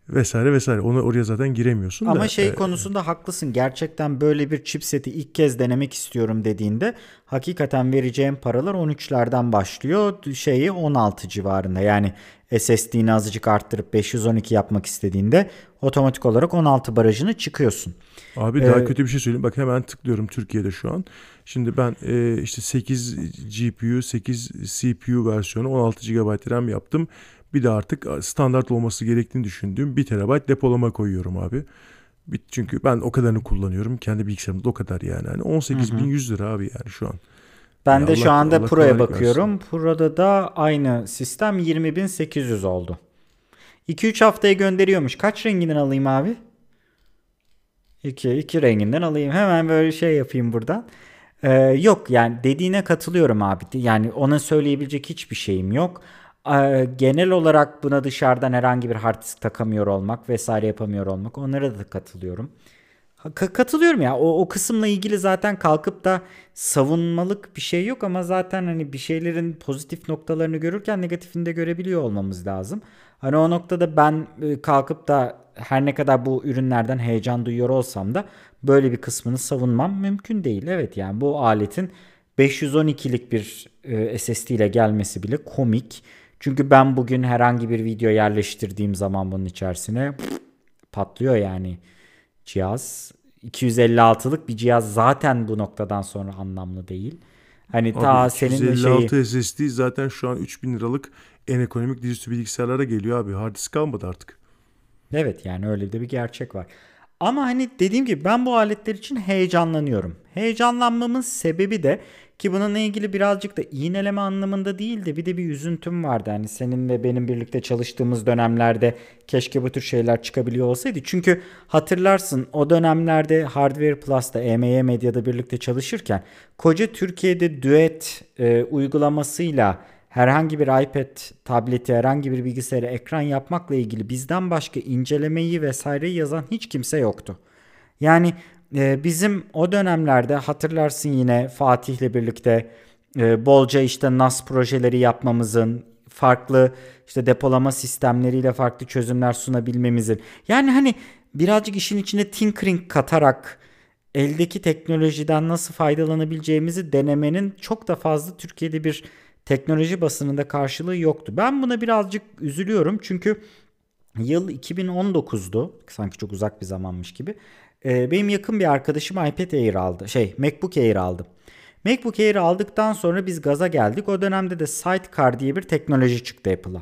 vesaire vesaire. Onu oraya zaten giremiyorsun Ama da. şey e, konusunda haklısın. Gerçekten böyle bir chipseti ilk kez denemek istiyorum dediğinde hakikaten vereceğim paralar 13'lerden başlıyor. Şeyi 16 civarında. Yani SSD'ni azıcık arttırıp 512 yapmak istediğinde otomatik olarak 16 barajını çıkıyorsun. Abi daha ee, kötü bir şey söyleyeyim. Bak hemen tıklıyorum Türkiye'de şu an. Şimdi ben e, işte 8 GPU, 8 CPU versiyonu 16 GB RAM yaptım. Bir de artık standart olması gerektiğini düşündüğüm 1 TB depolama koyuyorum abi. Çünkü ben o kadarını kullanıyorum. Kendi bilgisayarımda o kadar yani. yani 18.100 lira abi yani şu an. Ben yani de Allah, şu anda Allah Pro'ya bakıyorum. Versin. Pro'da da aynı sistem 20.800 oldu. 2-3 haftaya gönderiyormuş. Kaç renginden alayım abi? 2 2 renginden alayım. Hemen böyle şey yapayım buradan. Ee, yok yani dediğine katılıyorum abi. Yani ona söyleyebilecek hiçbir şeyim yok genel olarak buna dışarıdan herhangi bir hard disk takamıyor olmak vesaire yapamıyor olmak onlara da katılıyorum. Ka- katılıyorum ya o, o kısımla ilgili zaten kalkıp da savunmalık bir şey yok ama zaten hani bir şeylerin pozitif noktalarını görürken negatifini de görebiliyor olmamız lazım. Hani o noktada ben e, kalkıp da her ne kadar bu ürünlerden heyecan duyuyor olsam da böyle bir kısmını savunmam mümkün değil. Evet yani bu aletin 512'lik bir e, SSD ile gelmesi bile komik. Çünkü ben bugün herhangi bir video yerleştirdiğim zaman bunun içerisine patlıyor yani cihaz. 256'lık bir cihaz zaten bu noktadan sonra anlamlı değil. Hani ta senin de şeyi 256 SSD zaten şu an 3000 liralık en ekonomik dizüstü bilgisayarlara geliyor abi. Hard disk kalmadı artık. Evet yani öyle de bir gerçek var. Ama hani dediğim gibi ben bu aletler için heyecanlanıyorum. Heyecanlanmamın sebebi de ki bununla ilgili birazcık da iğneleme anlamında değil de bir de bir üzüntüm vardı. Hani senin ve benim birlikte çalıştığımız dönemlerde keşke bu tür şeyler çıkabiliyor olsaydı. Çünkü hatırlarsın o dönemlerde Hardware Plus'ta EMY Medya'da birlikte çalışırken koca Türkiye'de Duet e, uygulamasıyla herhangi bir iPad, tableti, herhangi bir bilgisayara ekran yapmakla ilgili bizden başka incelemeyi vesaireyi yazan hiç kimse yoktu. Yani e, bizim o dönemlerde hatırlarsın yine Fatih'le birlikte e, bolca işte NAS projeleri yapmamızın, farklı işte depolama sistemleriyle farklı çözümler sunabilmemizin. Yani hani birazcık işin içine tinkering katarak eldeki teknolojiden nasıl faydalanabileceğimizi denemenin çok da fazla Türkiye'de bir teknoloji basınında karşılığı yoktu. Ben buna birazcık üzülüyorum çünkü yıl 2019'du. Sanki çok uzak bir zamanmış gibi. Ee, benim yakın bir arkadaşım iPad Air aldı. Şey MacBook Air aldı. MacBook Air aldıktan sonra biz gaza geldik. O dönemde de Sidecar diye bir teknoloji çıktı Apple'a.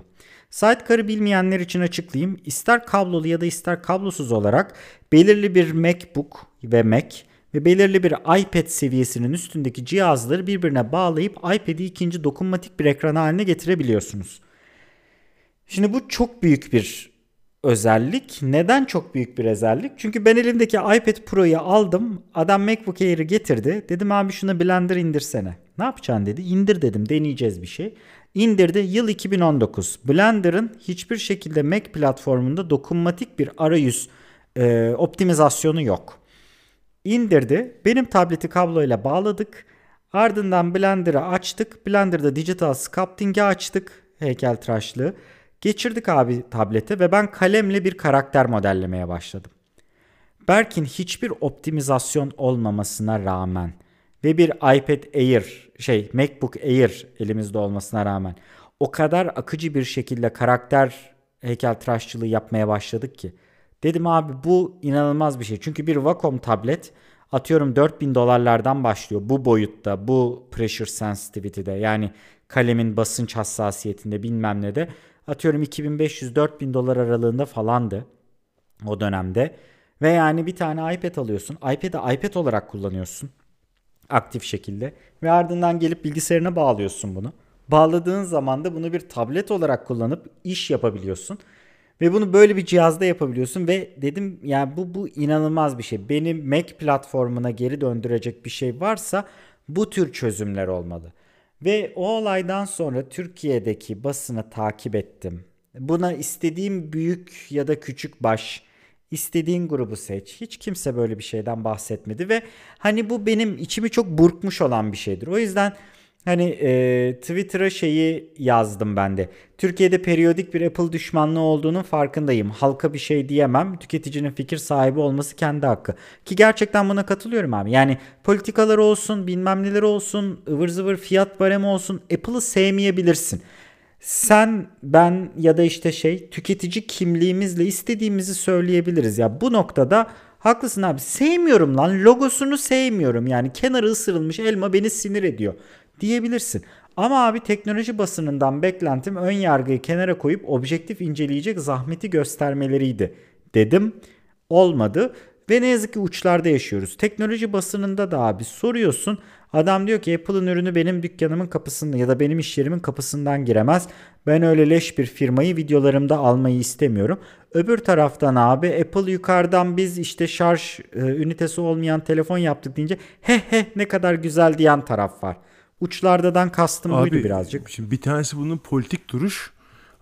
Sidecar'ı bilmeyenler için açıklayayım. İster kablolu ya da ister kablosuz olarak belirli bir MacBook ve Mac ve belirli bir iPad seviyesinin üstündeki cihazları birbirine bağlayıp iPad'i ikinci dokunmatik bir ekran haline getirebiliyorsunuz. Şimdi bu çok büyük bir özellik. Neden çok büyük bir özellik? Çünkü ben elimdeki iPad Pro'yu aldım. Adam MacBook Air'i getirdi. Dedim abi şuna Blender indirsene. Ne yapacaksın dedi. İndir dedim deneyeceğiz bir şey. İndirdi yıl 2019. Blender'ın hiçbir şekilde Mac platformunda dokunmatik bir arayüz e, optimizasyonu yok. İndirdi. Benim tableti kabloyla bağladık. Ardından Blender'ı açtık. Blender'da Digital Sculpting'i açtık. Heykeltıraşlığı. Geçirdik abi tablete ve ben kalemle bir karakter modellemeye başladım. Berk'in hiçbir optimizasyon olmamasına rağmen ve bir iPad Air, şey MacBook Air elimizde olmasına rağmen o kadar akıcı bir şekilde karakter heykeltıraşçılığı yapmaya başladık ki. Dedim abi bu inanılmaz bir şey. Çünkü bir Wacom tablet atıyorum 4000 dolarlardan başlıyor bu boyutta, bu pressure sensitivity'de yani kalemin basınç hassasiyetinde bilmem ne de atıyorum 2500-4000 dolar aralığında falandı o dönemde. Ve yani bir tane iPad alıyorsun. iPad'i iPad olarak kullanıyorsun. Aktif şekilde. Ve ardından gelip bilgisayarına bağlıyorsun bunu. Bağladığın zaman da bunu bir tablet olarak kullanıp iş yapabiliyorsun. Ve bunu böyle bir cihazda yapabiliyorsun ve dedim ya yani bu bu inanılmaz bir şey. Beni Mac platformuna geri döndürecek bir şey varsa bu tür çözümler olmalı. Ve o olaydan sonra Türkiye'deki basını takip ettim. Buna istediğim büyük ya da küçük baş, istediğin grubu seç. Hiç kimse böyle bir şeyden bahsetmedi ve hani bu benim içimi çok burkmuş olan bir şeydir. O yüzden Hani e, Twitter'a şeyi yazdım ben de. Türkiye'de periyodik bir Apple düşmanlığı olduğunun farkındayım. Halka bir şey diyemem. Tüketicinin fikir sahibi olması kendi hakkı. Ki gerçekten buna katılıyorum abi. Yani politikalar olsun, bilmem neler olsun, ıvır zıvır fiyat baremi olsun. Apple'ı sevmeyebilirsin. Sen, ben ya da işte şey tüketici kimliğimizle istediğimizi söyleyebiliriz. Ya bu noktada haklısın abi. Sevmiyorum lan. Logosunu sevmiyorum. Yani kenarı ısırılmış elma beni sinir ediyor diyebilirsin. Ama abi teknoloji basınından beklentim ön yargıyı kenara koyup objektif inceleyecek zahmeti göstermeleriydi dedim. Olmadı ve ne yazık ki uçlarda yaşıyoruz. Teknoloji basınında da abi soruyorsun. Adam diyor ki Apple'ın ürünü benim dükkanımın kapısında ya da benim iş yerimin kapısından giremez. Ben öyle leş bir firmayı videolarımda almayı istemiyorum. Öbür taraftan abi Apple yukarıdan biz işte şarj e, ünitesi olmayan telefon yaptık deyince he he ne kadar güzel diyen taraf var. Uçlardadan kastım Abi, buydu birazcık. Şimdi bir tanesi bunun politik duruş.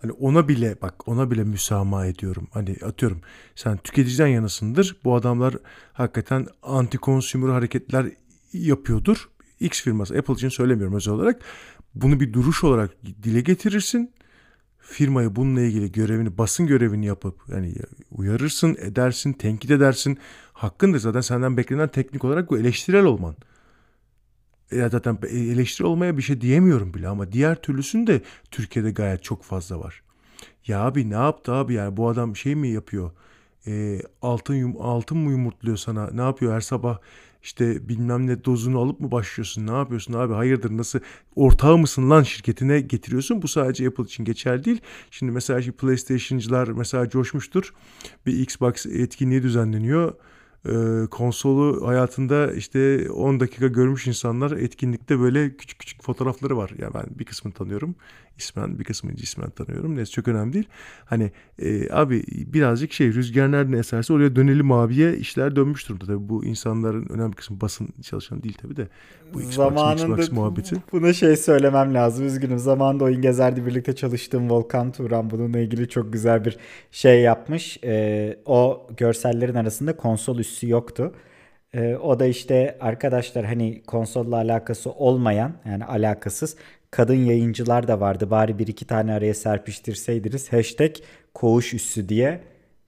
Hani ona bile bak ona bile müsamaha ediyorum. Hani atıyorum sen tüketiciden yanasındır. Bu adamlar hakikaten anti consumer hareketler yapıyordur. X firması Apple için söylemiyorum özel olarak. Bunu bir duruş olarak dile getirirsin. Firmayı bununla ilgili görevini, basın görevini yapıp yani uyarırsın, edersin, tenkit edersin. Hakkındır zaten senden beklenen teknik olarak bu eleştirel olman ya zaten eleştiri olmaya bir şey diyemiyorum bile ama diğer türlüsünde Türkiye'de gayet çok fazla var. Ya abi ne yaptı abi yani bu adam şey mi yapıyor? E, altın yum, altın mı yumurtluyor sana? Ne yapıyor her sabah işte bilmem ne dozunu alıp mı başlıyorsun ne yapıyorsun abi hayırdır nasıl ortağı mısın lan şirketine getiriyorsun bu sadece Apple için geçerli değil. Şimdi mesela şimdi PlayStation'cılar mesela coşmuştur bir Xbox etkinliği düzenleniyor e, konsolu hayatında işte 10 dakika görmüş insanlar etkinlikte böyle küçük küçük fotoğrafları var. Ya yani ben bir kısmını tanıyorum ismen bir kısmını cismen tanıyorum. Neyse çok önemli değil. Hani e, abi birazcık şey rüzgar nereden eserse oraya dönelim abiye işler dönmüş durumda. Tabii bu insanların önemli kısmı basın çalışanı değil tabii de. Bu Xbox, Zamanında Xbox muhabbeti. Buna şey söylemem lazım üzgünüm. Zamanında Oyun Gezer'de birlikte çalıştığım Volkan Turan bununla ilgili çok güzel bir şey yapmış. E, o görsellerin arasında konsol üssü yoktu. E, o da işte arkadaşlar hani konsolla alakası olmayan yani alakasız kadın yayıncılar da vardı. Bari bir iki tane araya serpiştirseydiniz. Hashtag koğuş üssü diye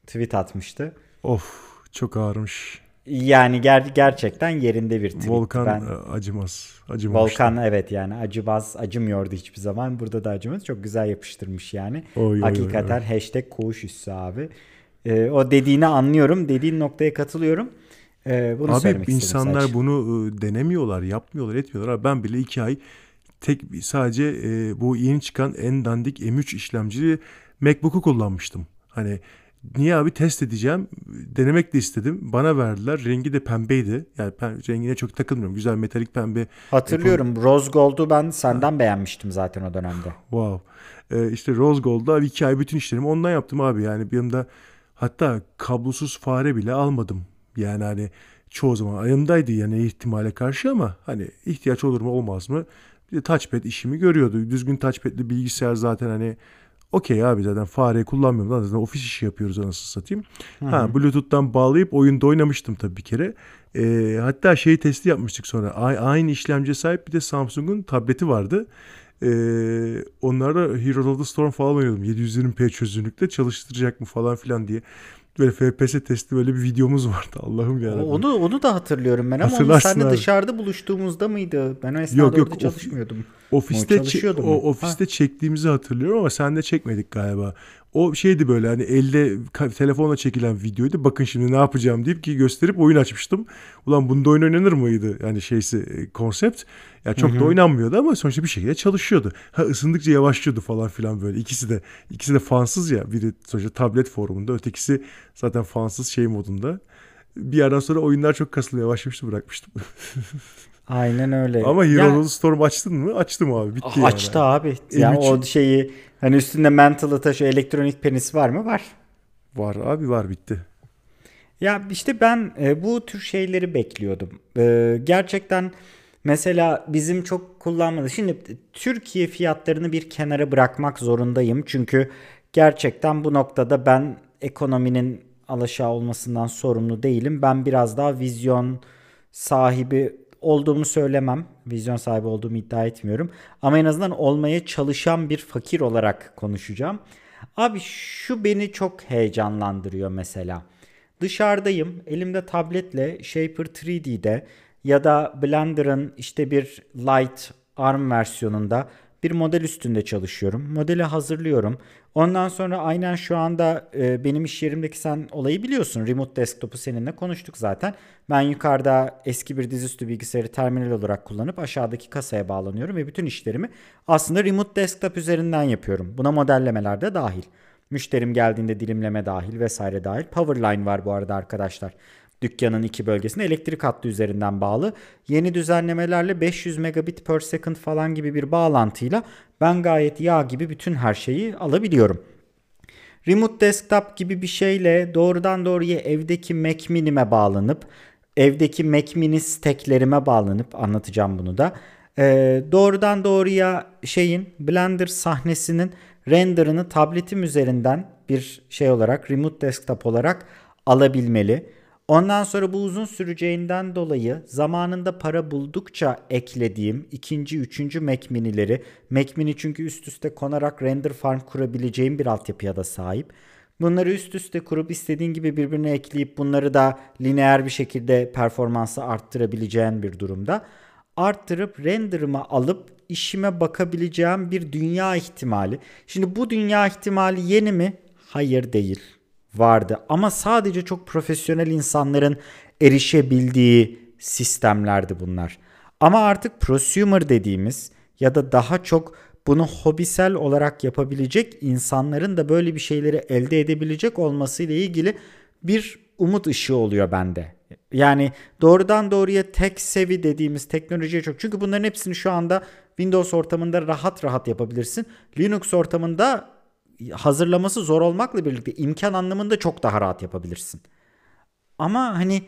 tweet atmıştı. Of çok ağırmış. Yani ger- gerçekten yerinde bir tweet. Volkan ben, e, acımaz. Acımamıştı. Volkan evet yani acımaz, acımıyordu hiçbir zaman. Burada da acımaz. Çok güzel yapıştırmış yani. Oy, Hakikaten oy, oy. hashtag koğuş üssü abi. Ee, o dediğini anlıyorum. Dediğin noktaya katılıyorum. Ee, bunu abi insanlar sadece. bunu e, denemiyorlar, yapmıyorlar, etmiyorlar. Abi ben bile iki ay tek sadece e, bu yeni çıkan en dandik M3 işlemcili MacBook'u kullanmıştım. Hani niye abi test edeceğim denemek de istedim. Bana verdiler rengi de pembeydi. Yani ben rengine çok takılmıyorum. Güzel metalik pembe. Hatırlıyorum Apple... Rose Gold'u ben senden ha. beğenmiştim zaten o dönemde. Wow. Ee, işte Rose Gold'da iki ay bütün işlerimi ondan yaptım abi. Yani bir yanımda hatta kablosuz fare bile almadım. Yani hani çoğu zaman ayımdaydı yani ihtimale karşı ama hani ihtiyaç olur mu olmaz mı bir de touchpad işimi görüyordu. Düzgün touchpad'li bilgisayar zaten hani okey abi zaten fareyi kullanmıyorum. Zaten ofis işi yapıyoruz anasını satayım. Hı-hı. Ha Bluetooth'tan bağlayıp oyunda oynamıştım tabii bir kere. Ee, hatta şeyi testi yapmıştık sonra. A- aynı işlemciye sahip bir de Samsung'un tableti vardı. Ee, onlarda Heroes of the Storm falan oynuyordum. 720p çözünürlükte çalıştıracak mı falan filan diye böyle FPS testi böyle bir videomuz vardı Allah'ım ya. Onu onu da hatırlıyorum ben ama onu seninle dışarıda buluştuğumuzda mıydı? Ben o esnada yok, yok, orada çalışmıyordum. Ofiste çe- o ofiste ha. çektiğimizi hatırlıyorum ama sen de çekmedik galiba. O şeydi böyle hani elde telefonla çekilen videoydu. Bakın şimdi ne yapacağım deyip ki gösterip oyun açmıştım. Ulan bunda oyun oynanır mıydı? Yani şeysi e, konsept. Ya çok Hı-hı. da oynanmıyordu ama sonuçta bir şekilde çalışıyordu. Ha ısındıkça yavaşlıyordu falan filan böyle. İkisi de ikisi de fansız ya. Biri sonuçta tablet forumunda, ötekisi zaten fansız şey modunda. Bir yerden sonra oyunlar çok kasılmaya başlamıştı bırakmıştım. Aynen öyle. Ama Hero ya, Storm açtın mı? Açtım abi. Bitti yani. Açtı abi. Yani o şeyi hani üstünde mental taşı elektronik penis var mı? Var. Var abi var bitti. Ya işte ben e, bu tür şeyleri bekliyordum. E, gerçekten mesela bizim çok kullanmadı. Şimdi Türkiye fiyatlarını bir kenara bırakmak zorundayım. Çünkü gerçekten bu noktada ben ekonominin alaşağı olmasından sorumlu değilim. Ben biraz daha vizyon sahibi olduğumu söylemem. Vizyon sahibi olduğumu iddia etmiyorum. Ama en azından olmaya çalışan bir fakir olarak konuşacağım. Abi şu beni çok heyecanlandırıyor mesela. Dışarıdayım. Elimde tabletle Shaper 3D'de ya da Blender'ın işte bir Light ARM versiyonunda bir model üstünde çalışıyorum. Modeli hazırlıyorum. Ondan sonra aynen şu anda e, benim iş yerimdeki sen olayı biliyorsun. Remote desktop'u seninle konuştuk zaten. Ben yukarıda eski bir dizüstü bilgisayarı terminal olarak kullanıp aşağıdaki kasaya bağlanıyorum ve bütün işlerimi aslında remote desktop üzerinden yapıyorum. Buna modellemeler de dahil. Müşterim geldiğinde dilimleme dahil vesaire dahil. Powerline var bu arada arkadaşlar dükkanın iki bölgesine elektrik hattı üzerinden bağlı. Yeni düzenlemelerle 500 megabit per second falan gibi bir bağlantıyla ben gayet yağ gibi bütün her şeyi alabiliyorum. Remote desktop gibi bir şeyle doğrudan doğruya evdeki Mac Mini'me bağlanıp evdeki Mac Mini stacklerime bağlanıp anlatacağım bunu da. Ee, doğrudan doğruya şeyin Blender sahnesinin renderını tabletim üzerinden bir şey olarak remote desktop olarak alabilmeli. Ondan sonra bu uzun süreceğinden dolayı zamanında para buldukça eklediğim ikinci, üçüncü Mac Mini'leri, Mac Mini çünkü üst üste konarak render farm kurabileceğim bir altyapıya da sahip. Bunları üst üste kurup istediğin gibi birbirine ekleyip bunları da lineer bir şekilde performansı arttırabileceğin bir durumda. Arttırıp render'ımı alıp işime bakabileceğim bir dünya ihtimali. Şimdi bu dünya ihtimali yeni mi? Hayır değil vardı. Ama sadece çok profesyonel insanların erişebildiği sistemlerdi bunlar. Ama artık prosumer dediğimiz ya da daha çok bunu hobisel olarak yapabilecek insanların da böyle bir şeyleri elde edebilecek olması ile ilgili bir umut ışığı oluyor bende. Yani doğrudan doğruya tek sevi dediğimiz teknolojiye çok. Çünkü bunların hepsini şu anda Windows ortamında rahat rahat yapabilirsin. Linux ortamında hazırlaması zor olmakla birlikte imkan anlamında çok daha rahat yapabilirsin. Ama hani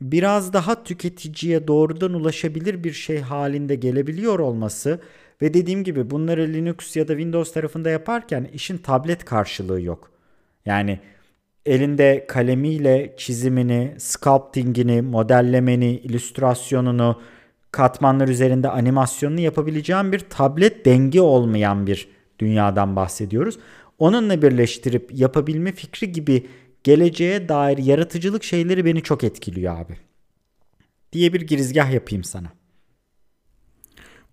biraz daha tüketiciye doğrudan ulaşabilir bir şey halinde gelebiliyor olması ve dediğim gibi bunları Linux ya da Windows tarafında yaparken işin tablet karşılığı yok. Yani elinde kalemiyle çizimini, sculptingini, modellemeni, illüstrasyonunu, katmanlar üzerinde animasyonunu yapabileceğin bir tablet dengi olmayan bir dünyadan bahsediyoruz. Onunla birleştirip yapabilme fikri gibi geleceğe dair yaratıcılık şeyleri beni çok etkiliyor abi. Diye bir girizgah yapayım sana.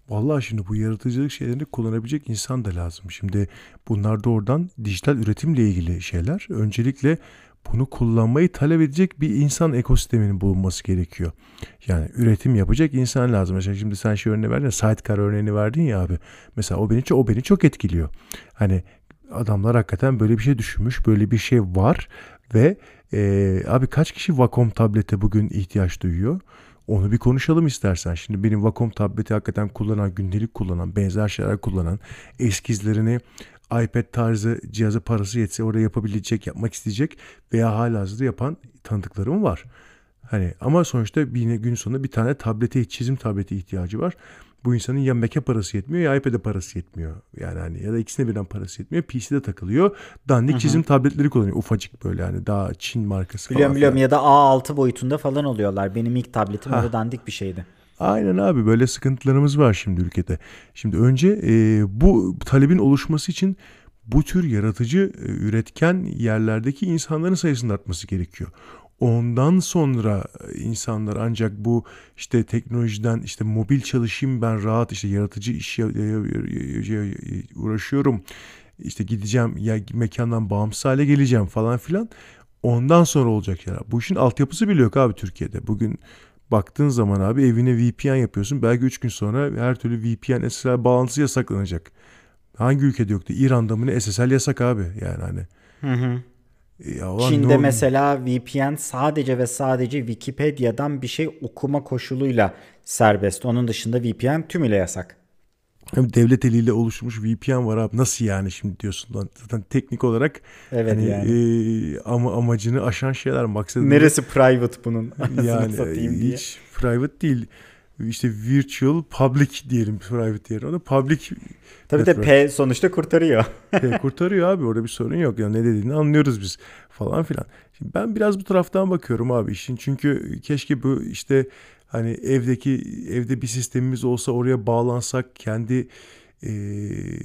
Vallahi şimdi bu yaratıcılık şeylerini kullanabilecek insan da lazım. Şimdi bunlar da oradan dijital üretimle ilgili şeyler. Öncelikle bunu kullanmayı talep edecek bir insan ekosisteminin bulunması gerekiyor. Yani üretim yapacak insan lazım. Mesela şimdi sen şey örneği verdin ya, sidecar örneğini verdin ya abi. Mesela o beni, o beni çok etkiliyor. Hani adamlar hakikaten böyle bir şey düşünmüş, böyle bir şey var ve e, abi kaç kişi Wacom tablete bugün ihtiyaç duyuyor? Onu bir konuşalım istersen. Şimdi benim Wacom tableti hakikaten kullanan, gündelik kullanan, benzer şeyler kullanan, eskizlerini iPad tarzı cihazı parası yetse oraya yapabilecek, yapmak isteyecek veya hala hazırda yapan tanıdıklarım var. Hani ama sonuçta bir gün sonunda bir tane tablete, çizim tableti ihtiyacı var. Bu insanın ya Mac'e parası yetmiyor ya iPad'e parası yetmiyor. Yani hani ya da ikisine birden parası yetmiyor. PC'de takılıyor. Dandik Hı-hı. çizim tabletleri kullanıyor. Ufacık böyle hani daha Çin markası biliyorum, falan. Biliyorum biliyorum ya da A6 boyutunda falan oluyorlar. Benim ilk tabletim öyle dandik bir şeydi. Aynen abi böyle sıkıntılarımız var şimdi ülkede. Şimdi önce e, bu talebin oluşması için bu tür yaratıcı e, üretken yerlerdeki insanların sayısının artması gerekiyor. Ondan sonra insanlar ancak bu işte teknolojiden işte mobil çalışayım ben rahat işte yaratıcı iş uğraşıyorum. İşte gideceğim ya mekandan bağımsız hale geleceğim falan filan. Ondan sonra olacak ya. Bu işin altyapısı bile yok abi Türkiye'de. Bugün baktığın zaman abi evine VPN yapıyorsun. Belki 3 gün sonra her türlü VPN SSL bağlantısı yasaklanacak. Hangi ülkede yoktu? İran'da mı ne SSL yasak abi yani hani. Hı hı. Ya Çin'de mesela VPN sadece ve sadece Wikipedia'dan bir şey okuma koşuluyla serbest. Onun dışında VPN tümüyle yasak. Devlet eliyle oluşmuş VPN var abi. Nasıl yani şimdi diyorsun lan? Zaten teknik olarak evet hani, yani. E, ama amacını aşan şeyler maksadı. Neresi private bunun? yani hiç private değil işte virtual public diyelim private yerine. O public Tabii de P sonuçta kurtarıyor. P kurtarıyor abi orada bir sorun yok. Yani ne dediğini anlıyoruz biz falan filan. Şimdi ben biraz bu taraftan bakıyorum abi işin. Çünkü keşke bu işte hani evdeki evde bir sistemimiz olsa oraya bağlansak kendi e,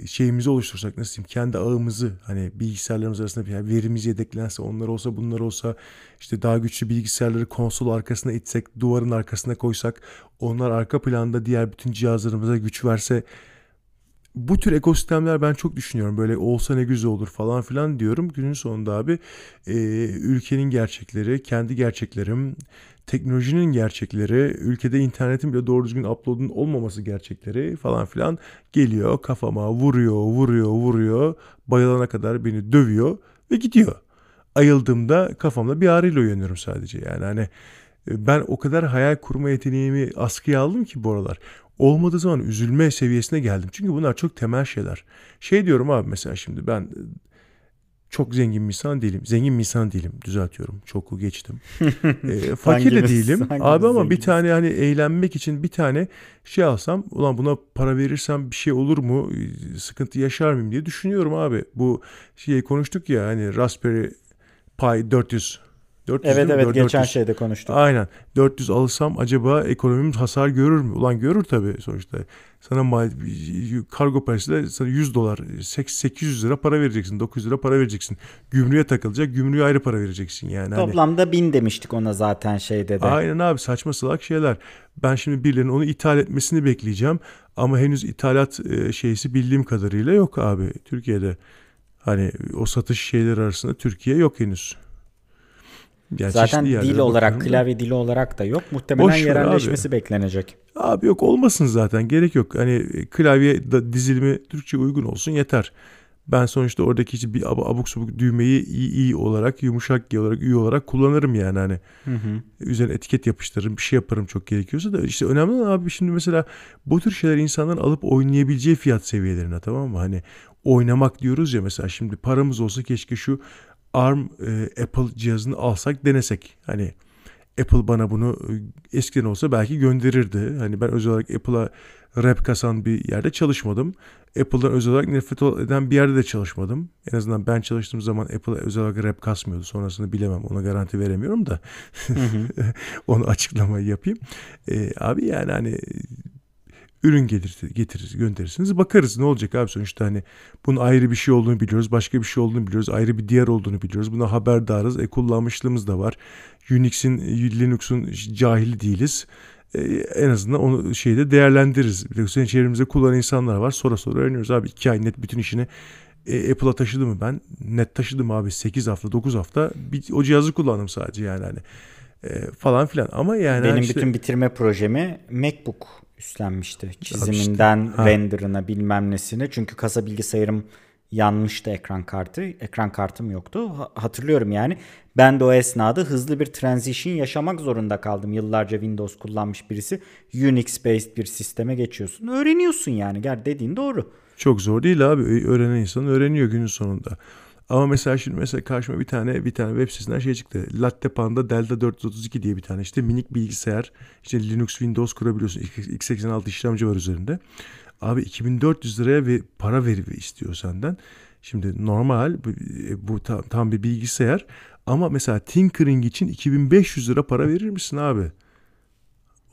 şeyimizi oluştursak nasıl diyeyim kendi ağımızı hani bilgisayarlarımız arasında bir yani verimiz yedeklense onlar olsa bunlar olsa işte daha güçlü bilgisayarları konsol arkasına itsek duvarın arkasına koysak onlar arka planda diğer bütün cihazlarımıza güç verse bu tür ekosistemler ben çok düşünüyorum. Böyle olsa ne güzel olur falan filan diyorum. Günün sonunda abi e, ülkenin gerçekleri, kendi gerçeklerim, teknolojinin gerçekleri, ülkede internetin bile doğru düzgün upload'un olmaması gerçekleri falan filan geliyor kafama vuruyor, vuruyor, vuruyor. Bayılana kadar beni dövüyor ve gidiyor. Ayıldığımda kafamda bir ağrıyla uyanıyorum sadece. Yani hani e, ben o kadar hayal kurma yeteneğimi askıya aldım ki bu aralar. Olmadığı zaman üzülme seviyesine geldim. Çünkü bunlar çok temel şeyler. Şey diyorum abi mesela şimdi ben çok zengin bir insan değilim. Zengin bir insan değilim. Düzeltiyorum. Çoku geçtim. e, fakir de değilim. Abi ama bir tane hani eğlenmek için bir tane şey alsam ulan buna para verirsem bir şey olur mu? Sıkıntı yaşar mıyım diye düşünüyorum abi. Bu şeyi konuştuk ya hani Raspberry Pi 400 400 evet evet 400. geçen şeyde konuştuk. Aynen. 400 alsam acaba ekonomimiz hasar görür mü? Ulan görür tabii sonuçta. Sana mal, kargo parası da sana 100 dolar, 800 lira para vereceksin, 900 lira para vereceksin. Gümrüğe takılacak, gümrüğe ayrı para vereceksin yani. Hani Toplamda hani... 1000 demiştik ona zaten şeyde de. Aynen abi saçma salak şeyler. Ben şimdi birilerinin onu ithal etmesini bekleyeceğim. Ama henüz ithalat e, şeysi bildiğim kadarıyla yok abi Türkiye'de. Hani o satış şeyler arasında Türkiye yok henüz. Yani Zaten dil olarak, klavye dili olarak da yok. Muhtemelen Boş yerelleşmesi abi. beklenecek. Abi yok olmasın zaten. Gerek yok. Hani klavye da dizilimi Türkçe uygun olsun yeter. Ben sonuçta oradaki işte bir abuk subuk düğmeyi iyi, iyi olarak, yumuşak iyi olarak, iyi olarak kullanırım yani hani. Hı hı. Üzerine etiket yapıştırırım, bir şey yaparım çok gerekiyorsa da işte önemli olan abi şimdi mesela bu tür şeyler insanların alıp oynayabileceği fiyat seviyelerine tamam mı? Hani oynamak diyoruz ya mesela şimdi paramız olsa keşke şu ARM e, Apple cihazını alsak denesek. Hani Apple bana bunu e, eskiden olsa belki gönderirdi. Hani ben özel olarak Apple'a rap kasan bir yerde çalışmadım. Apple'dan özel olarak nefret eden bir yerde de çalışmadım. En azından ben çalıştığım zaman Apple özel olarak rap kasmıyordu. Sonrasını bilemem. Ona garanti veremiyorum da. Onu açıklamayı yapayım. Ee, abi yani hani ürün gelir, getirir, gönderirsiniz. Bakarız ne olacak abi sonuçta hani bunun ayrı bir şey olduğunu biliyoruz. Başka bir şey olduğunu biliyoruz. Ayrı bir diğer olduğunu biliyoruz. Buna haberdarız. E kullanmışlığımız da var. Unix'in, Linux'un cahili değiliz. E, en azından onu şeyde değerlendiririz. Senin çevremizde kullanan insanlar var. Sonra sonra öğreniyoruz abi. iki ay net bütün işini e, Apple'a taşıdı mı ben? Net taşıdım abi 8 hafta 9 hafta bir, o cihazı kullandım sadece yani hani e, falan filan ama yani benim işte, bütün bitirme projemi MacBook üstlenmişti çiziminden işte, renderına bilmem nesine çünkü kasa bilgisayarım yanmıştı ekran kartı. Ekran kartım yoktu. Hatırlıyorum yani. Ben de o esnada hızlı bir transition yaşamak zorunda kaldım. Yıllarca Windows kullanmış birisi Unix based bir sisteme geçiyorsun. Öğreniyorsun yani. Gel dediğin doğru. Çok zor değil abi. Öğrenen insan öğreniyor günün sonunda. Ama mesela şimdi mesela karşıma bir tane bir tane web sitesinden şey çıktı. Latte Panda Delta 432 diye bir tane işte minik bilgisayar. İşte Linux Windows kurabiliyorsun. x86 işlemci var üzerinde. Abi 2400 liraya bir para veri istiyor senden. Şimdi normal bu tam, tam bir bilgisayar ama mesela Tinkering için 2500 lira para verir misin abi?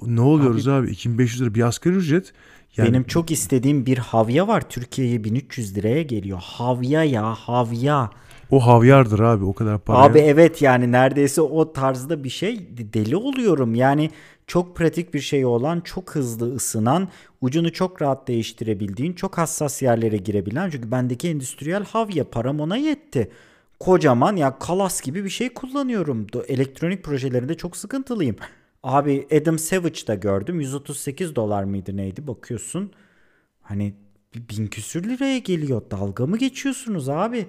Ne oluyoruz abi, abi 2500 lira bir asgari ücret. Yani... Benim çok istediğim bir havya var. Türkiye'ye 1300 liraya geliyor. Havya ya havya. O havyardır abi o kadar para. Abi evet yani neredeyse o tarzda bir şey deli oluyorum. Yani çok pratik bir şey olan, çok hızlı ısınan, ucunu çok rahat değiştirebildiğin, çok hassas yerlere girebilen. Çünkü bendeki endüstriyel havya param ona yetti. Kocaman ya kalas gibi bir şey kullanıyorum. Elektronik projelerinde çok sıkıntılıyım. Abi Adam Savage'da gördüm. 138 dolar mıydı neydi bakıyorsun. Hani bin küsür liraya geliyor. Dalga mı geçiyorsunuz abi?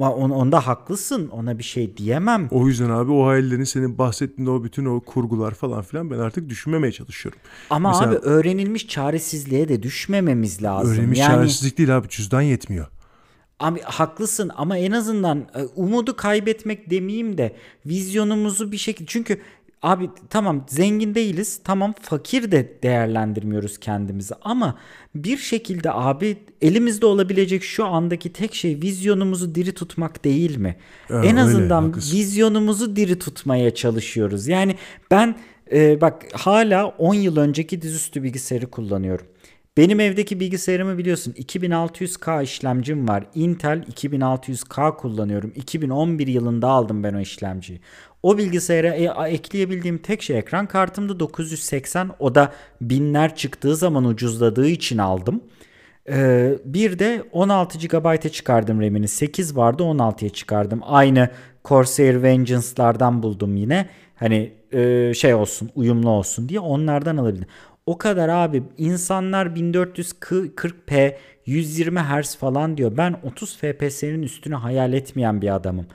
On, onda haklısın. Ona bir şey diyemem. O yüzden abi o hayallerin senin bahsettiğin o bütün o kurgular falan filan ben artık düşünmemeye çalışıyorum. Ama Mesela, abi öğrenilmiş çaresizliğe de düşmememiz lazım. Öğrenilmiş yani, çaresizlik değil abi cüzdan yetmiyor. Abi haklısın ama en azından e, umudu kaybetmek demeyeyim de vizyonumuzu bir şekilde çünkü Abi tamam zengin değiliz. Tamam fakir de değerlendirmiyoruz kendimizi ama bir şekilde abi elimizde olabilecek şu andaki tek şey vizyonumuzu diri tutmak değil mi? Evet, en azından öyle, vizyonumuzu diri tutmaya çalışıyoruz. Yani ben e, bak hala 10 yıl önceki dizüstü bilgisayarı kullanıyorum. Benim evdeki bilgisayarımı biliyorsun 2600K işlemcim var. Intel 2600K kullanıyorum. 2011 yılında aldım ben o işlemciyi. O bilgisayara e- ekleyebildiğim tek şey ekran kartımdı 980. O da binler çıktığı zaman ucuzladığı için aldım. Ee, bir de 16 GB'e çıkardım RAM'ini. 8 vardı 16'ya çıkardım. Aynı Corsair Vengeance'lardan buldum yine. Hani e, şey olsun uyumlu olsun diye onlardan alabildim. O kadar abi insanlar 1440p 120 Hz falan diyor. Ben 30 FPS'nin üstüne hayal etmeyen bir adamım.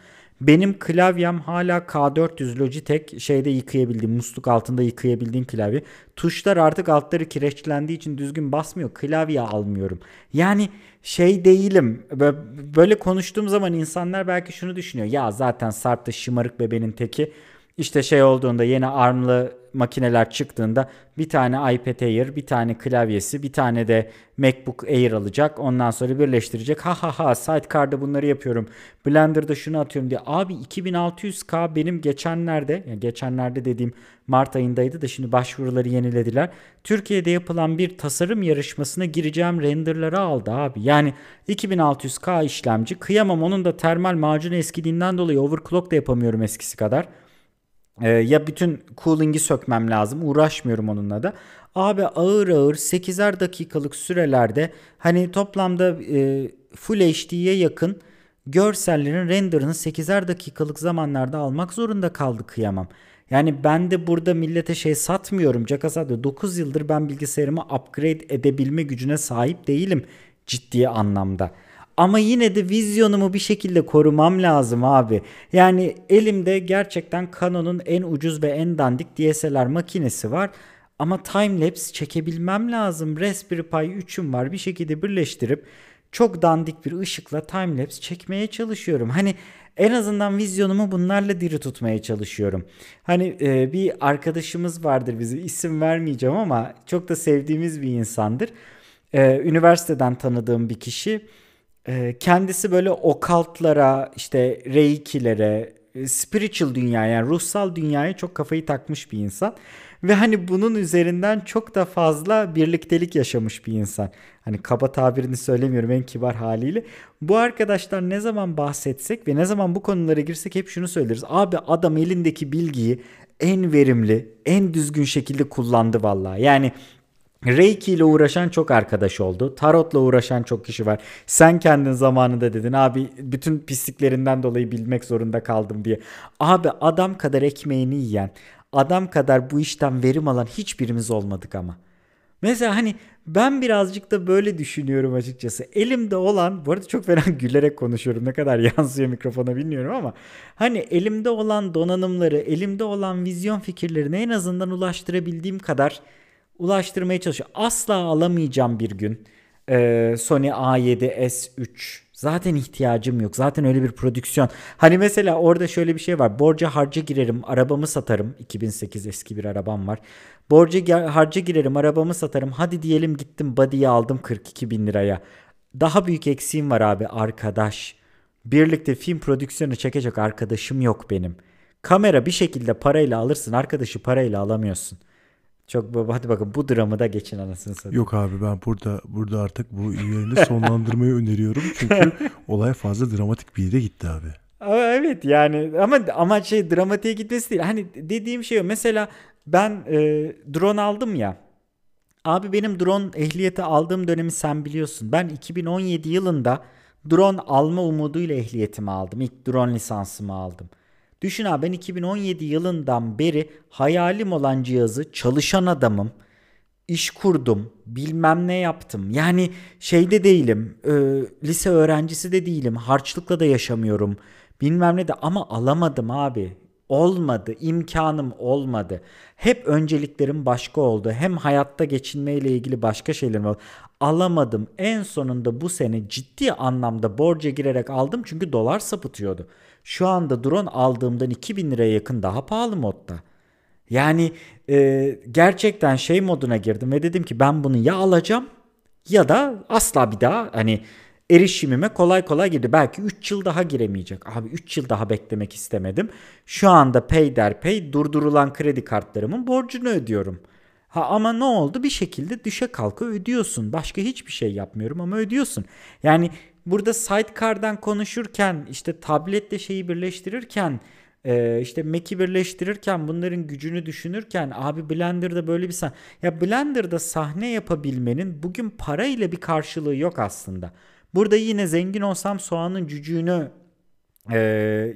Benim klavyem hala K400 Logitech şeyde yıkayabildiğim, musluk altında yıkayabildiğim klavye. Tuşlar artık altları kireçlendiği için düzgün basmıyor. Klavye almıyorum. Yani şey değilim. Böyle konuştuğum zaman insanlar belki şunu düşünüyor. Ya zaten Sarp da şımarık bebenin teki. İşte şey olduğunda yeni ARM'lı makineler çıktığında bir tane iPad Air, bir tane klavyesi, bir tane de MacBook Air alacak. Ondan sonra birleştirecek. Ha ha ha Sidecar'da bunları yapıyorum. Blender'da şunu atıyorum diye. Abi 2600K benim geçenlerde, yani geçenlerde dediğim Mart ayındaydı da şimdi başvuruları yenilediler. Türkiye'de yapılan bir tasarım yarışmasına gireceğim renderları aldı abi. Yani 2600K işlemci. Kıyamam onun da termal macunu eskidiğinden dolayı overclock da yapamıyorum eskisi kadar. Ee, ya bütün cooling'i sökmem lazım. Uğraşmıyorum onunla da. Abi ağır ağır 8'er dakikalık sürelerde hani toplamda e, Full HD'ye yakın görsellerin renderını 8'er dakikalık zamanlarda almak zorunda kaldı kıyamam. Yani ben de burada millete şey satmıyorum. Cakasat'ta 9 yıldır ben bilgisayarımı upgrade edebilme gücüne sahip değilim ciddi anlamda. Ama yine de vizyonumu bir şekilde korumam lazım abi. Yani elimde gerçekten Canon'un en ucuz ve en dandik DSLR makinesi var. Ama timelapse çekebilmem lazım. Raspberry Pi 3'üm var. Bir şekilde birleştirip çok dandik bir ışıkla timelapse çekmeye çalışıyorum. Hani en azından vizyonumu bunlarla diri tutmaya çalışıyorum. Hani e, bir arkadaşımız vardır bizi isim vermeyeceğim ama çok da sevdiğimiz bir insandır. E, üniversiteden tanıdığım bir kişi. E, kendisi böyle okaltlara, işte reikilere, e, spiritual dünya yani ruhsal dünyaya çok kafayı takmış bir insan. Ve hani bunun üzerinden çok da fazla birliktelik yaşamış bir insan. Hani kaba tabirini söylemiyorum en kibar haliyle. Bu arkadaşlar ne zaman bahsetsek ve ne zaman bu konulara girsek hep şunu söyleriz. Abi adam elindeki bilgiyi en verimli, en düzgün şekilde kullandı vallahi. Yani Reiki ile uğraşan çok arkadaş oldu. Tarotla uğraşan çok kişi var. Sen kendin zamanında dedin abi bütün pisliklerinden dolayı bilmek zorunda kaldım diye. Abi adam kadar ekmeğini yiyen, adam kadar bu işten verim alan hiçbirimiz olmadık ama. Mesela hani ben birazcık da böyle düşünüyorum açıkçası. Elimde olan, bu arada çok fena gülerek konuşuyorum. Ne kadar yansıyor mikrofona bilmiyorum ama hani elimde olan donanımları, elimde olan vizyon fikirlerini en azından ulaştırabildiğim kadar ulaştırmaya çalışıyor. Asla alamayacağım bir gün ee, Sony A7 S3 Zaten ihtiyacım yok. Zaten öyle bir prodüksiyon. Hani mesela orada şöyle bir şey var. Borca harca girerim, arabamı satarım. 2008 eski bir arabam var. Borca harca girerim, arabamı satarım. Hadi diyelim gittim body'yi aldım 42 bin liraya. Daha büyük eksiğim var abi arkadaş. Birlikte film prodüksiyonu çekecek arkadaşım yok benim. Kamera bir şekilde parayla alırsın. Arkadaşı parayla alamıyorsun. Çok baba hadi bakın bu dramı da geçin anasını satayım. Yok abi ben burada burada artık bu yayını sonlandırmayı öneriyorum. Çünkü olay fazla dramatik bir yere gitti abi. Evet yani ama ama şey dramatiğe gitmesi değil. Hani dediğim şey o. Mesela ben e, drone aldım ya. Abi benim drone ehliyeti aldığım dönemi sen biliyorsun. Ben 2017 yılında drone alma umuduyla ehliyetimi aldım. İlk drone lisansımı aldım. Düşün abi ben 2017 yılından beri hayalim olan cihazı çalışan adamım. iş kurdum, bilmem ne yaptım. Yani şeyde değilim, e, lise öğrencisi de değilim, harçlıkla da yaşamıyorum. Bilmem ne de ama alamadım abi. Olmadı, imkanım olmadı. Hep önceliklerim başka oldu. Hem hayatta geçinmeyle ilgili başka şeylerim oldu. Alamadım. En sonunda bu sene ciddi anlamda borca girerek aldım çünkü dolar sapıtıyordu. Şu anda drone aldığımdan 2000 liraya yakın daha pahalı modda. Yani e, gerçekten şey moduna girdim ve dedim ki ben bunu ya alacağım ya da asla bir daha hani erişimime kolay kolay girdi. Belki 3 yıl daha giremeyecek. Abi 3 yıl daha beklemek istemedim. Şu anda peyderpey durdurulan kredi kartlarımın borcunu ödüyorum. Ha ama ne oldu? Bir şekilde düşe kalka ödüyorsun. Başka hiçbir şey yapmıyorum ama ödüyorsun. Yani burada sidecar'dan konuşurken işte tabletle şeyi birleştirirken e, işte Mac'i birleştirirken bunların gücünü düşünürken abi Blender'da böyle bir sahne ya Blender'da sahne yapabilmenin bugün para ile bir karşılığı yok aslında. Burada yine zengin olsam soğanın cücüğünü e,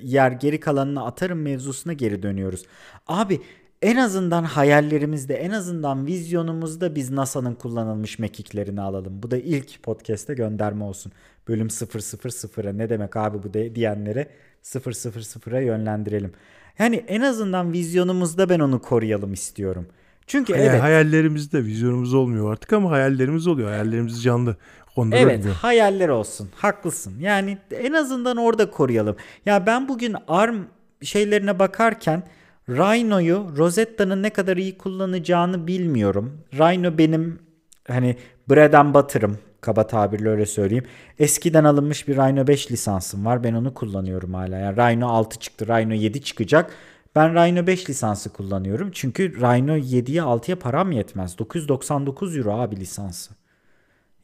yer geri kalanını atarım mevzusuna geri dönüyoruz. Abi en azından hayallerimizde, en azından vizyonumuzda biz NASA'nın kullanılmış mekiklerini alalım. Bu da ilk podcast'te gönderme olsun. Bölüm 000'a ne demek abi bu de diyenlere 000'a yönlendirelim. Yani en azından vizyonumuzda ben onu koruyalım istiyorum. Çünkü Hayal, evet. Hayallerimizde vizyonumuz olmuyor artık ama hayallerimiz oluyor. Hayallerimiz canlı. Onları evet oluyor. hayaller olsun. Haklısın. Yani en azından orada koruyalım. Ya ben bugün ARM şeylerine bakarken Rhino'yu Rosetta'nın ne kadar iyi kullanacağını bilmiyorum. Rhino benim hani bread and butter'ım kaba tabirle öyle söyleyeyim. Eskiden alınmış bir Rhino 5 lisansım var. Ben onu kullanıyorum hala. Yani Rhino 6 çıktı, Rhino 7 çıkacak. Ben Rhino 5 lisansı kullanıyorum. Çünkü Rhino 7'ye 6'ya param yetmez. 999 euro abi lisansı.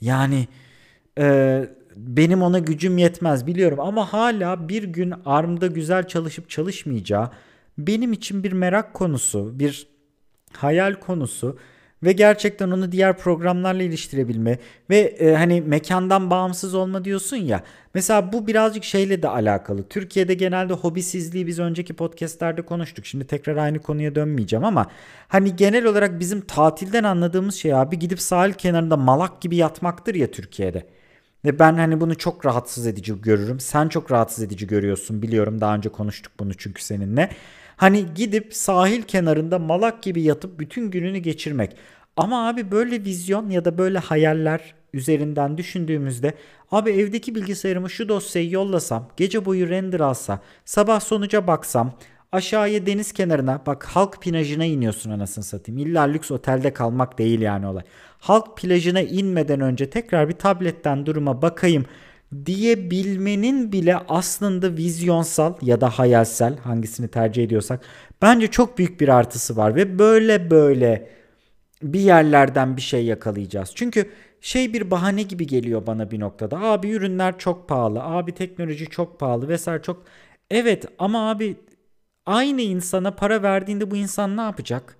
Yani e, benim ona gücüm yetmez biliyorum ama hala bir gün ARM'da güzel çalışıp çalışmayacağı benim için bir merak konusu, bir hayal konusu ve gerçekten onu diğer programlarla iliştirebilme ve e, hani mekandan bağımsız olma diyorsun ya. Mesela bu birazcık şeyle de alakalı. Türkiye'de genelde hobisizliği biz önceki podcastlerde konuştuk. Şimdi tekrar aynı konuya dönmeyeceğim ama hani genel olarak bizim tatilden anladığımız şey abi gidip sahil kenarında malak gibi yatmaktır ya Türkiye'de. Ve ben hani bunu çok rahatsız edici görürüm. Sen çok rahatsız edici görüyorsun biliyorum. Daha önce konuştuk bunu çünkü seninle. Hani gidip sahil kenarında malak gibi yatıp bütün gününü geçirmek. Ama abi böyle vizyon ya da böyle hayaller üzerinden düşündüğümüzde abi evdeki bilgisayarımı şu dosyayı yollasam, gece boyu render alsa, sabah sonuca baksam, aşağıya deniz kenarına bak halk plajına iniyorsun anasını satayım. İlla lüks otelde kalmak değil yani olay. Halk plajına inmeden önce tekrar bir tabletten duruma bakayım diyebilmenin bile aslında vizyonsal ya da hayalsel hangisini tercih ediyorsak bence çok büyük bir artısı var ve böyle böyle bir yerlerden bir şey yakalayacağız. Çünkü şey bir bahane gibi geliyor bana bir noktada. Abi ürünler çok pahalı, abi teknoloji çok pahalı vesaire çok. Evet ama abi aynı insana para verdiğinde bu insan ne yapacak?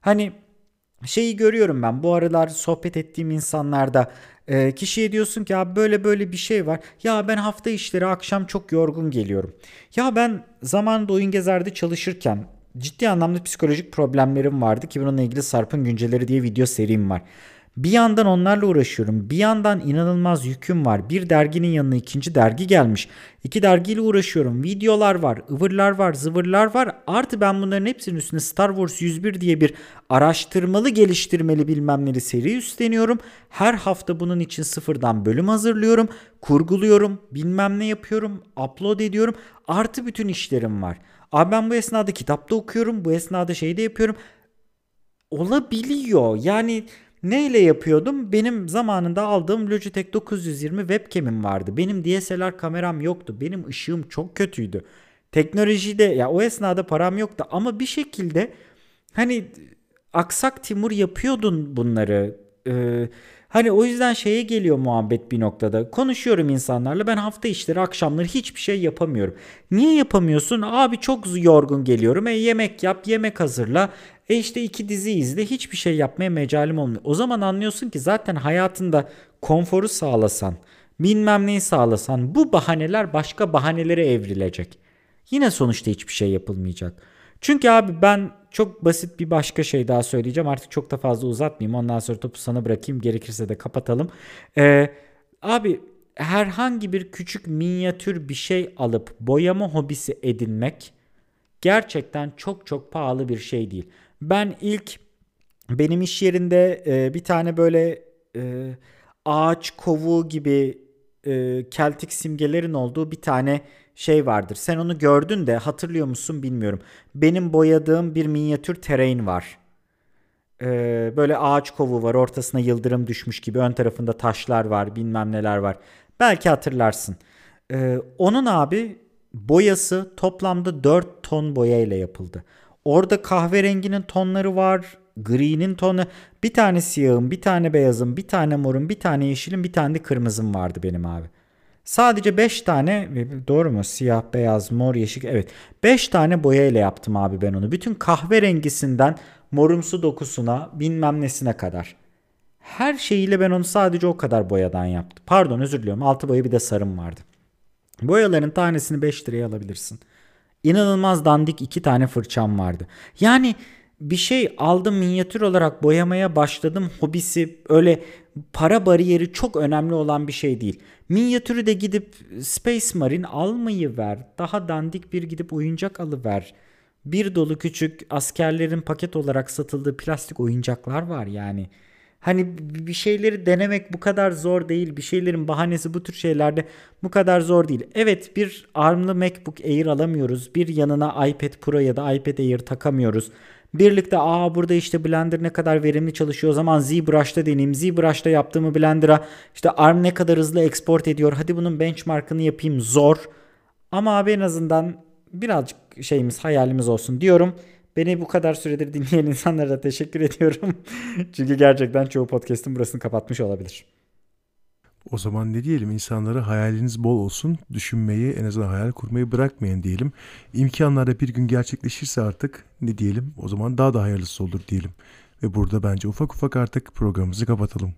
Hani şeyi görüyorum ben bu aralar sohbet ettiğim insanlarda e, kişiye diyorsun ki abi böyle böyle bir şey var. Ya ben hafta işleri akşam çok yorgun geliyorum. Ya ben zamanında oyun gezerde çalışırken ciddi anlamda psikolojik problemlerim vardı ki bununla ilgili Sarp'ın günceleri diye video serim var. Bir yandan onlarla uğraşıyorum. Bir yandan inanılmaz yüküm var. Bir derginin yanına ikinci dergi gelmiş. İki dergiyle uğraşıyorum. Videolar var, ıvırlar var, zıvırlar var. Artı ben bunların hepsinin üstüne Star Wars 101 diye bir araştırmalı geliştirmeli bilmem neli seri üstleniyorum. Her hafta bunun için sıfırdan bölüm hazırlıyorum. Kurguluyorum, bilmem ne yapıyorum, upload ediyorum. Artı bütün işlerim var. Abi ben bu esnada kitapta okuyorum. Bu esnada şey de yapıyorum. Olabiliyor. Yani Neyle yapıyordum? Benim zamanında aldığım Logitech 920 webcam'im vardı. Benim DSLR kameram yoktu. Benim ışığım çok kötüydü. Teknolojide ya o esnada param yoktu ama bir şekilde hani aksak Timur yapıyordun bunları. Ee, hani o yüzden şeye geliyor muhabbet bir noktada. Konuşuyorum insanlarla ben hafta işleri akşamları hiçbir şey yapamıyorum. Niye yapamıyorsun? Abi çok yorgun geliyorum. E yemek yap, yemek hazırla. E işte iki dizi izle hiçbir şey yapmaya mecalim olmuyor. O zaman anlıyorsun ki zaten hayatında konforu sağlasan, bilmem neyi sağlasan bu bahaneler başka bahanelere evrilecek. Yine sonuçta hiçbir şey yapılmayacak. Çünkü abi ben çok basit bir başka şey daha söyleyeceğim. Artık çok da fazla uzatmayayım. Ondan sonra topu sana bırakayım. Gerekirse de kapatalım. Ee, abi herhangi bir küçük minyatür bir şey alıp boyama hobisi edinmek gerçekten çok çok pahalı bir şey değil. Ben ilk benim iş yerinde e, bir tane böyle e, ağaç kovuğu gibi e, keltik simgelerin olduğu bir tane şey vardır. Sen onu gördün de hatırlıyor musun bilmiyorum. Benim boyadığım bir minyatür terrain var. Ee, böyle ağaç kovuğu var. Ortasına yıldırım düşmüş gibi. Ön tarafında taşlar var. Bilmem neler var. Belki hatırlarsın. Ee, onun abi boyası toplamda 4 ton boya ile yapıldı. Orada kahverenginin tonları var. Gri'nin tonu. Bir tane siyahım, bir tane beyazım, bir tane morum, bir tane yeşilim, bir tane de kırmızım vardı benim abi. Sadece 5 tane doğru mu? Siyah, beyaz, mor, yeşil. Evet. 5 tane boya ile yaptım abi ben onu. Bütün kahverengisinden morumsu dokusuna bilmem nesine kadar. Her şeyiyle ben onu sadece o kadar boyadan yaptım. Pardon özür diliyorum. Altı boya bir de sarım vardı. Boyaların tanesini 5 liraya alabilirsin. İnanılmaz dandik iki tane fırçam vardı. Yani bir şey aldım minyatür olarak boyamaya başladım. Hobisi öyle para bariyeri çok önemli olan bir şey değil. Minyatürü de gidip Space Marine almayı ver. Daha dandik bir gidip oyuncak alıver. Bir dolu küçük askerlerin paket olarak satıldığı plastik oyuncaklar var yani. Hani bir şeyleri denemek bu kadar zor değil. Bir şeylerin bahanesi bu tür şeylerde bu kadar zor değil. Evet bir ARM'lı MacBook Air alamıyoruz. Bir yanına iPad Pro ya da iPad Air takamıyoruz. Birlikte aa burada işte Blender ne kadar verimli çalışıyor o zaman ZBrush'ta deneyeyim. ZBrush'ta yaptığımı Blender'a işte ARM ne kadar hızlı export ediyor. Hadi bunun benchmark'ını yapayım zor. Ama abi en azından birazcık şeyimiz hayalimiz olsun diyorum. Beni bu kadar süredir dinleyen insanlara teşekkür ediyorum. Çünkü gerçekten çoğu podcast'ın burasını kapatmış olabilir. O zaman ne diyelim insanlara hayaliniz bol olsun. Düşünmeyi en azından hayal kurmayı bırakmayın diyelim. İmkanlar da bir gün gerçekleşirse artık ne diyelim o zaman daha da hayırlısı olur diyelim. Ve burada bence ufak ufak artık programımızı kapatalım.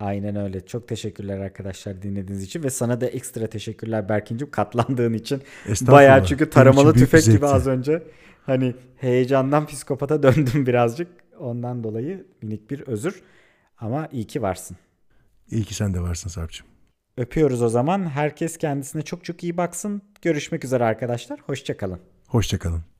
Aynen öyle. Çok teşekkürler arkadaşlar dinlediğiniz için ve sana da ekstra teşekkürler Berkin'cim katlandığın için. Bayağı çünkü taramalı tüfek gibi zevkti. az önce. Hani heyecandan psikopata döndüm birazcık. Ondan dolayı minik bir özür. Ama iyi ki varsın. İyi ki sen de varsın Sarp'cığım. Öpüyoruz o zaman. Herkes kendisine çok çok iyi baksın. Görüşmek üzere arkadaşlar. Hoşçakalın. Hoşçakalın.